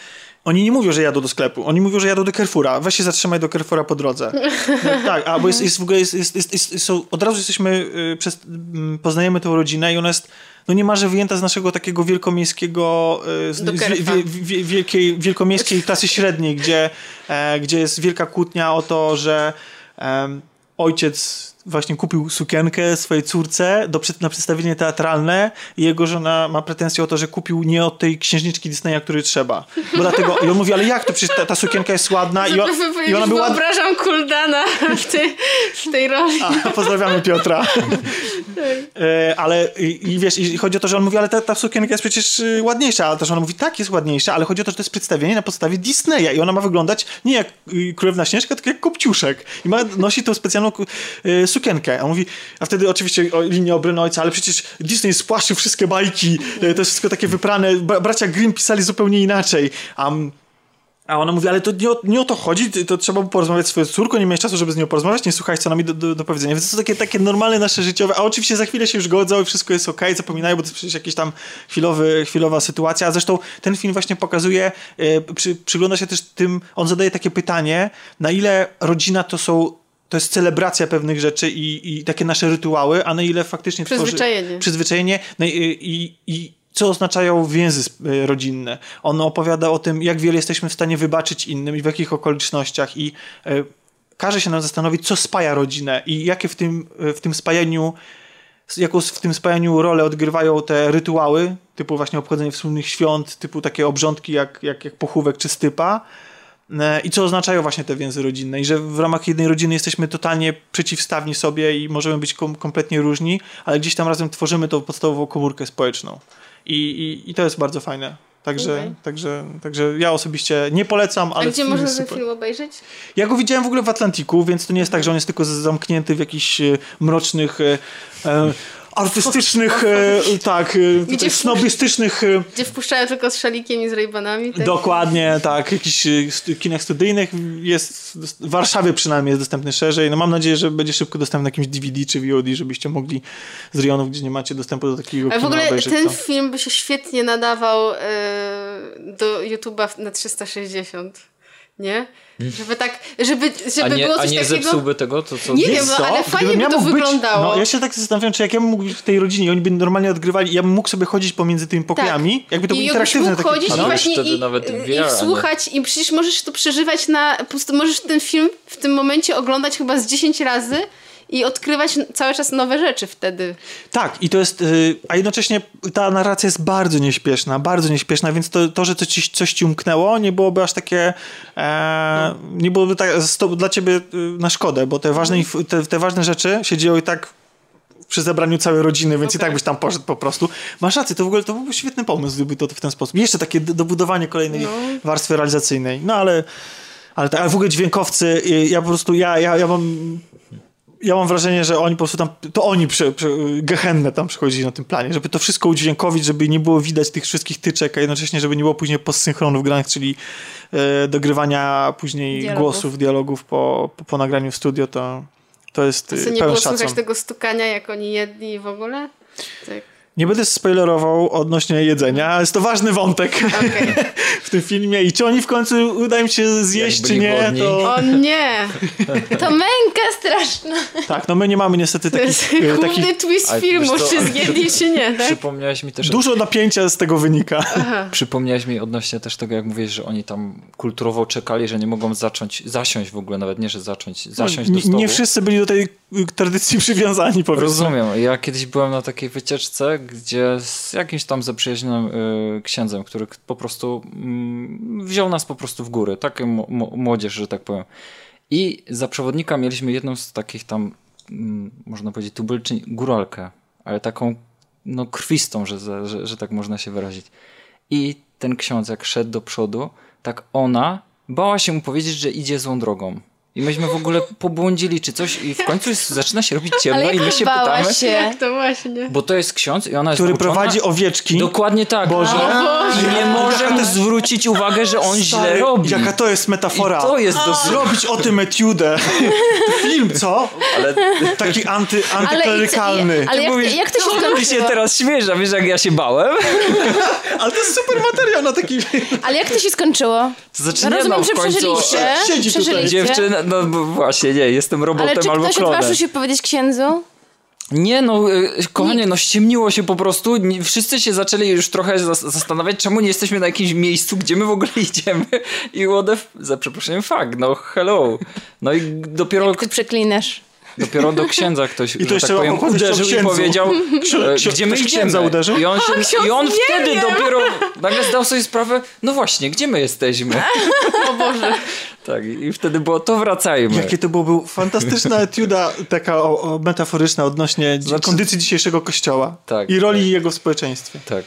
Oni nie mówią, że jadą do sklepu. Oni mówią, że jadą do Carrefoura. Weź się zatrzymaj do Carrefoura po drodze. [laughs] No, tak, a bo jest, jest w ogóle jest, jest, jest, jest, są, od razu jesteśmy, y, przez, mm, poznajemy tę rodzinę i ona jest no niemalże wyjęta z naszego takiego wielkomiejskiego, y, z, wie, wie, wielkiej, wielkomiejskiej klasy średniej, gdzie, e, gdzie jest wielka kłótnia o to, że em, ojciec właśnie kupił sukienkę swojej córce do, na przedstawienie teatralne i jego żona ma pretensję o to, że kupił nie od tej księżniczki Disneya, której trzeba. Bo dlatego, i on mówi, ale jak to, przecież ta, ta sukienka jest ładna i, on, i ona była. Wyobrażam Kuldana w tej, w tej roli. A, pozdrawiamy Piotra. [laughs] E, ale i, i wiesz, i chodzi o to, że on mówi, ale ta, ta sukienka jest przecież y, ładniejsza, a też ona mówi, tak, jest ładniejsza, ale chodzi o to, że to jest przedstawienie na podstawie Disneya i ona ma wyglądać nie jak y, Królewna Śnieżka, tylko jak Kopciuszek. I ma, nosi tą specjalną y, sukienkę. A mówi, a wtedy oczywiście linia obrony ojca, ale przecież Disney spłaszczył wszystkie bajki, y, to jest wszystko takie wyprane, Bra bracia Grimm pisali zupełnie inaczej. A ona mówi, ale to nie o, nie o to chodzi, to trzeba porozmawiać z swoją córką, nie miałeś czasu, żeby z nią porozmawiać, nie słuchać, co nam do, do, do powiedzenia. Więc to są takie, takie normalne nasze życiowe, a oczywiście za chwilę się już godzą i wszystko jest okej, zapominają, bo to przecież jakaś tam chwilowy, chwilowa sytuacja, a zresztą ten film właśnie pokazuje, e, przy, przygląda się też tym, on zadaje takie pytanie, na ile rodzina to są to jest celebracja pewnych rzeczy i, i takie nasze rytuały, a na ile faktycznie tworzy- Przyzwyczajenie. przyzwyczajenie no i, i, i co oznaczają więzy y, rodzinne. On opowiada o tym, jak wiele jesteśmy w stanie wybaczyć innym i w jakich okolicznościach i y, każe się nam zastanowić, co spaja rodzinę i jakie w tym, y, w tym spajaniu jaką w tym spajaniu rolę odgrywają te rytuały, typu właśnie obchodzenie wspólnych świąt, typu takie obrządki jak, jak, jak pochówek czy stypa, E, i co oznaczają właśnie te więzy rodzinne i że w ramach jednej rodziny jesteśmy totalnie przeciwstawni sobie i możemy być kom kompletnie różni, ale gdzieś tam razem tworzymy tą podstawową komórkę społeczną i, i, i to jest bardzo fajne. Także, Okej. także, także ja osobiście nie polecam, A ale gdzie film można ten film obejrzeć? Ja go widziałem w ogóle w Atlantiku, więc to nie jest tak, że on jest tylko zamknięty w jakichś e, mrocznych, e, e, artystycznych, e, tak, e, snobistycznych e, Gdzie wpuszczają tylko z szalikiem i z rejbanami? Tak? Dokładnie, tak. Jakichś stu- kinach studyjnych jest, w Warszawie przynajmniej jest dostępny szerzej. No mam nadzieję, że będzie szybko dostępny na jakimś DVD czy VOD, żebyście mogli z rejonów, gdzie nie macie dostępu do takiego Ale w ogóle obejrzeć ten to. film by się świetnie nadawał e, do YouTube'a na 360. Nie? Żeby tak, żeby, żeby A nie, było a coś nie takiego... zepsułby tego? To co? Nie wiem, no, co? ale Gdybym fajnie by ja to wyglądało. no, ja się tak zastanawiam, czy jak ja bym mógł w tej rodzinie oni by normalnie odgrywali, ja bym mógł sobie chodzić pomiędzy tymi pokojami, jakby to było Tak. Interaktywne. mógł takie chodzić kino. i No, właśnie i, VR, i a nie- słuchać i przecież możesz to przeżywać na, po prostu możesz ten film w tym momencie oglądać chyba z 10 razy i odkrywać cały czas nowe rzeczy wtedy. Tak, i to jest, y, a jednocześnie ta narracja jest bardzo nieśpieszna, bardzo nieśpieszna, więc to, to że ci, coś ci umknęło, nie byłoby aż takie, e, nie byłoby tak, dla ciebie y, na szkodę, bo te ważne, inf- te, te ważne rzeczy się dzieją i tak przy zebraniu całej rodziny, więc i tak byś tam poszedł po prostu. Masz rację, to w ogóle to byłby świetny pomysł, gdyby to w ten sposób. Jeszcze takie do- dobudowanie kolejnej warstwy realizacyjnej. No ale, Ale, tak, ale w ogóle dźwiękowcy, y, ja po prostu, ja, ja, ja mam... Ja mam wrażenie, że oni po prostu tam, to oni przy, gehennę tam przychodzili na tym planie, żeby to wszystko udźwiękowić, żeby nie było widać tych wszystkich tyczek, a jednocześnie, żeby nie było później postsynchronów granych, czyli e, dogrywania później Dialogów. głosów, dialogów po, po, po nagraniu w studio, to, to jest Co e, nie pełen było szacun. tego stukania, jak oni jedli w ogóle? Tak. Nie będę spoilerował odnośnie jedzenia, ale jest to ważny wątek Okej. [laughs] w tym filmie i czy oni w końcu uda im się zjeść, czy nie, głodni. to... O nie! To męka straszna. Tak, no my nie mamy niestety To jest takich, e, takich główny twist Ale filmu, co, czy zjedli, czy nie, tak? Przypomniałeś mi też... Dużo napięcia z tego wynika. Przypomniałeś mi odnośnie też tego, jak mówisz, że oni tam kulturowo czekali, że nie mogą zacząć, zasiąść w ogóle, nawet nie, że zacząć, zasiąść nie, do stołu. nie wszyscy byli do tej y, tradycji przywiązani, powiedzmy. Rozumiem. Ja kiedyś byłem na takiej wycieczce, gdzie z jakimś tam zaprzyjaźnionym y, księdzem, który po prostu mm, wziął nas po prostu w góry, takie młodzież, że tak powiem. I za przewodnika mieliśmy jedną z takich tam, mm, można powiedzieć, tubylczyń, góralkę, ale taką no krwistą, że, że, że tak można się wyrazić. I ten ksiądz, jak szedł do przodu, tak ona bała się mu powiedzieć, że idzie złą drogą. I myśmy w ogóle pobłądzili czy coś i w końcu jest, zaczyna się robić ciemno Ale i my się bała pytamy, się. Jak to właśnie? bo to jest ksiądz i ona jest Który nauczona- prowadzi owieczki. Dokładnie tak. Boże. I nie może mu zwrócić uwagę, że on źle Stary, robi. Jaka to jest metafora. I to jest dosyć... Zrobić o tym etiudę. Film, co? Ale Taki anty, Ale, antyklerykalny. ale jak, mówisz, jak to się ty się skończyło? teraz śmiesz, a wiesz jak ja się bałem? [laughs] Ale to jest super materiał na taki Ale jak to się skończyło? Znaczy, No nie, rozumiem, no, że przeżyliście. Siedzi tutaj. przeżyliście. Dziewczyna, no bo właśnie, nie, jestem Ale robotem czy albo ktoś klonem. odważył się powiedzieć księdzu? Nie no, y, kochanie, no ściemniło się po prostu. Wszyscy się zaczęli już trochę zas- zastanawiać, czemu nie jesteśmy na jakimś miejscu, gdzie my w ogóle idziemy. I what the za przeproszeniem, fuck, no hello. No i dopiero, Ty przeklinasz. Dopiero do księdza ktoś, I to tak powiem, uderzył i powiedział, e, ksio- gdzie my księdza uderzył? I on, się, i on wtedy wiem. dopiero nagle zdał sobie sprawę, no właśnie, gdzie my jesteśmy? [laughs] O Boże. Tak, i wtedy było, to wracajmy. Jakie to byłoby fantastyczna etiuda taka o, o metaforyczna odnośnie Znaczy- kondycji dzisiejszego kościoła Tak, i roli tak. jego w społeczeństwie. Tak.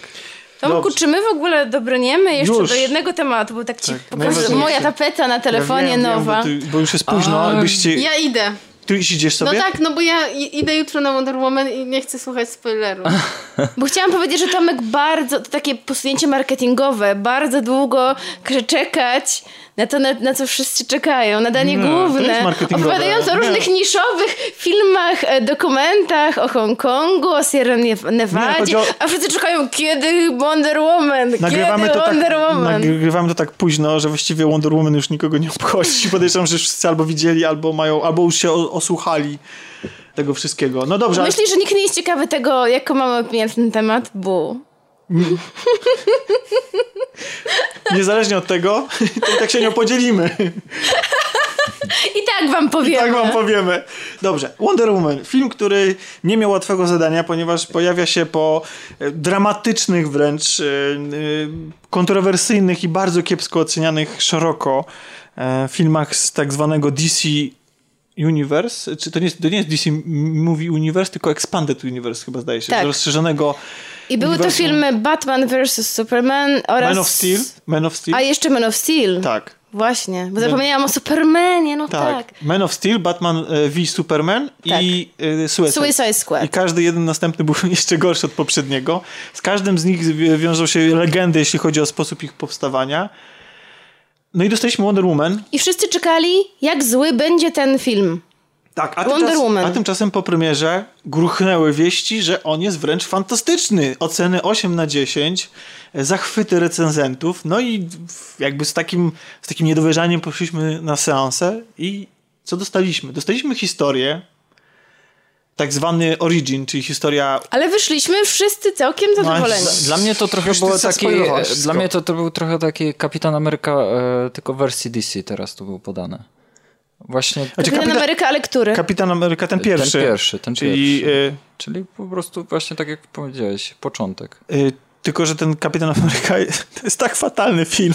Tomku, Dobrze. czy my w ogóle dobrniemy jeszcze Już. do jednego tematu? Bo tak ci Tak, pokażę, moja tapeta na telefonie Ja wiem, nowa. Wiem, bo, ty, bo już jest późno, A, byście... Ja idę. Ty idziesz No sobie? tak, no bo ja idę jutro na Wonder Woman i nie chcę słuchać spoileru. Bo chciałam powiedzieć, że Tomek bardzo, to takie posunięcie marketingowe, bardzo długo każe czekać na to, na, na co wszyscy czekają, na danie Nie, to główne, opowiadając o Nie. różnych niszowych filmach, e, dokumentach o Hongkongu, o Sierra Nev- Nevadzie, chodzi o- a wszyscy czekają, kiedy Wonder Woman, Nagrywamy kiedy to, tak, Wonder Woman. nagrywamy to tak późno, że właściwie Wonder Woman już nikogo nie obchodzi. Podejrzewam, że wszyscy albo widzieli, albo mają, albo już się o, osłuchali tego wszystkiego. No dobrze, ale Myślisz, że nikt nie jest ciekawy tego, jaką mamy opinię na ten temat? Bu. [laughs] niezależnie od tego, [laughs] to i tak się nie podzielimy. I tak wam powiem. Tak wam powiemy. Dobrze, Wonder Woman. Film, który nie miał łatwego zadania, ponieważ pojawia się po e, dramatycznych wręcz, e, e, kontrowersyjnych i bardzo kiepsko ocenianych szeroko filmach z tak zwanego DC Universe. Czy to nie jest, to nie jest DC Movie Universe, tylko Expanded Universe chyba zdaje się. Tak. Rozszerzonego I były to uniwersum filmy Batman vs. Superman oraz... Man of Steel. Man of Steel. A jeszcze Man of Steel. Tak. Właśnie, bo zapomniałam o Supermanie, no Tak. tak. Man of Steel, Batman e, v Superman i e, Suicide. Suicide I Squad. każdy jeden następny był [laughs] jeszcze gorszy od poprzedniego. Z każdym z nich wi- wiążą się legendy, jeśli chodzi o sposób ich powstawania. No i dostaliśmy Wonder Woman. I wszyscy czekali, jak zły będzie ten film. Tak, a, Wonder Woman. a tymczasem po premierze gruchnęły wieści, że on jest wręcz fantastyczny. Oceny 8 na 10, e, zachwyty recenzentów. No i jakby z takim, z takim niedowierzaniem poszliśmy na seansę i co dostaliśmy? Dostaliśmy historię, tak zwany origin, czyli historia Ale wyszliśmy wszyscy całkiem zadowoleni. No, Dla mnie to trochę Już było taki. e. Dla mnie to, to był trochę taki Kapitan Ameryka, e, tylko w wersji DC teraz to był podane. Właśnie. Znaczy, Kapitan kapita- Ameryka, ale który? Kapitan Ameryka ten pierwszy. Ten pierwszy, ten czyli pierwszy. y, Czyli po prostu właśnie tak jak powiedziałeś, początek. y, Tylko, że ten Kapitan Ameryka [laughs] to jest tak fatalny film.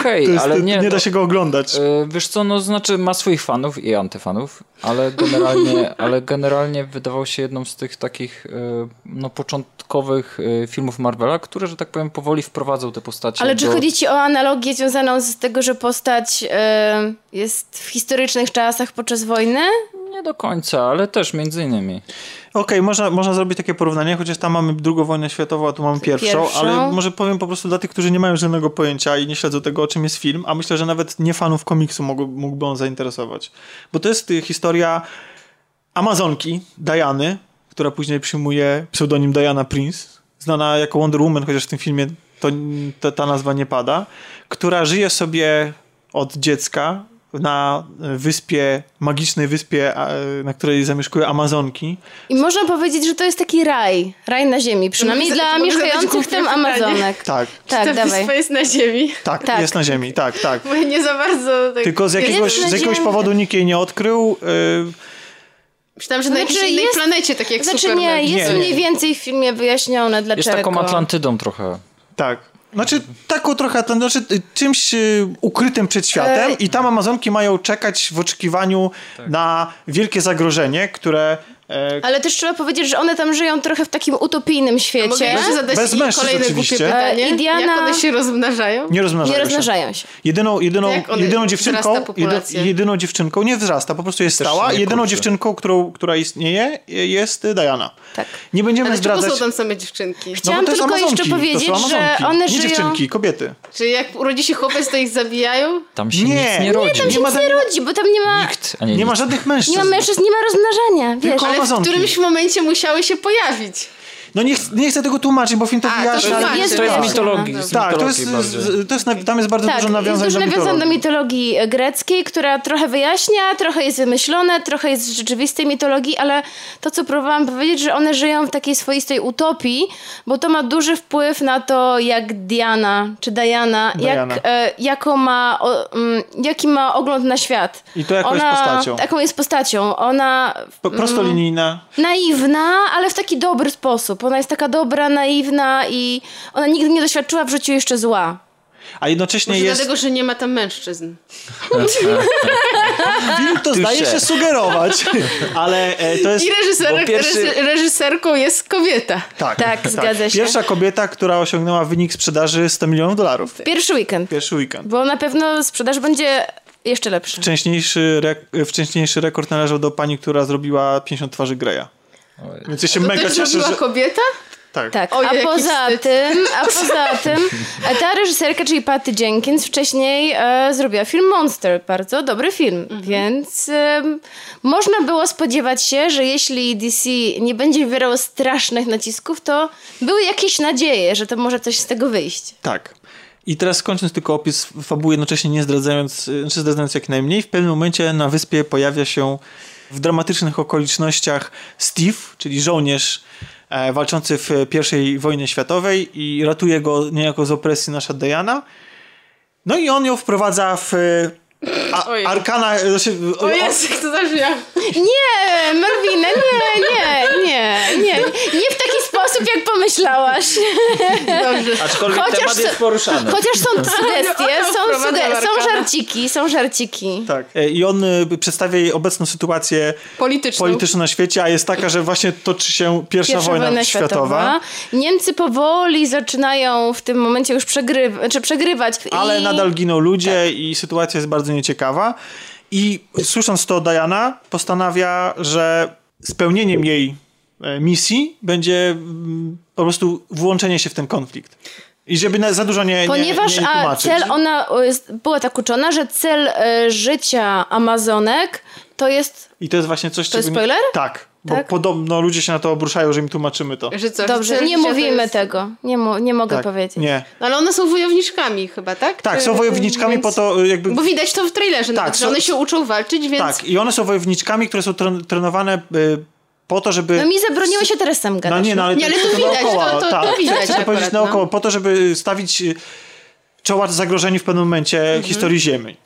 Okej, jest, ale nie, nie... da się go oglądać. E, Wiesz co, no znaczy ma swoich fanów i antyfanów, ale generalnie, [laughs] ale generalnie wydawał się jedną z tych takich e, no, początkowych e, filmów Marvela, które, że tak powiem, powoli wprowadzał te postacie. Ale czy do... chodzi ci o analogię związaną z tego, że postać e, jest w historycznych czasach podczas wojny? Nie do końca, ale też między innymi. Okej, można, można zrobić takie porównanie, chociaż tam mamy drugą wojnę światową, a tu mamy pierwszą, Pierwszą. ale może powiem po prostu dla tych, którzy nie mają żadnego pojęcia i nie śledzą tego, o czym jest film, a myślę, że nawet nie fanów komiksu mógł, mógłby on zainteresować. Bo to jest y, historia Amazonki, Diany, która później przyjmuje pseudonim Diana Prince, znana jako Wonder Woman, chociaż w tym filmie to, to, ta nazwa nie pada, która żyje sobie od dziecka na wyspie, magicznej wyspie, na której zamieszkują Amazonki. I można powiedzieć, że to jest taki raj. Raj na ziemi. Przynajmniej dla mieszkających tam? Amazonek. Tak, Tak, Ta dawaj. wyspa jest na ziemi. tak, Tak. jest na ziemi, tak, tak. Bo nie za bardzo... Tak... Tylko z jakiegoś, z jakiegoś powodu nikt jej nie odkrył. Yy, Myślałam, że na Znaczy, jakiejś innej jest- planecie, tak jak Znaczy Superman. nie, jest Nie. mniej więcej w filmie wyjaśnione dlaczego. Jest taką Atlantydą trochę. tak. Znaczy, taką trochę, to znaczy y, czymś y, ukrytym przed światem E, i tam Amazonki mają czekać w oczekiwaniu na wielkie zagrożenie, które... e, Ale też trzeba powiedzieć, że one tam żyją trochę w takim utopijnym Mogę świecie. jeszcze zadać Bez mężczyzn kolejne oczywiście. głupie pytanie? E, Jak one się rozmnażają? nie rozmnażają Nie się. rozmnażają się. Jedyną, jedyną, jedyną wzrasta dziewczynką, jedy, jedyną dziewczynką, nie wzrasta, po prostu jest Też stała. nie Jedyną kurczy. dziewczynką, którą, która istnieje, jest Diana. Tak. Nie będziemy Ale zdradzać... są tam same dziewczynki? No Chciałam to jest tylko jeszcze powiedzieć, że one nie żyją- dziewczynki, kobiety. Czy jak urodzi się chłopiec, to ich zabijają? Tam się Nie, nic nie nie, rodzi. tam się Nie ma nie rodzi, bo tam nie ma, Nikt, nie, Nie ma żadnych mężczyzn. nie ma mężczyzn, nie ma rozmnażania, wiesz. W którymś momencie musiały się pojawić. No nie, ch- nie chcę tego tłumaczyć, bo film to A, to wyjaśnia. tłumaczy. jest To jest mitologii. z Tak, to jest, to jest, tam jest bardzo Tak, dużo jest nawiązań dużo do nawiązań do mitologii. e, greckiej, która trochę wyjaśnia, trochę jest wymyślone, trochę jest z rzeczywistej mitologii, ale to, co próbowałam powiedzieć, że one żyją w takiej swoistej utopii, bo to ma duży wpływ na to, jak Diana czy Diana, Diana. Jak, e, jaką ma, o, mm, jaki ma ogląd na świat. I to jaką jest Ona, postacią. Taką jest postacią. Ona Po- Prostolinijna. naiwna, ale w taki dobry sposób. Ona jest taka dobra, naiwna i ona nigdy nie doświadczyła w życiu jeszcze zła. A jednocześnie Może jest... dlatego, że nie ma tam mężczyzn. [laughs] Film to zdaje się sugerować, [laughs] ale e, to jest... I reżyser, pierwszy- reży- reżyserką jest kobieta. Tak, Tak, zgadza się. Pierwsza kobieta, która osiągnęła wynik sprzedaży 100 milionów dolarów. Pierwszy weekend. Pierwszy weekend. Bo na pewno sprzedaż będzie jeszcze lepsza. Wcześniejszy, rek- wcześniejszy rekord należał do pani, która zrobiła 50 twarzy Greya. Więc ja się To mega też cieszę, zrobiła że... kobieta? Tak. Tak, Ojej, a poza wstyd. tym, a poza tym e, ta reżyserka, czyli Patty Jenkins wcześniej e, zrobiła film Monster, bardzo dobry film, Mhm. więc em, można było spodziewać się, że jeśli DC nie będzie wywierało strasznych nacisków, to były jakieś nadzieje, że to może coś z tego wyjść. Tak. I teraz kończąc tylko opis fabuły, jednocześnie nie zdradzając, y, znaczy zdradzając jak najmniej, w pewnym momencie na wyspie pojawia się w dramatycznych okolicznościach Steve, czyli żołnierz e, walczący w I wojnie światowej i ratuje go niejako z opresji nasza Diana. No i on ją wprowadza w e, a, Ojej. arkana... Znaczy, w- O Jezu, jak to zabrzmiało. Nie, Marwina, nie, nie, nie, nie. Nie w taki sposób, jak pomyślałaś. [laughs] Dobrze. Aczkolwiek Chociaż temat jest poruszany. Chociaż są [laughs] sugestie, są, suge- są żarciki, są żarciki. Tak. E, I on y, przedstawia jej obecną sytuację Polityczną. polityczną na świecie, a jest taka, że właśnie toczy się pierwsza, Pierwsza wojna, światowa. Niemcy powoli zaczynają w tym momencie już przegryw- czy przegrywać. ale i... nadal giną ludzie i sytuacja jest bardzo nieciekawa. I słysząc to, Diana postanawia, że spełnieniem jej e, misji będzie mm, po prostu włączenie się w ten konflikt. I żeby za dużo nie, Ponieważ nie, nie a, tłumaczyć. cel, ona jest, była tak uczona, że cel e, życia Amazonek to jest... I to jest właśnie coś, To jest czego nie- spoiler? Tak, bo Tak? podobno ludzie się na to obruszają, że im tłumaczymy to. Że co, że Dobrze, nie mówimy jest- tego. Nie, mu, nie mogę Tak, powiedzieć. Nie. No, ale one są wojowniczkami chyba, tak? Tak, są wojowniczkami więc- po to y, jakby... Bo widać to w trailerze, Tak, nawet, że są- one się uczą walczyć, więc... Tak, i one są wojowniczkami, które są tren- trenowane y, po to, żeby... No mi zabroniło się teraz sam gadać. No nie, no ale, Nie, ale chcę to widać, naokoło, to- to- to tak, widać Chcę to powiedzieć naokoło, po to, żeby stawić y, czoła zagrożeniu w pewnym momencie Mhm. historii Ziemi.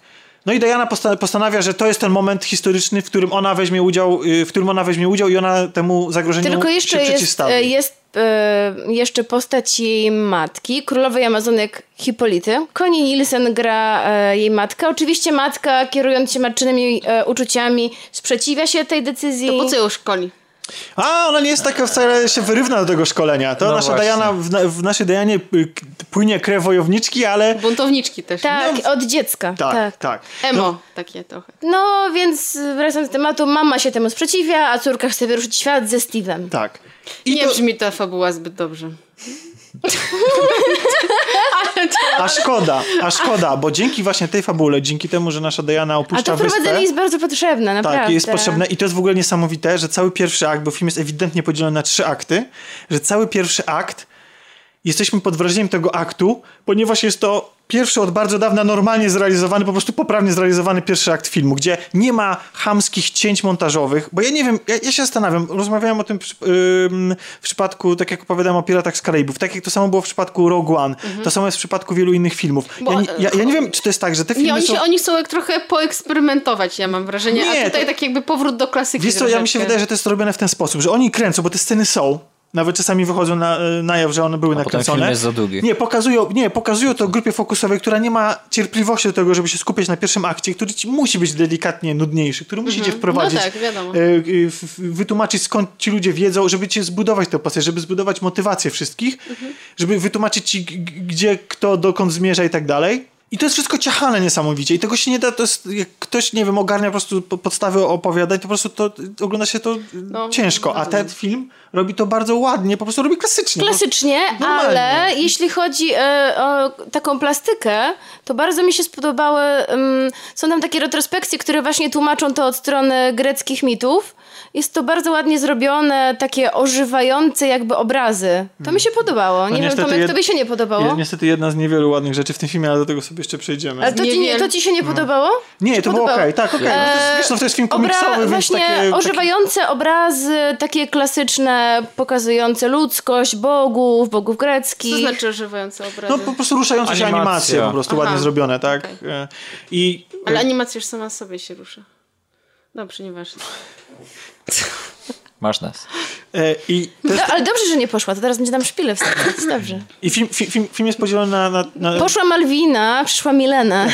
No i Diana posta- postanawia, że to jest ten moment historyczny, w którym ona weźmie udział, y, w którym ona weźmie udział i ona temu zagrożeniu Tylko się jeszcze jest, przeciwstawi. e, jest e, jeszcze postać jej matki, królowej Amazonek Hipolity. Connie Nielsen gra e, jej matka. Oczywiście matka, kierując się matczynymi e, uczuciami, sprzeciwia się tej decyzji. To po co ją szkoli? A, ona nie jest taka wcale się wyrywna do tego szkolenia. To No nasza właśnie. Diana, w, na- w naszej Dianie y, płynie krew wojowniczki, ale Buntowniczki też. Tak, No, od dziecka. tak, tak. tak. Emo takie trochę. No, więc wracając do tematu, mama się temu sprzeciwia, a córka chce wyruszyć świat ze Steve'em. Tak. I nie to, brzmi ta fabuła zbyt dobrze. [laughs] a szkoda, a szkoda, bo dzięki właśnie tej fabule, dzięki temu, że nasza Diana A opuszcza to wyspę... wprowadzenie jest bardzo potrzebne, naprawdę. Tak, jest potrzebne i to jest w ogóle niesamowite, że cały pierwszy akt, bo film jest ewidentnie podzielony na trzy akty, że cały pierwszy akt jesteśmy pod wrażeniem tego aktu, ponieważ jest to pierwszy od bardzo dawna normalnie zrealizowany, po prostu poprawnie zrealizowany pierwszy akt filmu, gdzie nie ma chamskich cięć montażowych, bo ja nie wiem, ja, ja się zastanawiam, rozmawiałem o tym przy, ym, w przypadku, tak jak opowiadałem o Piratach z Karaibów, tak jak to samo było w przypadku Rogue One, to samo jest w przypadku wielu innych filmów. Bo- ja, nie- ja, ja nie wiem, czy to jest tak, że te filmy Nie, oni, są... się, oni chcą jak trochę poeksperymentować, ja mam wrażenie. Nie, a tutaj to- tak jakby powrót do klasyki. Wiesz co, ja mi się wydaje, że to jest robione w ten sposób, że oni kręcą, bo te sceny są, nawet czasami wychodzą na, na jaw, że one były potem nakręcone. film jest za długi. Nie, pokazują, nie, pokazują to grupie fokusowej, która nie ma cierpliwości do tego, żeby się skupiać na pierwszym akcie, który ci musi być delikatnie nudniejszy, który musi cię wprowadzić, No tak, wiadomo. w- w- wytłumaczyć skąd ci ludzie wiedzą, żeby cię zbudować tę postać, żeby zbudować motywację wszystkich, żeby wytłumaczyć ci, gdzie, kto, dokąd zmierza i tak dalej. I to jest wszystko ciachane niesamowicie i tego się nie da, to jest, jak ktoś, nie wiem, ogarnia po prostu po- podstawy opowiadań, to po prostu to, ogląda się to No, ciężko, a ten film robi to bardzo ładnie, po prostu robi klasycznie. Klasycznie, ale jeśli chodzi e, o taką plastykę, to bardzo mi się spodobały. em, są tam takie retrospekcje, które właśnie tłumaczą to od strony greckich mitów. Jest to bardzo ładnie zrobione, takie ożywające jakby obrazy. To mi się podobało. Nie wiem. No Tomek, jed- tobie się nie podobało? Je- Niestety jedna z niewielu ładnych rzeczy w tym filmie, ale do tego sobie jeszcze przejdziemy. Ale to ci, nie, to ci się nie podobało? Nie, Czy to było podobało? okej, tak, okej. No to jest, wiesz, no, to jest film komiksowy, Obra- więc właśnie takie... ożywające obrazy, takie klasyczne, pokazujące ludzkość bogów, bogów greckich. Co znaczy ożywające obrazy? No po prostu ruszające się Animacja. animacje, po prostu Aha, ładnie zrobione, tak? okej. E, I Ale animacja już sama sobie się rusza. Dobrze, nieważne. Masz nas. e, i, No, ale dobrze, że nie poszła, to teraz będzie nam szpilę wstawiać. Dobrze. i film, film, film, jest podzielony na... na, na Poszła Malwina, przyszła Milena.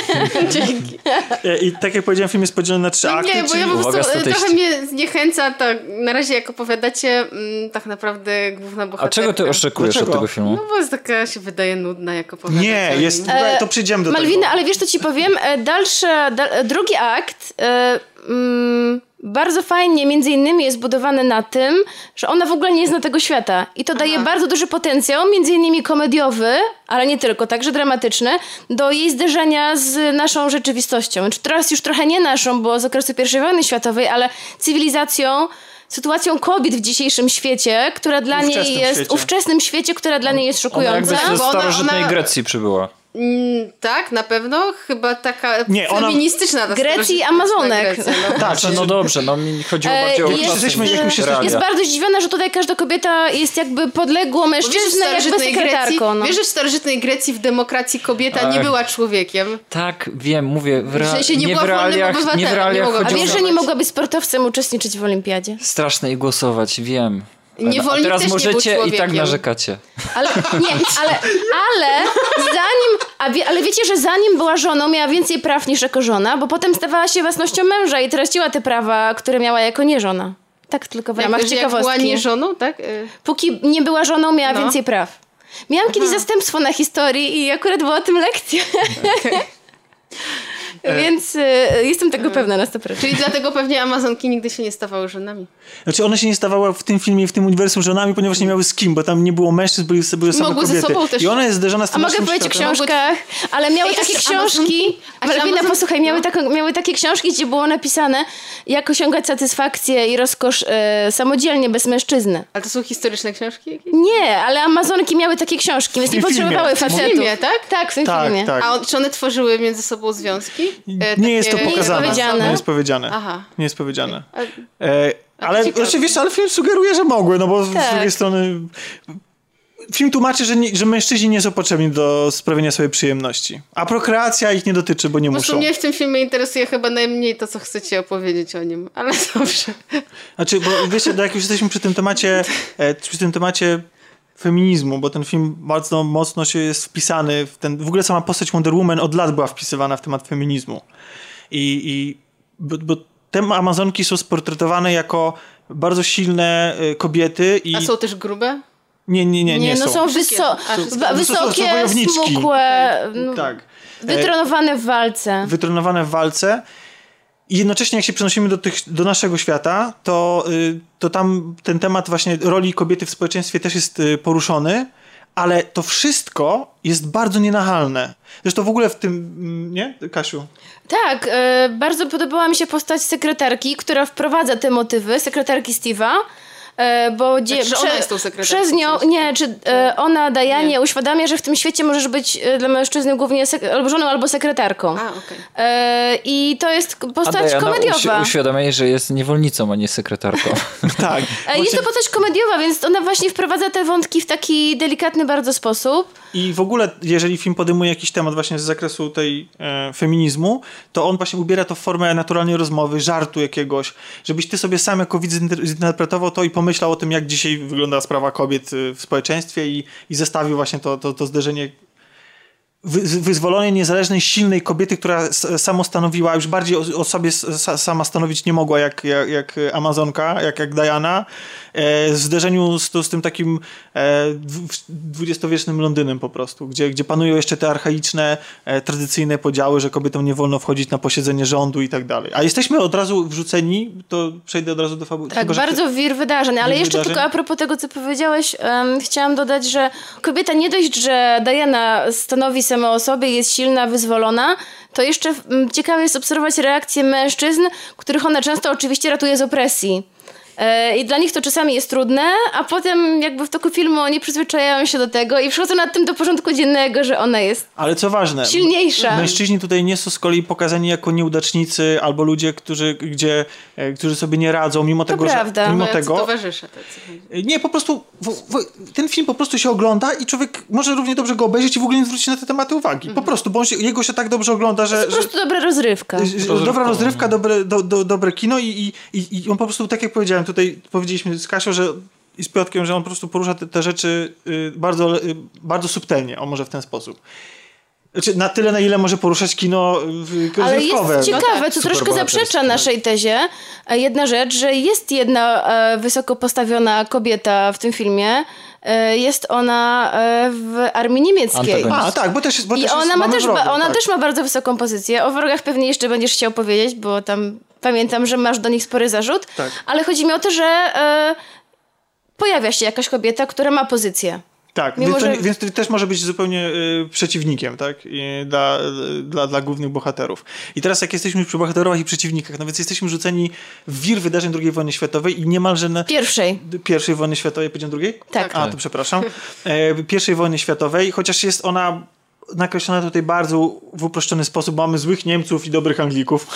[laughs] Dzięki. e, I tak jak powiedziałem, film jest podzielony na trzy No akty, nie, bo czyli... ja po prostu e, trochę mnie zniechęca to na razie jak opowiadacie mm, tak naprawdę główna bohaterka. A czego ty oczekujesz Dlaczego? od tego filmu? No bo jest taka, się wydaje nudna jak opowiada. Nie, jest... E, to przyjdziemy do Malwina, tego. ale wiesz co ci powiem? E, Dalsze, da, e, drugi akt e, mm, bardzo fajnie między innymi jest budowany na tym, że ona w ogóle nie zna tego świata. I to daje bardzo duży potencjał, między innymi komediowy, ale nie tylko, także dramatyczny, do jej zderzenia z naszą rzeczywistością. Znaczy, teraz już trochę nie naszą, bo z okresu I wojny światowej, ale cywilizacją, sytuacją kobiet w dzisiejszym świecie, która dla niej Ówczesnym jest, świecie. ówczesnym świecie, która dla niej jest Ona jakby szokująca. ze Bo ona- starożytnej ona- Grecji przybyła. Mm, tak, na pewno. Chyba taka Nie, ona- feministyczna Grecji starożytna Amazonek. Grecja, no. Tak, Znaczy, no dobrze, no mi chodziło E, bardziej o jest- czasy jesteśmy- realia. Jest bardzo zdziwiona, że tutaj każda kobieta jest jakby podległą mężczyzny, jakby starożytnej Grecji, sekretarką. No. wiesz, że w starożytnej Grecji w demokracji kobieta nie Ach. była człowiekiem. Tak, wiem, mówię, w, rea- W sensie nie nie, była w wolnym realiach, nie w obywatelem, nie realiach mogła A wiesz, że nie mogła być sportowcem uczestniczyć w olimpiadzie? Straszne i głosować, wiem. A Niewolnik teraz też nie był możecie i tak narzekacie. Ale nie, ale, ale [laughs] zanim, a wie, ale wiecie, że zanim była żoną, miała więcej praw niż jako żona, bo potem stawała się własnością męża i traciła te prawa, które miała jako nieżona. Tak tylko w ramach Jak, że jak była ciekawostki. nie żoną, tak? Y, Póki nie była żoną, miała No. więcej praw. Miałam kiedyś zastępstwo na historii i akurat była o tym lekcja. [laughs] [laughs] Więc y, jestem tego pewna na 100%. Czyli dlatego pewnie Amazonki nigdy się nie stawały żonami. Znaczy one się nie stawały w tym filmie i w tym uniwersum żonami, ponieważ nie miały z kim, bo tam nie było mężczyzn, były, były same Mogły ze kobiety. sobą też- I ona jest zderzona z A tym mogę naszym powiedzieć o książkach, ale miały Ej, a takie książki, a Malwina, posłuchaj, miały, no. taką, miały takie książki, gdzie było napisane, jak osiągać satysfakcję i rozkosz e, samodzielnie, bez mężczyzny. Ale to są historyczne książki jakieś? Nie, ale Amazonki miały takie książki, więc nie tym filmie. potrzebowały W facetów. filmie, tak? Tak, w tym Tak, filmie. tak. A on, czy one tworzyły między sobą związki? E, Nie jest to pokazane. powiedziane. Nie jest powiedziane. Aha. Nie jest powiedziane. E, ale oczywiście, ale film sugeruje, że mogły, no bo z Tak. drugiej strony film tłumaczy, że, nie, że mężczyźni nie są potrzebni do sprawienia sobie przyjemności. A prokreacja ich nie dotyczy, bo nie prostu muszą. mnie w tym filmie interesuje chyba najmniej to, co chcecie opowiedzieć o nim, ale [laughs] dobrze. Znaczy, bo wiecie, jak już jesteśmy przy tym temacie, e, przy tym temacie feminizmu, bo ten film bardzo mocno się jest wpisany w ten, w ogóle sama postać Wonder Woman od lat była wpisywana w temat feminizmu. I, i bo, bo te Amazonki są sportretowane jako bardzo silne e, kobiety i... A są też grube? Nie, nie, nie, nie, no są, To są- są wysokie, wojowniczki. smukłe, no, Tak. E, wytronowane w walce. wytrenowane w walce. I jednocześnie, jak się przenosimy do, tych, do naszego świata, to, y, to tam ten temat właśnie roli kobiety w społeczeństwie też jest y, poruszony, ale to wszystko jest bardzo nienachalne. Zresztą w ogóle w tym, mm, nie, Kasiu? Tak, e, bardzo podobała mi się postać sekretarki, która wprowadza te motywy, sekretarki Steve'a. E, bo dzie- Znaczy, że ona jest tą sekretarką przez nią, nie, czy e, ona Dajanie Nie. uświadamia, że w tym świecie możesz być e, dla mężczyzny głównie sek- albo żoną, albo sekretarką. A, okej. E, I to jest A postać Diana komediowa. uświ- uświadamia jej, że jest niewolnicą, a nie sekretarką. [laughs] Tak. E, Jest to postać komediowa, więc ona właśnie wprowadza te wątki w taki delikatny bardzo sposób. I w ogóle, jeżeli film podejmuje jakiś temat właśnie z zakresu tej e, feminizmu, to on właśnie ubiera to w formę naturalnej rozmowy, żartu jakiegoś, żebyś ty sobie sam jako widz zinter- zinterpretował to i pomyślał o tym, jak dzisiaj wygląda sprawa kobiet y, w społeczeństwie i, i zestawił właśnie to, to, to zderzenie wyzwolonej, niezależnej, silnej kobiety, która samostanowiła, już bardziej o, o sobie sama stanowić nie mogła jak, jak, jak Amazonka, jak, jak Diana, e, w zderzeniu z, z tym takim e, dwu- dwudziestowiecznym Londynem po prostu, gdzie, gdzie panują jeszcze te archaiczne, e, tradycyjne podziały, że kobietom nie wolno wchodzić na posiedzenie rządu i tak dalej. A jesteśmy od razu wrzuceni, to przejdę od razu do fabuły. Tak, Chyba, bardzo wir wydarzeń, ale wir jeszcze wydarzeń? tylko a propos tego, co powiedziałeś, em, chciałam dodać, że kobieta nie dość, że Diana stanowi sama o sobie, jest silna, wyzwolona, to jeszcze mm, ciekawe jest obserwować reakcje mężczyzn, których ona często oczywiście ratuje z opresji. E, I dla nich to czasami jest trudne, a potem jakby w toku filmu oni przyzwyczajają się do tego i przychodzą nad tym do porządku dziennego, że ona jest Ale co ważne, silniejsza. Mężczyźni tutaj nie są z kolei pokazani jako nieudacznicy albo ludzie, którzy, gdzie, e, którzy sobie nie radzą, mimo tego, prawda. że. Mimo tego. towarzysze tacy. Nie, po prostu w, w, ten film po prostu się ogląda i człowiek może równie dobrze go obejrzeć i w ogóle nie zwrócić na te tematy uwagi. Po prostu, bo on się, jego się tak dobrze ogląda, że. Mhm. Po że prostu dobra rozrywka. że- dobra rozrywka, dobre, do, do, dobre kino i, i i on po prostu, tak jak powiedziałem, tutaj powiedzieliśmy z Kasią, że i z Piotkiem, że on po prostu porusza te, te rzeczy y, bardzo, y, bardzo subtelnie, o może w ten sposób. Znaczy, na tyle, na ile może poruszać kino y, Ale rozrywkowe. jest ciekawe, No tak, troszkę zaprzecza naszej tezie. E, Jedna rzecz, że jest jedna e, wysoko postawiona kobieta w tym filmie. E, Jest ona e, w armii niemieckiej. A, tak, bo też, bo I też ona, jest, ma też, ona tak. też ma bardzo wysoką pozycję. O wrogach pewnie jeszcze będziesz chciał powiedzieć, bo tam pamiętam, że masz do nich spory zarzut. Tak. Ale chodzi mi o to, że e, pojawia się jakaś kobieta, która ma pozycję. Tak, Mimo, więc, to, że- więc to też może być zupełnie y, przeciwnikiem, tak? I dla, dla, dla głównych bohaterów. I teraz jak jesteśmy przy bohaterach i przeciwnikach, no więc jesteśmy rzuceni w wir wydarzeń II wojny światowej i niemalże na Pierwszej. pierwszej wojny światowej, powiedziałem drugiej? Tak. A, to przepraszam. E, pierwszej wojny światowej, chociaż jest ona nakreślona tutaj bardzo w uproszczony sposób. Mamy złych Niemców i dobrych Anglików. [laughs]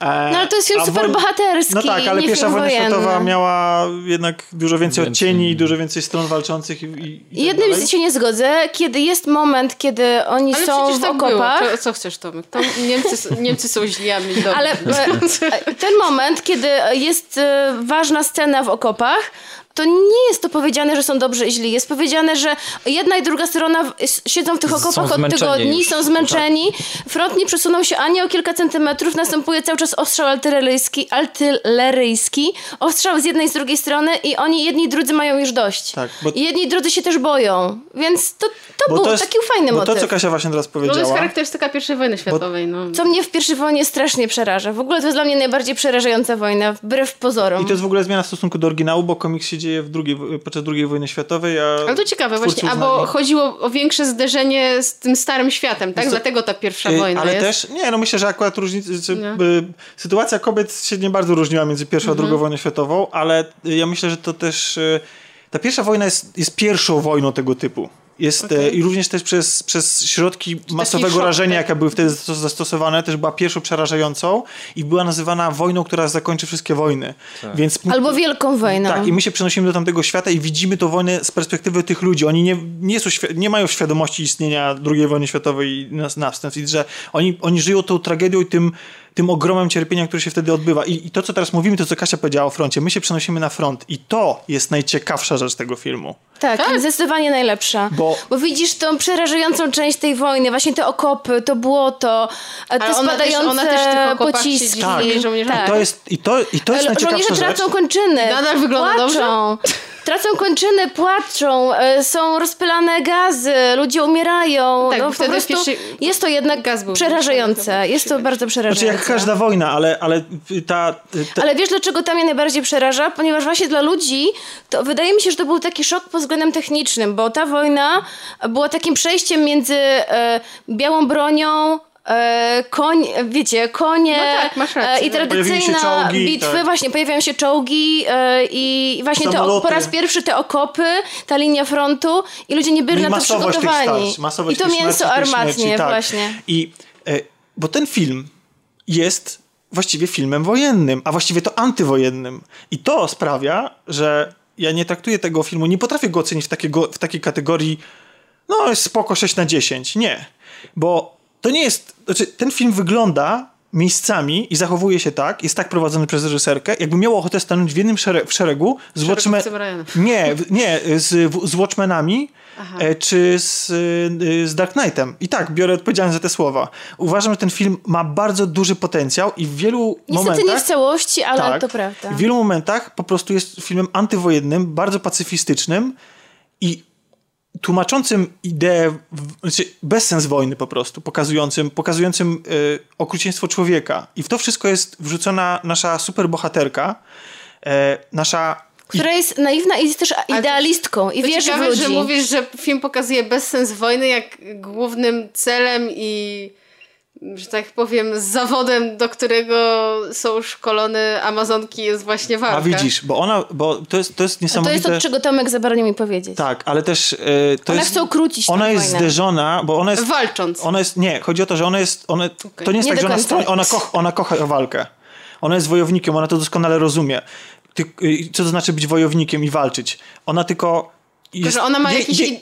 E, No ale to jest film super wojn- bohaterski, No tak, ale pierwsza wojna wojenny. światowa miała jednak dużo więcej, Więcej. odcieni i dużo więcej stron walczących i, i, i tak Jednym z się nie zgodzę, kiedy jest moment, kiedy oni Ale są w tak okopach. było. Co, co chcesz, Tomek? To Niemcy, Niemcy są źli, a my dobrzy. Ale e, ten moment, kiedy jest e, ważna scena w okopach, to nie jest to powiedziane, że są dobrzy i źli. Jest powiedziane, że jedna i druga strona w- siedzą w tych okopach od tygodni, już. są zmęczeni. Front nie przesunął się ani o kilka centymetrów. Następuje cały czas ostrzał artyleryjski, artyleryjski. Ostrzał z jednej i z drugiej strony i oni jedni i drudzy mają już dość. Tak, bo- I jedni i drudzy się też boją. Więc to, to Bo był to jest- taki fajny bo motyw. to, co Kasia właśnie teraz No to jest powiedziała, charakterystyka pierwszej wojny światowej. No. Co mnie w pierwszej wojnie strasznie przeraża. W ogóle to jest dla mnie najbardziej przerażająca wojna, wbrew pozorom. i to jest w ogóle zmiana w stosunku do oryginału, bo komiks się dzieje w drugiej, podczas II wojny światowej, a Ale to ciekawe właśnie, uznali- albo chodziło o większe zderzenie z tym starym światem, tak? Co, Dlatego ta pierwsza wojna Ale jest. też, nie, no myślę, że akurat różnicy, y, sytuacja kobiet się nie bardzo różniła między pierwszą Mhm. a drugą wojną światową, ale ja myślę, że to też, y, ta pierwsza wojna jest, jest pierwszą wojną tego typu. Jest, e, I również też przez, przez środki masowego szok, rażenia, tak? jaka były wtedy zastos- zastosowane, też była pierwszą przerażającą i była nazywana wojną, która zakończy wszystkie wojny. Więc Albo Wielką Wojną. tak, i my się przenosimy do tamtego świata i widzimy tę wojnę z perspektywy tych ludzi. Oni nie, nie, są, nie mają świadomości istnienia II wojny światowej i nas- następstw. Że oni, oni żyją tą tragedią i tym, tym ogromem cierpienia, który się wtedy odbywa. I, I to, co teraz mówimy, to co Kasia powiedziała o froncie, my się przenosimy na front. I to jest najciekawsza rzecz tego filmu. Tak, zdecydowanie najlepsza. Bo- Bo... widzisz tą przerażającą część tej wojny, właśnie te okopy, to błoto, te Ale ona też- spadające ona też pociski. Tak. Tak. I to jest, i to, i to jest Ale najciekawsza Żołnierze rzecz. tracą kończyny. Nadal wygląda płaczą. [laughs] Tracą kończyny, płaczą, e, są rozpylane gazy, ludzie umierają. Tak, no, wtedy prostu pierwszy jest to jednak gaz był przerażające. Jest to bardzo Znaczy przerażające. jak każda wojna, ale, ale ta, ta, Ale wiesz, dlaczego to mnie najbardziej przeraża? Ponieważ właśnie dla ludzi, to wydaje mi się, że to był taki szok pod względem technicznym, bo ta wojna była takim przejściem między e, białą bronią, e, koń, wiecie, konie No tak, masz rację, e, i czołgi, bitwy, tak. właśnie pojawiają się czołgi e, i właśnie te, po raz pierwszy te okopy, ta linia frontu i ludzie nie byli No na to przygotowani. starć, I to tych mięso śmierci, armatnie śmierci, tak. właśnie. I, e, bo ten film jest właściwie filmem wojennym, a właściwie to antywojennym. I to sprawia, że ja nie traktuję tego filmu, nie potrafię go ocenić w, takiego, w takiej kategorii no jest spoko 6 na 10. Nie. Bo to nie jest, znaczy ten film wygląda miejscami i zachowuje się tak, jest tak prowadzony przez reżyserkę, jakby miał ochotę stanąć w jednym szere- w szeregu z Watchmen... Nie, nie, z, z Watchmenami e, czy z, y, z Dark Knightem. I tak, biorę odpowiedzialność za te słowa. Uważam, że ten film ma bardzo duży potencjał i w wielu Niestety momentach... nie w całości, ale tak, to prawda. W wielu momentach po prostu jest filmem antywojennym, bardzo pacyfistycznym i tłumaczącym ideę, w- znaczy bezsens wojny po prostu, pokazującym, pokazującym y, okrucieństwo człowieka. I w to wszystko jest wrzucona nasza superbohaterka, e, nasza... która jest naiwna i jest też idealistką i wierzy w ciekawe, ludzi. że mówisz, że film pokazuje bezsens wojny jak głównym celem i że tak powiem zawodem, do którego są szkolone Amazonki jest właśnie walka. A widzisz, bo ona, bo to jest, to jest A to niesamowite... jest to, czego Tomek zabronił mi powiedzieć. Tak, ale też... e, to One jest, chcą krócić Ona jest wojnę. zderzona, bo ona jest... Walcząc. Ona jest, nie, chodzi o to, że ona jest, ona, to nie jest Nie tak, że do ona, końca. stoi, ona, kocha, ona kocha walkę. Ona jest wojownikiem, ona to doskonale rozumie. Ty, y, co to znaczy być wojownikiem i walczyć? Ona tylko... Jest, że ona ma jakiś jej,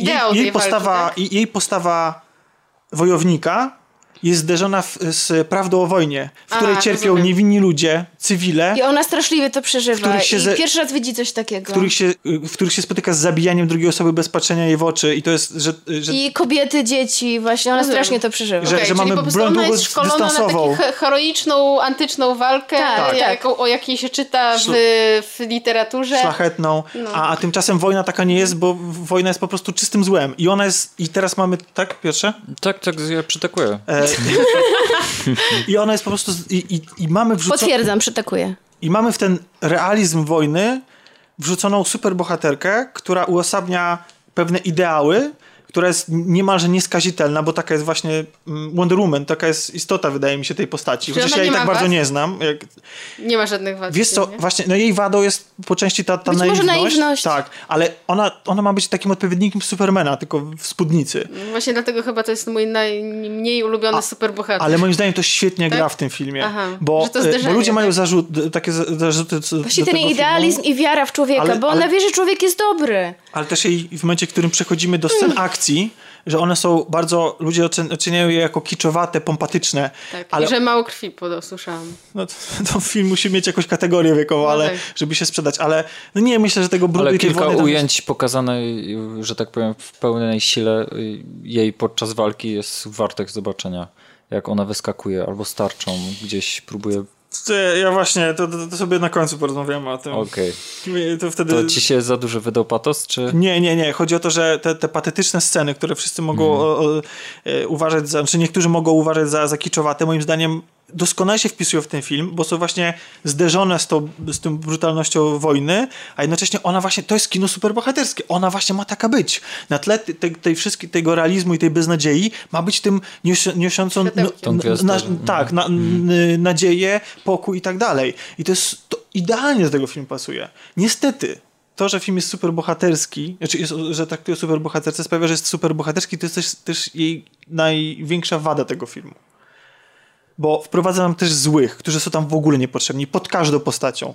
ideał jej, tej jej postawa, walki, tak? jej postawa wojownika jest zderzona w, z prawdą o wojnie, w której Aha, cierpią rozumiem. niewinni ludzie, cywile, I ona straszliwie to przeżywa. których się I ze- pierwszy raz widzi coś takiego. w których, się, w których się spotyka z zabijaniem drugiej osoby bez patrzenia jej w oczy i to jest, że, że I kobiety, dzieci, właśnie, ona Rozumiem. strasznie to przeżywa. Że- Okej, że czyli mamy po prostu broń ona jest szkolona na taką he- heroiczną, antyczną walkę, Tak, jak, o jakiej się czyta w, w literaturze. szlachetną, No. a, a tymczasem wojna taka nie jest, bo wojna jest po prostu czystym złem. I ona jest, i teraz mamy, tak Piotrze? Tak, tak, ja przytakuję. E, [laughs] I ona jest po prostu, i, i, i mamy wrzuco- Potwierdzam, przytakuję. i mamy w ten realizm wojny wrzuconą superbohaterkę, która uosabnia pewne ideały, która jest niemalże nieskazitelna, bo taka jest właśnie mm, Wonder Woman, taka jest istota, wydaje mi się, tej postaci. Czy Chociaż ja jej tak ma bardzo wad? nie znam. Jak, Nie ma żadnych wad. Wiesz co, nie? właśnie, no jej wadą jest po części ta, ta naiwność. naiwność. Tak, ale ona, ona ma być takim odpowiednikiem Supermana, tylko w spódnicy. Właśnie dlatego chyba to jest mój najmniej ulubiony superbohater. Ale moim zdaniem to świetnie Tak? gra w tym filmie. Aha, bo, e, bo ludzie mają tak? zarzut, takie za- zarzuty co Właśnie ten idealizm filmu, i wiara w człowieka, Ale- bo ale- ona wie, że człowiek jest dobry. ale też jej w momencie, w którym przechodzimy do scen akcji, że one są bardzo, ludzie ocen- oceniają je jako kiczowate, pompatyczne. tak. ale I że mało krwi podosłyszałam. no, to, [laughs] to film musi mieć jakąś kategorię wiekową, No ale tak. żeby się sprzedać. Ale no nie, myślę, że tego brudu Ale i tej kilka tam ujęć pokazanej, że tak powiem, w pełnej sile y, jej podczas walki jest wartych zobaczenia. Jak ona wyskakuje albo starczą, gdzieś próbuje. Ja właśnie, to, to, sobie na końcu porozmawiamy o tym. Okej. To wtedy... To ci się za duży wydał patos, czy. Nie, nie, nie. Chodzi o to, że te, te patetyczne sceny, które wszyscy mogą o, o, e, uważać za, czy niektórzy mogą uważać za, za kiczowate, moim zdaniem doskonale się wpisują w ten film, bo są właśnie zderzone z tą, z tą brutalnością wojny, a jednocześnie ona właśnie, to jest kino superbohaterskie, ona właśnie ma taka być. Na tle te, tej, tej wszystkie, tego realizmu i tej beznadziei ma być tym nios, niosącą. Tą gwiazdą. na, tak, na, n, nadzieję, pokój i tak dalej. I to jest, to idealnie do tego film pasuje. Niestety, to, że film jest super bohaterski, znaczy jest, że traktuje o super bohaterce sprawia, że jest super bohaterski, to jest też, też jej największa wada tego filmu. Bo wprowadza nam też złych, którzy są tam w ogóle niepotrzebni, pod każdą postacią.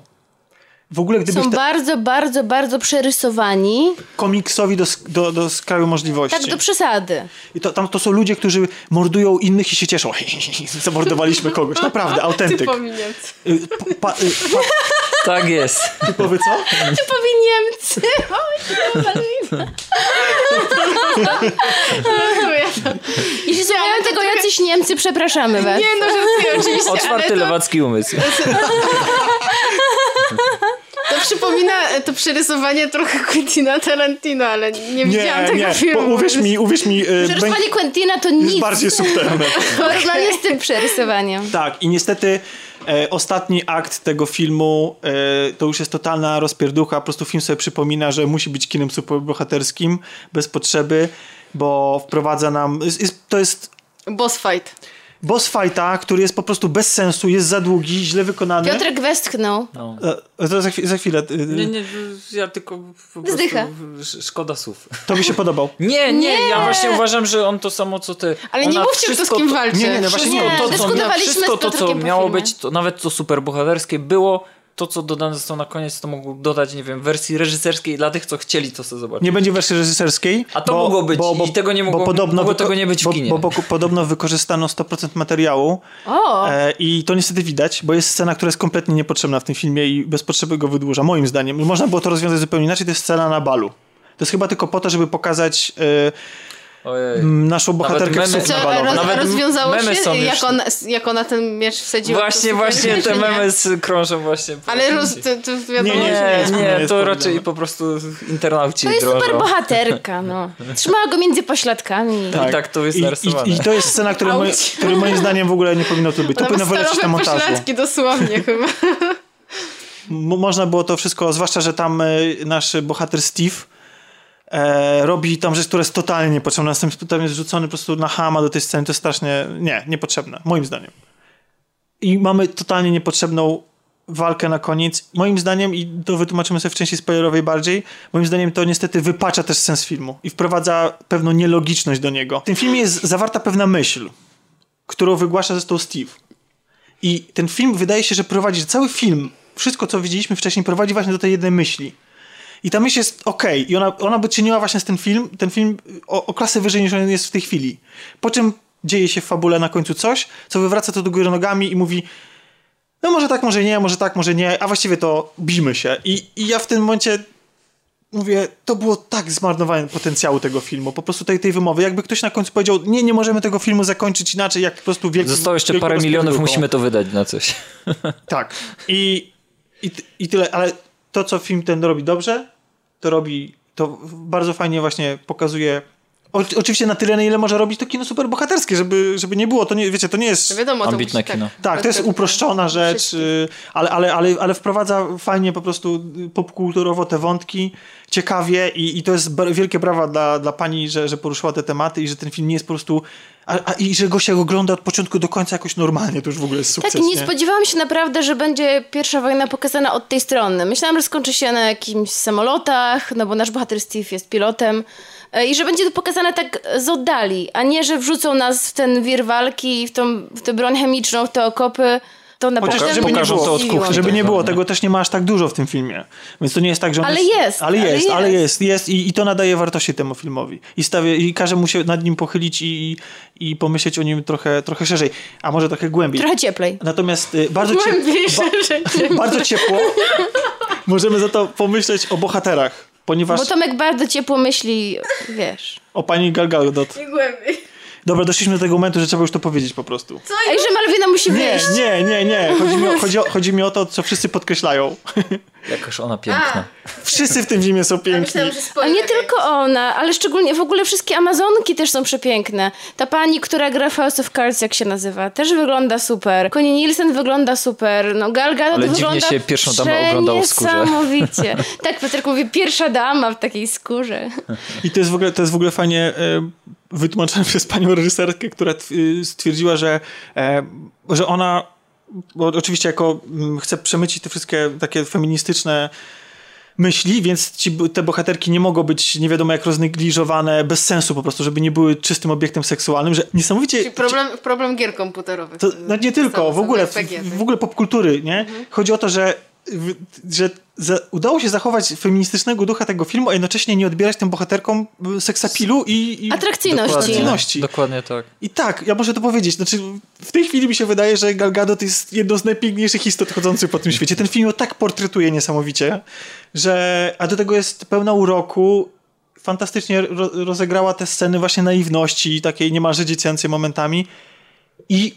W ogóle gdybyś Są ta- bardzo, bardzo, bardzo przerysowani. komiksowi do, do, do skraju możliwości. Tak do przesady. I to, tam to są ludzie, którzy mordują innych i się cieszą. [laughs] Zamordowaliśmy kogoś. Naprawdę, [laughs] autentyk. Typowi Niemcy. Y, pa, y, pa, Tak jest. typowy co? Typowi Niemcy. [laughs] Oj, Malwina. Jeśli słuchają tego jacyś Niemcy, przepraszamy was. Nie, no żartuję oczywiście, ale Otwarty to, lewacki umysł. To przypomina to przerysowanie trochę Quentina Tarantino, ale nie, widziałam Nie, tego nie. filmu. Bo, uwierz mi, uwierz mi, Przerysowanie Quentina to jest nic. bardziej subtelne. W porównaniu z tym przerysowaniem. Tak, i niestety e, ostatni akt tego filmu e, to już jest totalna rozpierducha. Po prostu film sobie przypomina, że musi być kinem superbohaterskim bez potrzeby, bo wprowadza nam. Jest, jest, to jest Boss fight. Boss fighta, który jest po prostu bez sensu, jest za długi, źle wykonany. Piotrek westchnął. No. E, to za, za chwilę. y, Nie, nie, ja tylko po prostu Zdycha. szkoda słów. To mi się podobał. Nie, [laughs] nie, Nie. ja właśnie uważam, że on to samo co ty. Ale nie Ona mówcie, kto z kim to- walczy. Nie, nie, no właśnie Nie, to, co, wszystko to, co miało być, to nawet co super bohaterskie było, to co dodane zostało na koniec, to mogło dodać, nie wiem, wersji reżyserskiej dla tych, co chcieli to sobie zobaczyć. Nie będzie wersji reżyserskiej. A to mogło być i tego nie mogło- mogło tego nie być w bo, kinie. Bo, bo, podobno wykorzystano 100% materiału O! e, i to niestety widać, bo jest scena, która jest kompletnie niepotrzebna w tym filmie i bez potrzeby go wydłuża, moim zdaniem. Można było to rozwiązać zupełnie inaczej, to jest scena na balu. To jest chyba tylko po to, żeby pokazać e, Ojej. m, naszą bohaterkę memy- w sukni Co, balowej. roz, Nawet rozwiązało memy się, są jak ona, jak ona ten miecz wsadziła? Właśnie, właśnie te nie? [laughs] memy z- krążą właśnie. po Ale roz, to, to wiadomo, Nie, nie, że Nie, jest- nie, to raczej po prostu internauci To jest drążą. super bohaterka, no. [laughs] Trzymała go między pośladkami. I tak to jest I, narysowane. i, I to jest scena, moi, która moim [laughs] zdaniem w ogóle nie powinno tu być. To powinno wylecieć na montażu. pośladki dosłownie chyba. Można było to wszystko, zwłaszcza, że tam e, nasz bohater Steve e, robi tam rzecz, która jest totalnie niepotrzebna. Następnie tam jest rzucony po prostu na hama do tej sceny. To jest strasznie, nie, niepotrzebne, moim zdaniem. I mamy totalnie niepotrzebną walkę na koniec. Moim zdaniem, i to wytłumaczymy sobie w części spoilerowej bardziej, moim zdaniem to niestety wypacza też sens filmu i wprowadza pewną nielogiczność do niego. W tym filmie jest zawarta pewna myśl, którą wygłasza zresztą Steve. I ten film wydaje się, że prowadzi, że cały film, wszystko co widzieliśmy wcześniej, prowadzi właśnie do tej jednej myśli. I ta myśl jest okej. I ona, ona by czyniła właśnie z ten film, ten film o, o klasę wyżej niż on jest w tej chwili. Po czym dzieje się w fabule na końcu coś, co wywraca to do góry nogami i mówi no może tak, może nie, może tak, może nie, a właściwie to bijmy się. I, i ja w tym momencie mówię, to było tak zmarnowanie potencjału tego filmu, po prostu tej, tej wymowy. Jakby ktoś na końcu powiedział, nie, nie możemy tego filmu zakończyć inaczej, jak po prostu wielki Zostało jeszcze parę milionów, musimy to wydać na coś. [laughs] Tak. I, i, I tyle, ale to, co film ten robi dobrze, to robi, to bardzo fajnie właśnie pokazuje. O, oczywiście na tyle, na ile może robić to kino superbohaterskie, żeby, żeby nie było. To nie, wiecie, to nie jest. Wiadomo, to Ambitne musi, kino. Tak, to jest uproszczona rzecz, y, ale, ale, ale, ale wprowadza fajnie po prostu y, popkulturowo te wątki, ciekawie i, i to jest wielkie brawa dla, dla pani, że, że poruszyła te tematy i że ten film nie jest po prostu, a, a, i że go się ogląda od początku do końca jakoś normalnie, to już w ogóle jest sukces. Tak, nie spodziewałam się naprawdę, że będzie pierwsza wojna pokazana od tej strony. Myślałam, że skończy się na jakimś samolotach, no bo nasz bohater Steve jest pilotem i że będzie to pokazane tak z oddali, a nie, że wrzucą nas w ten wir walki, w, tą, w tę broń chemiczną, w te okopy. To naprawdę Chociaż żeby nie było, to od kuchni. żeby nie tak było, zwane. tego też nie ma aż tak dużo w tym filmie. Więc to nie jest tak, że on Ale jest... jest, Ale ale jest, ale jest. jest, jest i, i to nadaje wartości temu filmowi. I, stawia, I każe mu się nad nim pochylić i, i pomyśleć o nim trochę, trochę szerzej, a może trochę głębiej. Trochę cieplej. Natomiast y, bardzo, ciep... Rzeczy. [laughs] bardzo ciepło możemy za to pomyśleć o bohaterach, ponieważ Bo Tomek bardzo ciepło myśli, wiesz. o pani Gal Gadot. I głębiej. Dobra, doszliśmy do tego momentu, że trzeba już to powiedzieć po prostu. Ej, że Malwina musi Nie, wyjść. nie, nie, nie. Chodzi mi o, chodzi o, chodzi mi o to, co wszyscy podkreślają. [laughs] Jakaż ona piękna. Wszyscy w tym filmie są piękni. A nie tylko ona, ale szczególnie w ogóle wszystkie Amazonki też są przepiękne. Ta pani, która gra w House of Cards, jak się nazywa, też wygląda super. Connie Nielsen wygląda super. No Gal Gadot Ale dziwnie wygląda się pierwszą damę oglądało w skórze. Niesamowicie. [laughs] tak, Piotrek mówi, pierwsza dama w takiej skórze. I to jest w ogóle, to jest w ogóle fajnie e, wytłumaczone [laughs] przez panią reżyserkę, która tw- y, stwierdziła, że, e, że ona, bo oczywiście jako mm, chce przemycić te wszystkie takie feministyczne myśli, więc ci, te bohaterki nie mogą być nie wiadomo jak roznegliżowane, bez sensu po prostu, żeby nie były czystym obiektem seksualnym, że niesamowicie... Czyli problem, problem gier komputerowych. To, no nie tylko, Samo w ogóle, w, w ogóle popkultury, nie? Chodzi o to, że, że za, udało się zachować feministycznego ducha tego filmu, a jednocześnie nie odbierać tym bohaterkom y, seksapilu i, i Atrakcyjności. atrakcyjności. Dokładnie tak. I tak, ja muszę to powiedzieć, znaczy w tej chwili mi się wydaje, że Gal Gadot jest jedną z najpiękniejszych istot chodzących po tym świecie. Ten film ją tak portretuje niesamowicie, że, a do tego jest pełna uroku, fantastycznie ro, rozegrała te sceny właśnie naiwności, takiej niemalże dziecięcej momentami i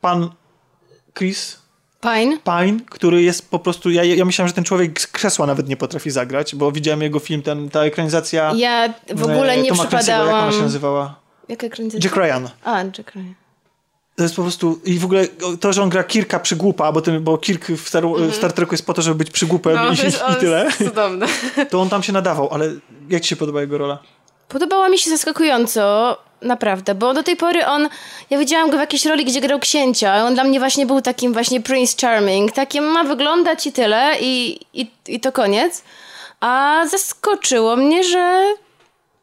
pan Chris Pine. Pine, który jest po prostu, ja, ja myślałem, że ten człowiek z krzesła nawet nie potrafi zagrać, bo widziałem jego film, ten, ta ekranizacja Ja w ogóle e, nie Toma Clancy'ego, jak ona przypadałam... się nazywała? Jaka ekranizacja? Jack Ryan. A, Jack Ryan. To jest po prostu. I w ogóle to, że on gra Kirka przygłupa, bo, ten, bo Kirk w Star, w Star Treku jest po to, żeby być przygłupem. No, i, [laughs] jest, i tyle. cudowne. To on tam się nadawał, ale jak ci się podoba jego rola? Podobała mi się zaskakująco, naprawdę, bo do tej pory on, ja widziałam go w jakiejś roli, gdzie grał księcia, a on dla mnie właśnie był takim właśnie Prince Charming, takim ma wyglądać i tyle i, i, i to koniec, a zaskoczyło mnie, że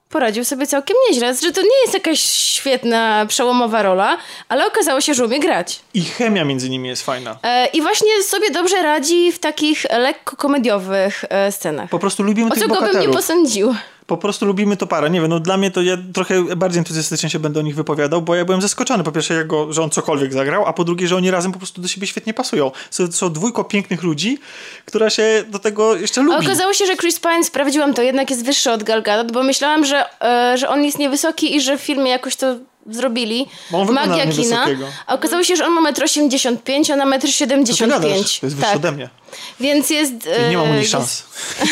poradził sobie całkiem nieźle, że to nie jest jakaś świetna, przełomowa rola, ale okazało się, że umie grać. I chemia między nimi jest fajna. E, I właśnie sobie dobrze radzi w takich lekko komediowych e, scenach. Po prostu lubimy O tych co go bym nie bohaterów. posądził. Po prostu lubimy to parę. Nie wiem, no dla mnie to ja trochę bardziej entuzjastycznie się będę o nich wypowiadał, bo ja byłem zaskoczony po pierwsze, jego, że on cokolwiek zagrał, a po drugie, że oni razem po prostu do siebie świetnie pasują. Są, są dwójko pięknych ludzi, która się do tego jeszcze lubi. okazało się, że Chris Pine, sprawdziłam to, jednak jest wyższy od Gal Gadot, bo myślałam, że, e, że on jest niewysoki i że w filmie jakoś to zrobili. Bo on wygląda Magia na kina. A okazało się, że on ma 1,85 m, a ona 1,75 Co ty gadasz? m. To jest wyższy ode mnie. Więc jest... Czyli nie mam u e, nich jest- szans. [laughs]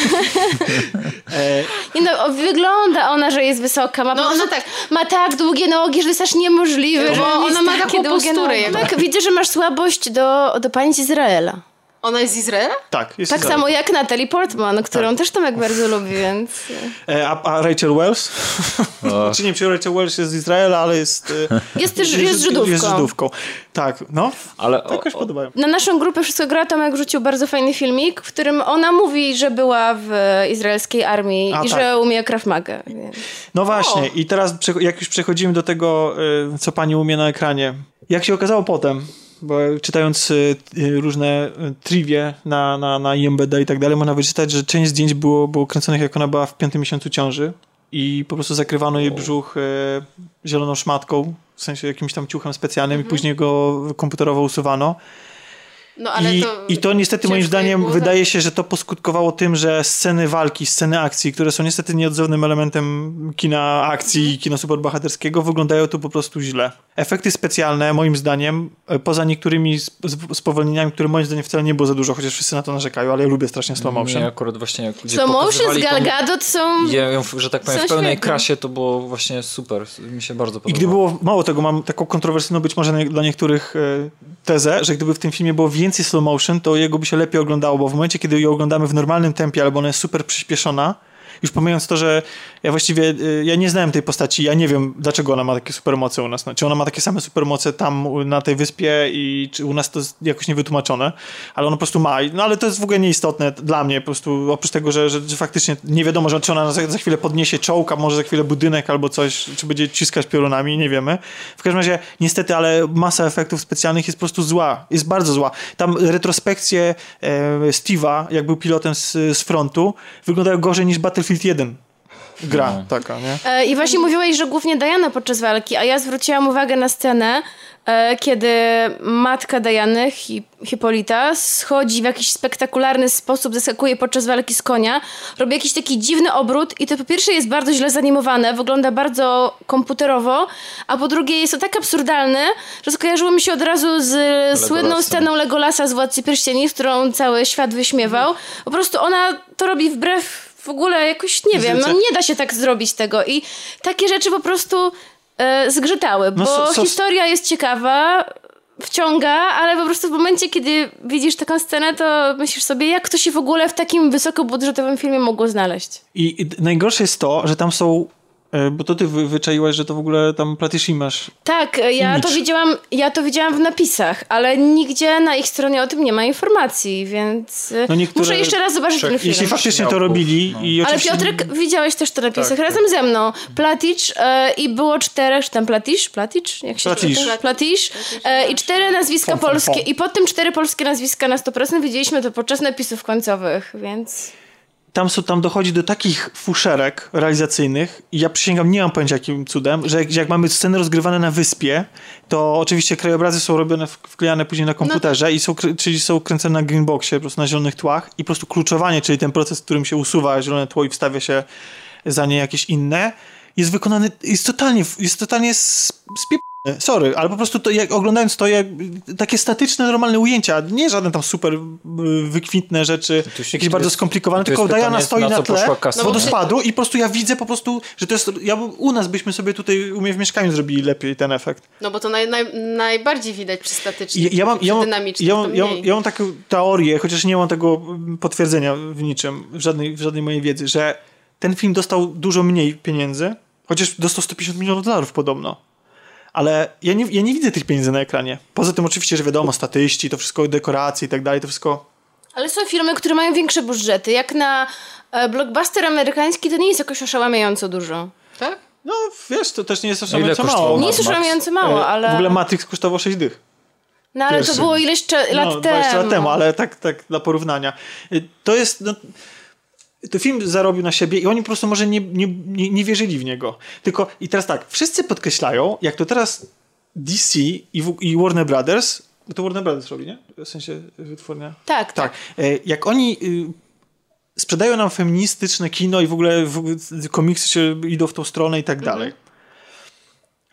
e, Nie no, o, wygląda ona, że jest wysoka. Ma, No, ona prostu- tak- Ma tak długie nogi, że jest aż niemożliwe. Bo że ona ma takie taką długie posturę. Tak, widzę, że masz słabość do, do pani z Izraela. Ona jest z Izraela? tak, jest Tak Izrael. samo jak Natalie Portman, którą Tak. też Tomek bardzo lubi, więc... E, a, a Rachel Wells? [laughs] Czy nie wiem, czy Rachel Wells jest z Izraela, ale jest... e, Jest też- jest Żydówką. Jest Żydówką. Tak, no. Ale To jakoś podobają. Na naszą grupę Wszystko gra Tomek rzucił bardzo fajny filmik, w którym ona mówi, że była w izraelskiej armii A, i tak. że umie Krav Maga. więc- No właśnie, i teraz jak już przechodzimy do tego, y, co pani umie na ekranie. Jak się okazało potem, bo czytając y, y, różne y, trivie na, na, na IMBD i tak dalej, można wyczytać, że część zdjęć było, było kręconych, jak ona była w piątym miesiącu ciąży i po prostu zakrywano jej brzuch zieloną szmatką, w sensie jakimś tam ciuchem specjalnym i później go komputerowo usuwano. No ale I, to... I to niestety moim zdaniem było wydaje się, że to poskutkowało tym, że sceny walki, sceny akcji, które są niestety nieodzownym elementem kina akcji i kina superbohaterskiego, wyglądają tu po prostu źle. Efekty specjalne, moim zdaniem, e, poza niektórymi sp- sp- spowolnieniami, które moim zdaniem wcale nie było za dużo, chociaż wszyscy na to narzekają, ale ja lubię strasznie slow motion. mnie akurat właśnie jak ludzie Slow motion z Gal Gadot są... Ja że tak powiem, w pełnej świetne. krasie to było właśnie super. Mi się bardzo I podobało. gdyby było, mało tego, mam taką kontrowersyjną być może nie- dla niektórych e, tezę, że gdyby w tym filmie było więcej slow motion, to jego by się lepiej oglądało, bo w momencie, kiedy ją oglądamy w normalnym tempie, albo ona jest super przyspieszona, już pomijając to, że ja właściwie, e, ja nie znałem tej postaci, ja nie wiem, dlaczego ona ma takie supermoce u nas. No, czy ona ma takie same supermoce tam na tej wyspie i czy u nas to jest jakoś niewytłumaczone, ale ona po prostu ma. No ale to jest w ogóle nieistotne dla mnie, po prostu oprócz tego, że, że, że faktycznie nie wiadomo, że czy ona za, za chwilę podniesie czołg, a może za chwilę budynek albo coś, czy będzie ciskać piorunami, nie wiemy. W każdym razie, niestety, ale masa efektów specjalnych jest po prostu zła, jest bardzo zła. Tam retrospekcje e, Steve'a, jak był pilotem z, z frontu, wyglądają gorzej niż Battlefield 1. Gra No. taka, nie? E, I właśnie mówiłaś, że głównie Diana podczas walki, a ja zwróciłam uwagę na scenę, e, kiedy matka Diany, Hi Hipolita, schodzi w jakiś spektakularny sposób, zaskakuje podczas walki z konia, robi jakiś taki dziwny obrót i to po pierwsze jest bardzo źle zanimowane, wygląda bardzo komputerowo, a po drugie jest to tak absurdalne, że skojarzyło mi się od razu z słynną Legolasem. sceną Legolasa z Władcy Pierścieni, w którą cały świat wyśmiewał. Po prostu ona to robi wbrew w ogóle jakoś, nie wiem, no nie da się tak zrobić tego i takie rzeczy po prostu e, zgrzytały, bo so- so- historia jest ciekawa, wciąga, ale po prostu w momencie, kiedy widzisz taką scenę, to myślisz sobie, jak to się w ogóle w takim wysokobudżetowym filmie mogło znaleźć. I i najgorsze jest to, że tam są Bo to ty wy, wyczaiłaś, że to w ogóle tam Platyszy masz. Tak, ja Image. to widziałam, ja to widziałam w napisach, ale nigdzie na ich stronie o tym nie ma informacji, więc e, No niektóre- muszę jeszcze raz zobaczyć ten film. Jeśli faktycznie to robili no. i Ale oczywiście... Piotrek, widziałeś też to na napisach Tak, razem ze mną. Platicz e, i było czterech, czy tam Platicz? Platicz? Jak się Platisz. czyta? Platicz. E, I cztery nazwiska polskie. I potem cztery polskie nazwiska na 100%. Widzieliśmy to podczas napisów końcowych, więc... tam, są, tam dochodzi do takich fuszerek realizacyjnych. I ja przysięgam, nie mam pojęcia jakim cudem, że jak, jak mamy sceny rozgrywane na wyspie, to oczywiście krajobrazy są robione, wklejane później na komputerze i są, czyli są kręcone na greenboxie, po prostu na zielonych tłach i po prostu kluczowanie, czyli ten proces, w którym się usuwa zielone tło i wstawia się za nie jakieś inne, jest wykonany, jest totalnie, jest totalnie spiep... Sorry, ale po prostu to, jak, oglądając to, jak, takie statyczne, normalne ujęcia, nie żadne tam super y, wykwintne rzeczy, jakieś bardzo jest- skomplikowane, tylko Diana stoi na na, tle No wodospadu i po prostu ja widzę po prostu, że to jest, ja, bym- u nas byśmy sobie tutaj u mnie w mieszkaniu zrobili lepiej ten efekt. No bo to naj, naj, najbardziej widać przy statycznych, Ja, ja, mam, przy ja, mam, dynamicznych ja, mam, ja, mam, ja mam taką teorię, chociaż nie mam tego potwierdzenia w niczym, w żadnej, w żadnej mojej wiedzy, że ten film dostał dużo mniej pieniędzy, chociaż dostał 150 milionów dolarów podobno. Ale ja nie, ja nie widzę tych pieniędzy na ekranie. Poza tym oczywiście, że wiadomo, statyści, to wszystko, dekoracje i tak dalej, to wszystko... Ale są filmy, które mają większe budżety. Jak na e, blockbuster amerykański to nie jest jakoś oszałamiająco dużo. Tak? No wiesz, to też nie jest oszałamiająco mało. Nie jest oszałamiająco mało, E, ale... W ogóle Matrix kosztował 6 dych. No ale to pierwszy. było ileś cze- lat no, temu. 20 lat temu, ale tak, tak dla porównania. Y, To jest. No, to film zarobił na siebie i oni po prostu może nie, nie, nie, nie wierzyli w niego. Tylko i teraz tak, wszyscy podkreślają, jak to teraz DC i, i Warner Brothers, bo to Warner Brothers robi, nie? W sensie wytwórnia. Tak, Tak. E, Jak oni y, sprzedają nam feministyczne kino i w ogóle komiksy się idą w tą stronę i tak dalej.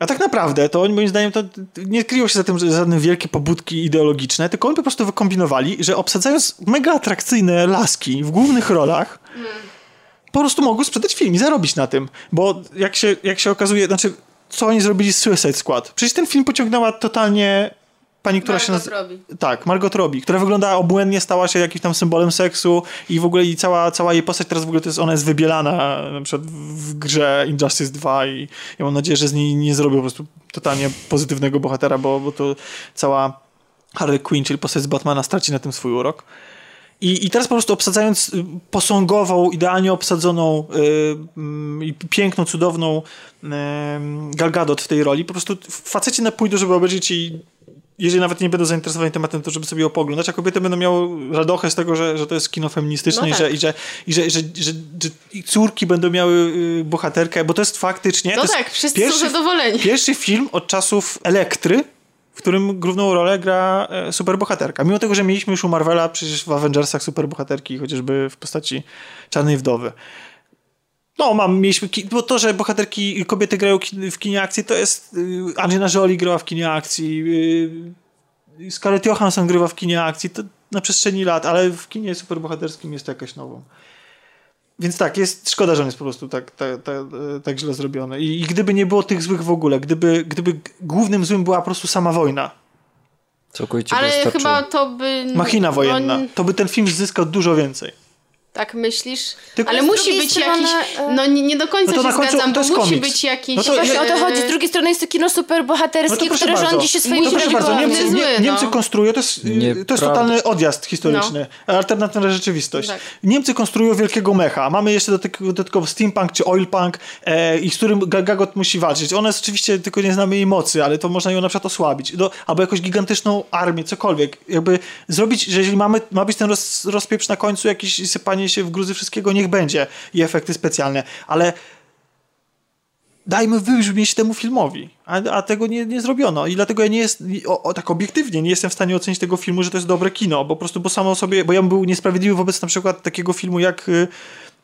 A tak naprawdę to moim zdaniem to nie kryją się za tym żadne wielkie pobudki ideologiczne, tylko oni po prostu wykombinowali, że obsadzając mega atrakcyjne laski w głównych rolach, po prostu mogą sprzedać film i zarobić na tym. Bo jak się, jak się okazuje, znaczy co oni zrobili z Suicide Squad? Przecież ten film pociągnęła totalnie pani, która się Margot nazywa... Robbie. Tak, Margot Robbie, która wygląda obłędnie, stała się jakimś tam symbolem seksu i w ogóle i cała, cała jej postać teraz w ogóle to jest, ona jest wybielana na przykład w grze Injustice 2 i ja mam nadzieję, że z niej nie zrobią po prostu totalnie pozytywnego bohatera, bo, bo to cała Harley Quinn, czyli postać z Batmana straci na tym swój urok. I, I teraz po prostu obsadzając y, posągową, idealnie obsadzoną y, mm, i piękną, cudowną y, Gal Gadot w tej roli, po prostu faceci na pójdą, żeby obejrzeć i jeżeli nawet nie będą zainteresowani tematem, to żeby sobie ją pooglądać, a kobiety będą miały radochę z tego, że, że to jest kino feministyczne No i, tak. że, i, że, i że, że, że, że i córki będą miały y, bohaterkę, bo to jest faktycznie... No tak, wszyscy są zadowoleni. Pierwszy film od czasów Elektry, w którym główną rolę gra e, superbohaterka. Mimo tego, że mieliśmy już u Marvela przecież w Avengersach superbohaterki, chociażby w postaci Czarnej Wdowy. No, mam, mieliśmy, bo to, że bohaterki, kobiety grają w kinie akcji, to jest, y, Angelina Jolie grała w kinie akcji, y, Scarlett Johansson grywa w kinie akcji, to na przestrzeni lat, ale w kinie superbohaterskim jest to jakaś nową. Więc tak, jest szkoda, że on jest po prostu tak, tak, tak, tak źle zrobiony. I, I gdyby nie było tych złych w ogóle, gdyby, gdyby głównym złym była po prostu sama wojna, Całkowicie Ale chyba to by... machina wojenna, No, to by ten film zyskał dużo więcej. Tak myślisz? Tylko Ale musi być strony, jakiś... e, No nie, nie do końca No to się na końcu zgadzam, to bo musi być jakiś... No to Właśnie o to chodzi. Z e, drugiej strony jest to kino No superbohaterskie, proszę które bardzo. rządzi się swoimi no to proszę bardzo. Niemcy, nie, zły, Niemcy no. konstruują, to jest, Nieprawda. to jest totalny odjazd historyczny, alternatywna rzeczywistość. Tak. Niemcy konstruują wielkiego mecha, mamy jeszcze do tego dodatkowo steampunk czy oilpunk e, i z którym Gal Gadot musi walczyć. Ona jest oczywiście, tylko nie znamy jej mocy, ale to można ją na przykład osłabić. Do, albo jakąś gigantyczną armię, cokolwiek. Jakby zrobić, że jeżeli mamy, ma być ten roz, rozpieprz na końcu, jakieś sypanie się w gruzy wszystkiego, niech będzie i efekty specjalne, ale dajmy wybrzmieć temu filmowi, a, a tego nie, nie zrobiono i dlatego ja nie jest, o, o, tak obiektywnie nie jestem w stanie ocenić tego filmu, że to jest dobre kino, bo po prostu, bo samo sobie, bo ja bym był niesprawiedliwy wobec na przykład takiego filmu jak y,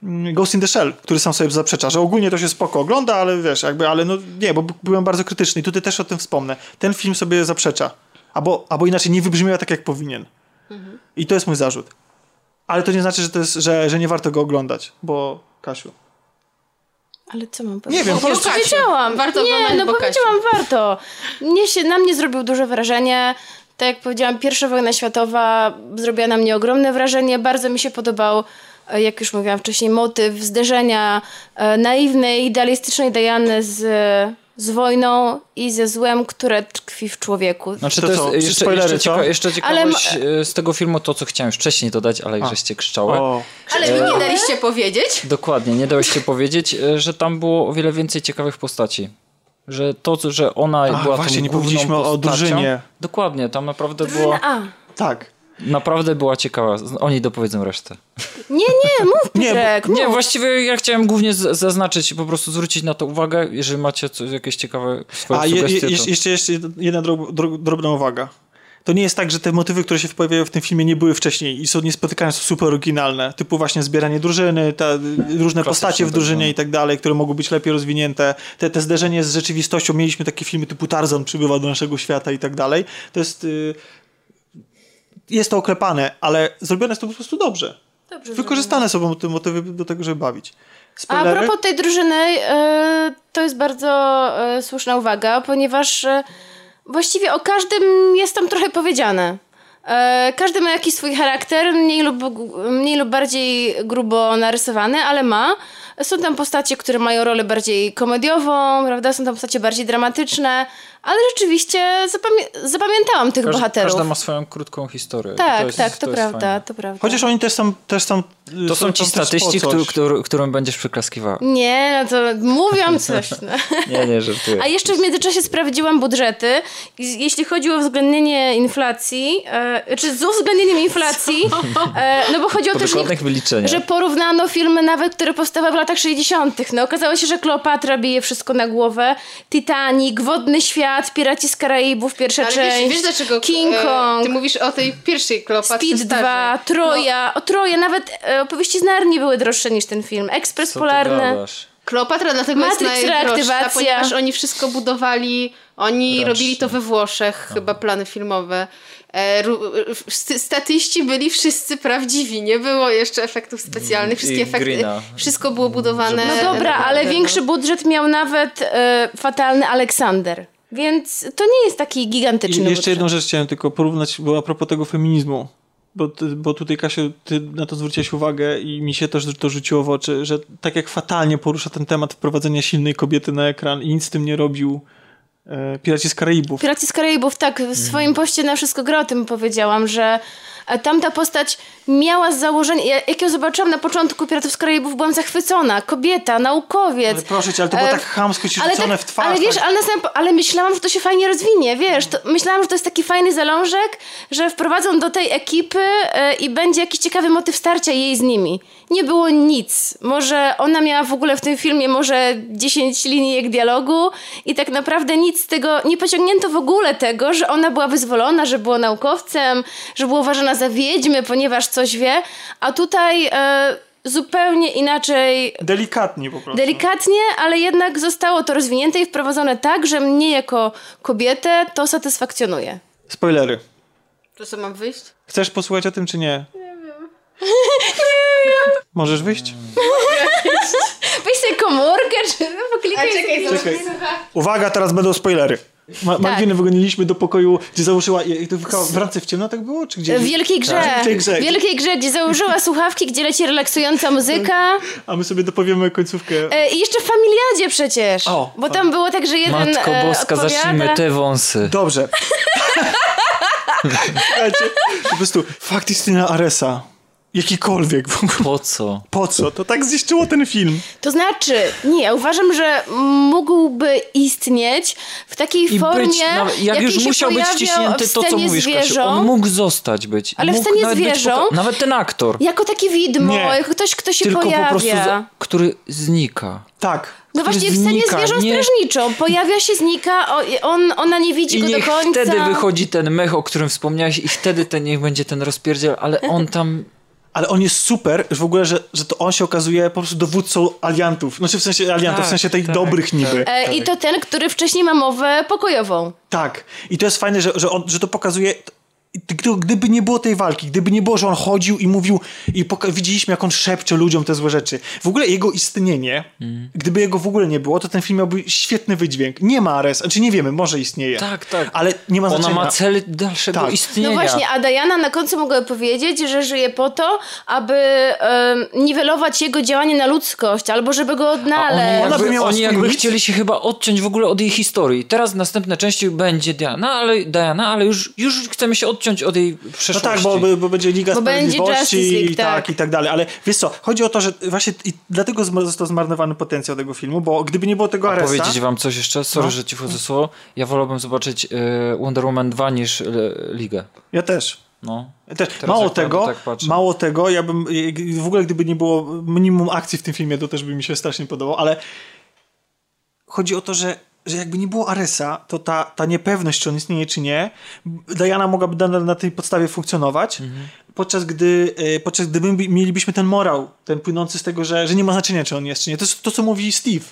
mm, Ghost in the Shell, który sam sobie zaprzecza, że ogólnie to się spoko ogląda, ale wiesz, jakby, ale no nie, bo byłem bardzo krytyczny i tutaj też o tym wspomnę. Ten film sobie zaprzecza, albo, albo inaczej nie wybrzmiewa tak, jak powinien. I to jest mój zarzut. Ale to nie znaczy, że, to jest, że, że nie warto go oglądać, bo Kasiu. Ale co mam powiedzieć? Nie wiem, po prostu- powiedziałam. Warto nie, no powiedziałam warto. Mnie się, na mnie zrobił duże wrażenie. Tak jak powiedziałam, pierwsza wojna światowa zrobiła na mnie ogromne wrażenie. Bardzo mi się podobał e, jak już mówiłam wcześniej, motyw zderzenia e, naiwnej, idealistycznej Diany z, z wojną i ze złem, które tkwi w człowieku. Znaczy To to, jest jeszcze, spoilery, jeszcze, cieka- jeszcze Ale ciekawość e, z tego filmu, to co chciałem wcześniej dodać, ale już żeście krzyczały. O, Ale mi nie daliście powiedzieć. Dokładnie, nie dałeś się powiedzieć, e, że tam było o wiele więcej ciekawych postaci. Że to, że ona Ach, była właśnie, tą nie główną powiedzieliśmy o postacią. drużynie. Dokładnie, tam naprawdę było, A, tak. Naprawdę była ciekawa. Oni dopowiedzą resztę. nie, nie, mów Nie, bo- Piotrek, Nie, mów. właściwie ja chciałem głównie zaznaczyć, po prostu zwrócić na to uwagę, jeżeli macie coś, jakieś ciekawe swoje A je, je, to... jeszcze, jeszcze jedna drob, drob, drobna uwaga. To nie jest tak, że te motywy, które się pojawiają w tym filmie nie były wcześniej i są niespotykane, są super oryginalne. Typu właśnie zbieranie drużyny, ta, różne postacie w drużynie tak, i tak dalej, które mogą być lepiej rozwinięte. Te, te zderzenie z rzeczywistością. Mieliśmy takie filmy typu Tarzan przybywa do naszego świata i tak dalej. To jest... Y, jest to oklepane, ale zrobione jest to po prostu dobrze. Dobrze Wykorzystane są te motywy do tego, żeby bawić. A Spoilery? propos tej drużyny, e, to jest bardzo e, słuszna uwaga, ponieważ e, właściwie o każdym jest tam trochę powiedziane. Każdy ma jakiś swój charakter, mniej lub, mniej lub bardziej grubo narysowany, ale ma. Są tam postacie, które mają rolę bardziej komediową, prawda? Są tam postacie bardziej dramatyczne, ale rzeczywiście zapamię- zapamiętałam tych Każda, bohaterów. każda ma swoją krótką historię. Tak, to jest, tak, to, jest prawda, fajne. to prawda. Chociaż oni też są... Też są To są ci tam też statyści, któ- któr- którym będziesz przyklaskiwała. Nie, no to mówią coś. No. [laughs] Nie, nie, żartuję. A jeszcze w międzyczasie sprawdziłam budżety. Jeśli chodzi o uwzględnienie inflacji, e, czy z uwzględnieniem inflacji, e, no bo chodzi o Po to, że, dokładnych wyliczeniach. że porównano filmy nawet, które powstały w latach 60. No okazało się, że Kleopatra bije wszystko na głowę, Titanic, Wodny Świat, Piraci z Karaibów, pierwsza Ale część, wiesz, wiesz dlaczego King e, Kong, ty mówisz o tej pierwszej Kleopatrze Speed starzej. 2, Troja, o Troje, nawet e, opowieści z Narni były droższe niż ten film, Ekspres Co Polarny. Kleopatra dlatego Matrix jest najdroższa, reaktywacja. ponieważ oni wszystko budowali, oni Ręcznie. robili to we Włoszech, chyba plany filmowe. E, ru, st- statyści byli wszyscy prawdziwi, nie było jeszcze efektów specjalnych, wszystkie I efekty, Greena. wszystko było budowane. No dobra, ale większy no. budżet miał nawet e, fatalny Aleksander. Więc to nie jest taki I gigantyczny jeszcze budżet. jedną rzecz chciałem tylko porównać, bo a propos tego feminizmu. Bo, ty, bo tutaj, Kasiu, ty na to zwróciłeś uwagę i mi się też to rzuciło w oczy, że tak jak fatalnie porusza ten temat wprowadzenia silnej kobiety na ekran i nic z tym nie robił e, Piraci z Karaibów. Piraci z Karaibów, tak, w swoim poście na Wszystko Gra o tym powiedziałam, że e, tamta postać miała z założenia, ja- jak ją zobaczyłam na początku Piratów z Karaibów, byłam zachwycona. Kobieta, naukowiec. Ale proszę cię, ale to było E, tak chamsko ci ale rzucone tak- w twarz. Ale wiesz, tak. ale, na samym, ale myślałam, że to się fajnie rozwinie, wiesz, to, myślałam, że to jest taki fajny zalążek, że wprowadzą do tej ekipy e, i będzie jakiś ciekawy motyw starcia jej z nimi. Nie było nic. Może ona miała w ogóle w tym filmie może 10 linijek dialogu i tak naprawdę nic z tego, nie pociągnięto w ogóle tego, że ona była wyzwolona, że była naukowcem, że była uważana za wiedźmę, ponieważ coś wie, a tutaj e, zupełnie inaczej Delikatnie po prostu. Delikatnie, ale jednak zostało to rozwinięte i wprowadzone tak, że mnie jako kobietę to satysfakcjonuje. Spoilery. To co, mam wyjść? Chcesz posłuchać o tym, czy nie? Nie wiem. [laughs] Możesz wyjść? Weź sobie komórkę, czy poklikaj sobie. Czekaj. Uwaga, teraz będą spoilery. Ma- Malwinę wygoniliśmy do pokoju, gdzie założyła... i- i to w ręce w ciemno tak było? Czy gdzie? W wielkiej grze. Tak, w wielkiej grze. W wielkiej grze, gdzie założyła [laughs] słuchawki, gdzie leci relaksująca muzyka. A my sobie dopowiemy końcówkę. E, I jeszcze w Familiadzie przecież. O, bo tam było tak, że jeden Matko e, Boska, odpowiada. zacznijmy te wąsy. Dobrze. [laughs] Słuchajcie, po prostu fakt istnienia Aresa. Jakikolwiek. w ogóle. Po co? Po co? To tak zniszczyło ten film. To znaczy, nie, ja uważam, że mógłby istnieć w takiej I formie, być, nawet, jak już się musiał być wciśnięty w to, co mówisz, Kasiu. zwierzą. On mógł zostać być. Ale w mógł scenie nawet zwierzą- poka- Nawet ten aktor. Jako takie widmo, Nie. jako ktoś, kto się Tylko pojawia. po prostu, za, który znika. Tak. No właśnie w scenie znika, zwierzą nie- strażniczą. Pojawia się, znika, on, ona nie widzi I go do końca. wtedy wychodzi ten mech, o którym wspomniałeś i wtedy ten niech będzie ten rozpierdziel, ale on tam... Ale on jest super, że w ogóle, że, że to on się okazuje po prostu dowódcą aliantów. Znaczy w sensie aliantów, Tak, w sensie tych tak, dobrych niby. E, I to ten, który wcześniej ma mowę pokojową. Tak. I to jest fajne, że, że, on, że to pokazuje Gdyby nie było tej walki, gdyby nie było, że on chodził i mówił i widzieliśmy, jak on szepcze ludziom te złe rzeczy. W ogóle jego istnienie, gdyby jego w ogóle nie było, to ten film miałby świetny wydźwięk. Nie ma Ares, znaczy nie wiemy, może istnieje. Tak, tak. Ale nie ma Ona znaczenia. ma cel dalszego Tak. istnienia. No właśnie, a Diana na końcu mogła powiedzieć, że żyje po to, aby em, niwelować jego działanie na ludzkość, albo żeby go odnaleźć. Ona by miała oni jakby chcieli się chyba odciąć w ogóle od jej historii. Teraz następne części będzie Diana, ale, Diana, ale już, już chcemy się odciąć od jej No przeszłości. tak, bo, bo, bo będzie Liga Bo Sprawiedliwości League, i tak, tak. i tak dalej. Ale wiesz co, chodzi o to, że właśnie i dlatego został zmarnowany potencjał tego filmu, bo gdyby nie było tego Aresa... Powiedzieć wam coś jeszcze? Sorry, No. że ci wchodzę słowo. Ja wolałbym zobaczyć e, Wonder Woman 2 niż e, Ligę. Ja też. No. Też. Mało tego, tak mało tego, ja bym w ogóle gdyby nie było minimum akcji w tym filmie, to też by mi się strasznie podobało, ale chodzi o to, że, że jakby nie było Aresa, to ta, ta niepewność, czy on istnieje, czy nie, Diana mogłaby na, na tej podstawie funkcjonować, Mhm. podczas gdy e, podczas gdy my bi- mielibyśmy ten morał, ten płynący z tego, że, że nie ma znaczenia, czy on jest, czy nie. To jest to, co mówi Steve.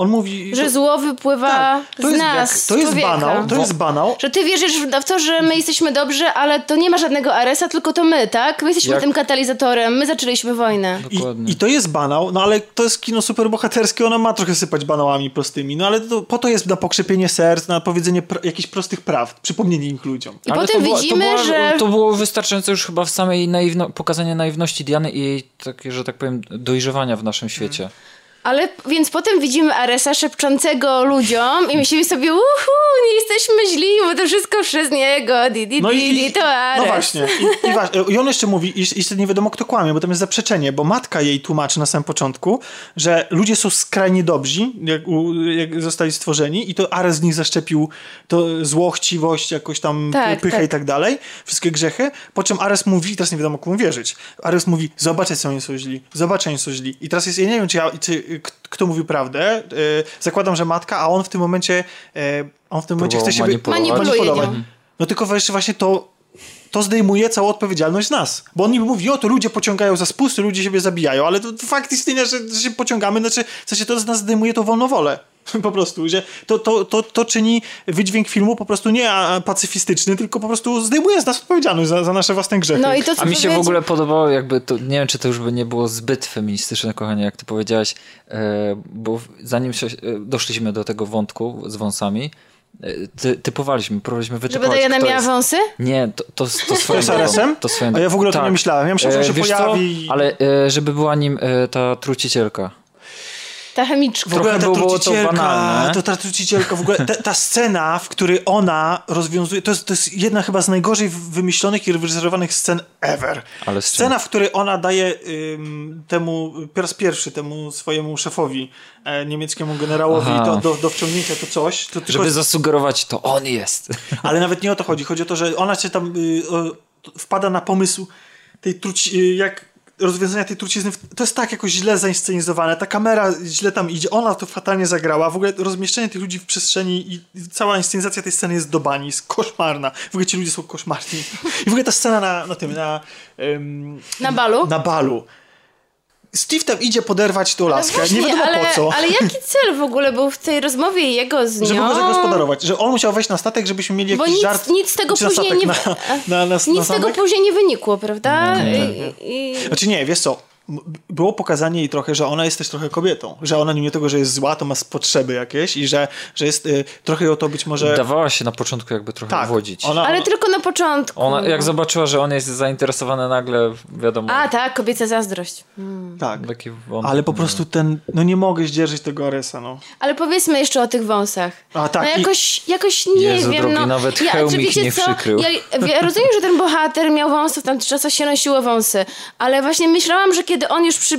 On mówi... Że zło wypływa tak, to z jest, nas, jak, to jest człowieka. banał, to jest banał, Że ty wierzysz w to, że my jesteśmy dobrzy, ale to nie ma żadnego Aresa, tylko to my, tak? My jesteśmy Jak- tym katalizatorem, my zaczęliśmy wojnę. Dokładnie. I, I to jest banał, no ale to jest kino superbohaterskie, ona ma trochę sypać banałami prostymi, no ale to, po to jest na pokrzepienie serc, na powiedzenie pr- jakichś prostych prawd, przypomnienie ich ludziom. I Ale potem to było, widzimy, to była, że... To było wystarczające już chyba w samej naiwno, pokazanie naiwności Diany i jej, takie, że tak powiem, dojrzewania w naszym świecie. Ale więc potem widzimy Aresa szepczącego ludziom i myślimy sobie, uhu, nie jesteśmy źli, bo to wszystko przez niego, di, di, No di, i, di, to Ares. no właśnie. I, i, I on jeszcze mówi, i, i nie wiadomo kto kłamie, bo tam jest zaprzeczenie, bo matka jej tłumaczy na samym początku, że ludzie są skrajnie dobrzy, jak, jak zostali stworzeni i to Ares z nich zaszczepił to zło, chciwość, jakoś tam Tak, pychę tak. i tak dalej, wszystkie grzechy, po czym Ares mówi, teraz nie wiadomo komu wierzyć, Ares mówi, zobaczcie co oni są źli, zobaczcie oni są źli. I teraz jest, ja nie wiem, czy, ja, czy kto mówił prawdę, yy, zakładam, że matka, a on w tym momencie, yy, on w tym momencie chce się manipulować. Manipuluje nią. no tylko właśnie, właśnie to, to zdejmuje całą odpowiedzialność z nas. Bo on niby mówi, o to ludzie pociągają za spusty, ludzie siebie zabijają, ale to, to fakt istnienia, że, że się pociągamy, znaczy w sensie to z nas zdejmuje tą wolną wolę. [laughs] Po prostu, że to, to, to, to czyni wydźwięk filmu po prostu nie a, pacyfistyczny, tylko po prostu zdejmuje z nas odpowiedzialność za, za nasze własne grzechy. No i to, A mi się w ogóle podobało, jakby to, nie wiem, czy to już by nie było zbyt feministyczne, kochanie, jak ty powiedziałaś, e, bo zanim się, e, doszliśmy do tego wątku z wąsami, e, ty, typowaliśmy, próbowaliśmy Żeby wytypować, Diana kto miała jest. wąsy? Nie, to, to, to swoją z drogą? To swoją A ja w ogóle o tym tak. nie myślałem. Ja myślałem, że on się wiesz co? pojawi. Ale e, żeby była nim e, ta trucicielka. Ta chemiczka. W ogóle ta trucicielka, to ta trucicielka, w ogóle ta, ta scena, w której ona rozwiązuje, to jest, to jest jedna chyba z najgorzej wymyślonych i reżyserowanych scen ever. Ale? Scena, w której ona daje ym, temu, po raz pierwszy temu swojemu szefowi, e, niemieckiemu generałowi to, do, do wciągnięcia to coś, to tylko, Żeby zasugerować, to on jest. [laughs] ale nawet nie o to chodzi. Chodzi o to, że ona się tam y, o, wpada na pomysł tej truci, y, jak rozwiązania tej trucizny. To jest tak jakoś źle zainscenizowane. Ta kamera źle tam idzie. Ona to fatalnie zagrała. W ogóle rozmieszczenie tych ludzi w przestrzeni i cała inscenizacja tej sceny jest do bani. Jest koszmarna. W ogóle ci ludzie są koszmarni. I w ogóle ta scena na, na tym, na, ym, Na balu? na balu. Steve tam idzie poderwać tą laskę. Właśnie, nie wiadomo ale, po co. Ale jaki cel w ogóle był w tej rozmowie jego z nią? Żeby go zagospodarować. Że on musiał wejść na statek, żebyśmy mieli Bo jakiś nic, żart. nic z tego później nie... Na, na, na, Nic z tego później nie wynikło, prawda? I, i... Znaczy nie, wiesz co, było pokazanie jej trochę, że ona jest też trochę kobietą, że ona nie tego, że jest zła, to ma potrzeby jakieś i że, że jest y, trochę ją to być może... Dawała się na początku jakby trochę tak, wodzić. ona, Ale tylko na początku. Ona, jak zobaczyła, że on jest zainteresowany nagle, wiadomo, A, tak, kobieca zazdrość. tak. taki wątek. Ale po prostu ten, no nie mogę zdzierżyć tego Aresa, no. Ale powiedzmy jeszcze o tych wąsach. A, tak, No i- jakoś, jakoś nie Jezu wiem. drogi, no, nawet ja, czy wiecie nie co? przykrył. Ja, ja rozumiem, że ten bohater miał wąsów, tam czasem się nosiło wąsy, ale właśnie myślałam, że kiedy on już przy,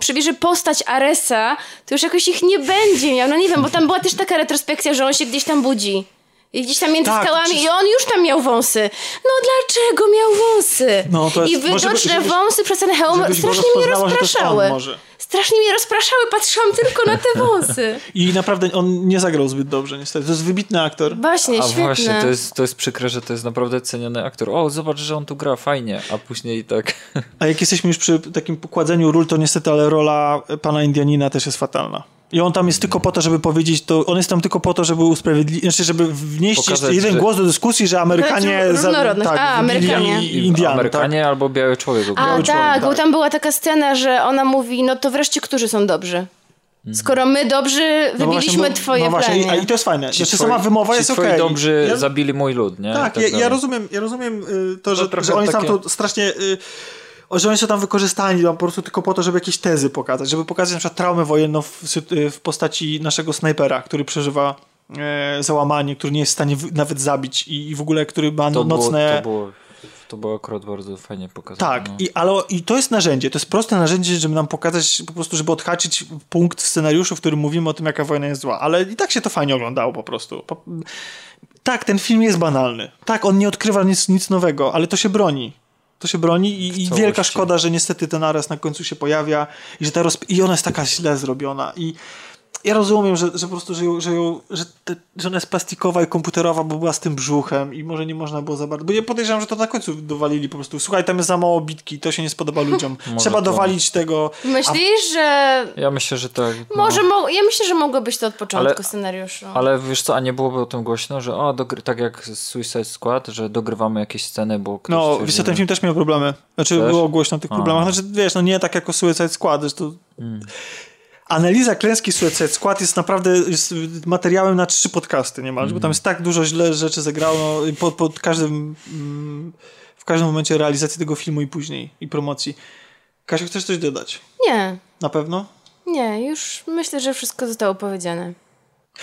przybierze postać Aresa, to już jakoś ich nie będzie miał. No nie wiem, bo tam była też taka retrospekcja, że on się gdzieś tam budzi. I gdzieś tam między Tak, skałami przecież- i on już tam miał wąsy. No dlaczego miał wąsy? No, jest- I widoczne wąsy przez ten hełm strasznie mnie rozpraszały. może. Strasznie mnie rozpraszały, patrzyłam tylko na te wąsy. [laughs] I naprawdę on nie zagrał zbyt dobrze, niestety. To jest wybitny aktor. Właśnie, A świetne. właśnie, to jest, to jest przykre, że to jest naprawdę ceniony aktor. O, zobacz, że on tu gra fajnie, a później tak... A jak jesteśmy już przy takim pokładzeniu ról, to niestety, ale rola pana Indianina też jest fatalna. I on tam jest tylko po to, żeby powiedzieć to, on jest tam tylko po to, żeby usprawiedliwić, znaczy, żeby wnieść Pokazać, jeden że- głos do dyskusji, że Amerykanie... Znaczy, różnorodność. A, wybili Amerykanie. i- Indian, tak? Amerykanie albo biały człowiek. A człowiek, tak, bo tak. tam była taka scena, że ona mówi, no to wreszcie którzy są dobrzy? Skoro my dobrzy No wybiliśmy właśnie, bo- twoje no właśnie, i, a i to jest fajne. Ci Znaczy, twoi- sama wymowa ci jest okej. dobrzy Ja- zabili mój lud, nie? I Tak, ja, ja rozumiem, ja rozumiem y, to, że, trochę że oni tam takie- to strasznie... Y, że oni są tam wykorzystani no, po prostu tylko po to, żeby jakieś tezy pokazać, żeby pokazać na przykład traumę wojenną w, y, w postaci naszego snajpera, który przeżywa e, załamanie, który nie jest w stanie w, nawet zabić i, i w ogóle, który ma to było, nocne... to, było, to było akurat bardzo fajnie pokazane. Tak, no. i, ale i to jest narzędzie, to jest proste narzędzie, żeby nam pokazać, po prostu, żeby odhaczyć punkt w scenariuszu, w którym mówimy o tym, jaka wojna jest zła, ale i tak się to fajnie oglądało po prostu. Po, tak, ten film jest banalny. Tak, on nie odkrywa nic, nic nowego, ale to się broni. To się broni i, i wielka szkoda, że niestety ten naraz na końcu się pojawia i że ta rozp- i ona jest taka źle zrobiona i ja rozumiem, że, że po prostu, że, ją, że, ją, że, te, że ona jest plastikowa i komputerowa, bo była z tym brzuchem i może nie można było za bardzo. Bo ja podejrzewam, że to na końcu dowalili po prostu. Słuchaj, tam jest za mało bitki, to się nie spodoba [laughs] ludziom. Trzeba to. dowalić tego. Myślisz, że... Ja myślę, że tak. no. Może, mo- ja myślę, że mogło być to od początku Ale- scenariuszu. Ale wiesz co, a nie byłoby o tym głośno, że o, dogry- tak jak Suicide Squad, że dogrywamy jakieś sceny, bo ktoś No, stwierdził, wiesz co, ten że- film też miał problemy. Znaczy, Też? było głośno o tych A. problemach. Znaczy, wiesz, no nie tak jako Suicide Squad. Zresztą... Analiza klęski Suicide Squad jest naprawdę jest materiałem na trzy podcasty niemalże, bo tam jest tak dużo źle rzeczy zagrało no, pod, pod każdym mm, w każdym momencie realizacji tego filmu i później, i promocji. Kasiu, chcesz coś dodać? Nie, Na pewno? nie, już myślę, że wszystko zostało powiedziane.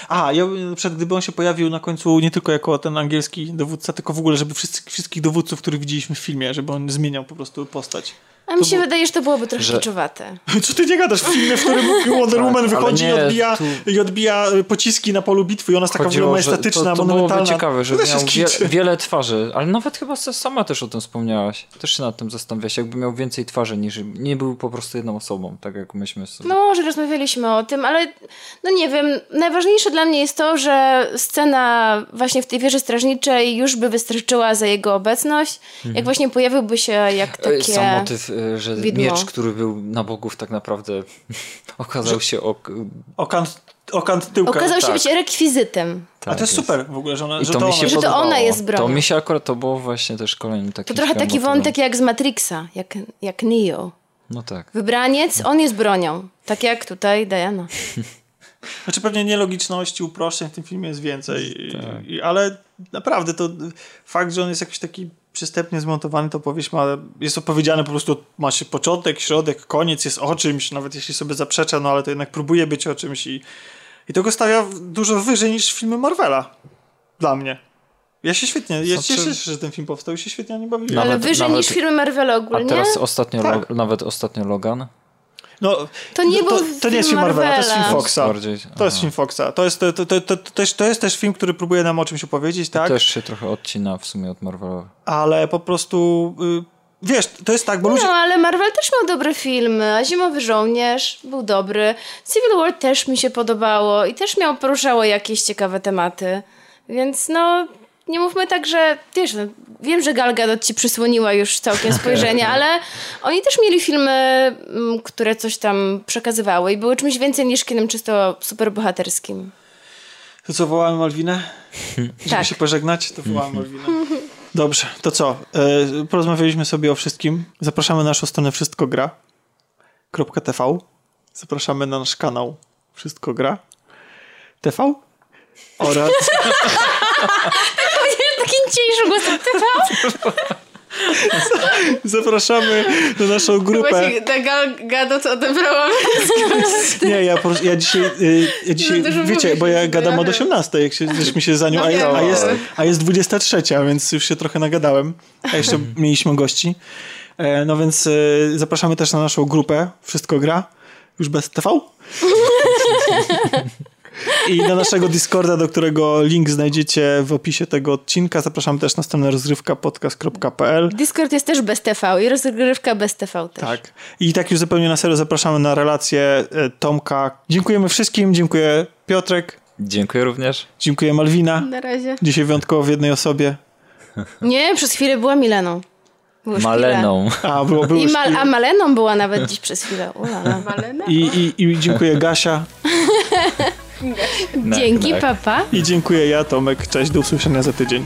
A, ja przykład, gdyby on się pojawił na końcu nie tylko jako ten angielski dowódca, tylko w ogóle, żeby wszyscy, wszystkich dowódców, których widzieliśmy w filmie, żeby on zmieniał po prostu postać. A mi To się było- wydaje, że to byłoby trochę Że- kiczowate. [laughs] Co ty nie gadasz w filmie, w którym [laughs] Wonder Tak, Woman wychodzi i, nie, odbija, tu- i odbija y, pociski na polu bitwy i ona jest taka w ogóle Chodziło, majestatyczna, to, to monumentalna. ciekawe, że To miał wie, wiele twarzy, ale nawet chyba sama też o tym wspomniałaś. Też się nad tym zastanawiałaś, jakby miał więcej twarzy niż nie był po prostu jedną osobą, tak jak myśmy sobie. No, że rozmawialiśmy o tym, ale no nie wiem, najważniejsze dla mnie jest to, że scena właśnie w tej wieży strażniczej już by wystarczyła za jego obecność. Jak właśnie pojawiłby się jak Mhm. Takie... Sam motyw, że widmo. miecz, który był na bogów tak naprawdę [laughs] okazał się ok... Okant, okant tyłka. Okazał się tak. być rekwizytem. A tak to jest super w ogóle, że ona, I że to mi ona się Że to ona jest bronią. To mi się akurat, to było właśnie też kolejny taki To trochę taki motywem. wątek jak z Matrixa, jak, jak Neo. No tak. Wybraniec, on jest bronią. Tak jak tutaj Diana. [laughs] Znaczy pewnie nielogiczności, uproszczeń w tym filmie jest więcej, i, Tak. i, ale naprawdę to fakt, że on jest jakiś taki przystępnie zmontowany, to powieść ma, jest opowiedziane po prostu, ma się początek, środek, koniec, jest o czymś, nawet jeśli sobie zaprzecza, no ale to jednak próbuje być o czymś i, i to go stawia dużo wyżej niż filmy Marvela. Dla mnie. Ja się świetnie, ja się Znaczy- cieszę, że ten film powstał i się świetnie nie bawiłem. Ale wyżej nawet- niż filmy Marvela A ogólnie. teraz ostatnio, Tak. Lo- nawet ostatnio Logan. No, To nie to, był to nie jest film Marvela, to jest film Marvela. Foxa. Bardziej- To jest film Foxa. To jest, to, to, to, to, to, też, to jest też film, który próbuje nam o czymś opowiedzieć, tak? Też się trochę odcina w sumie od Marvela. ale po prostu y, wiesz, to jest tak, bo ludzie. No, ale Marvel też miał dobre filmy. A Zimowy Żołnierz był dobry. Civil War też mi się podobało i też miał, poruszało jakieś ciekawe tematy. Więc no, nie mówmy tak, że wiesz, no, wiem, że Gal Gadot ci przysłoniła już całkiem spojrzenie, [laughs] ale oni też mieli filmy, mm, które coś tam przekazywały i były czymś więcej niż kinem czysto superbohaterskim. To co, wołamy Malwinę? [laughs] Żeby Tak. się pożegnać, to wołamy [laughs] Malwinę. Dobrze, to co? E, porozmawialiśmy sobie o wszystkim. Zapraszamy na naszą stronę Wszystko Gra. .tv. Zapraszamy na nasz kanał Wszystko Gra. TV. Oraz Taki cieńszy głos TV. [laughs] zapraszamy na naszą grupę. Właśnie Gadot odebrała [laughs] Nie, ja, ja dzisiaj, y, ja dzisiaj dużo wiecie, mówisz, bo ja gadam od ja- 18, jak się, żeśmy się za nią, No a, a, jest, a jest 23, więc już się trochę nagadałem, a jeszcze [laughs] mieliśmy gości. E, No więc e, zapraszamy też na naszą grupę Wszystko Gra, już bez TV. I na naszego Discorda, do którego link znajdziecie w opisie tego odcinka. Zapraszamy też na stronę rozgrywkapodcast.pl. Discord jest też bez TV i rozgrywka bez TV też. Tak. I tak już zupełnie na serio zapraszamy na relację e, Tomka. Dziękujemy wszystkim, dziękuję Piotrek, Dziękuję również. dziękuję Malwina. na razie. Dzisiaj wyjątkowo w jednej osobie. Nie, przez chwilę była Mileną. Było. Maleną. A, było, było I Mal- a Maleną była nawet dziś przez chwilę. Ulala. Malena? I, i, I dziękuję Gasia. [laughs] Dzięki, papa. I dziękuję ja, Tomek. Cześć, do usłyszenia za tydzień.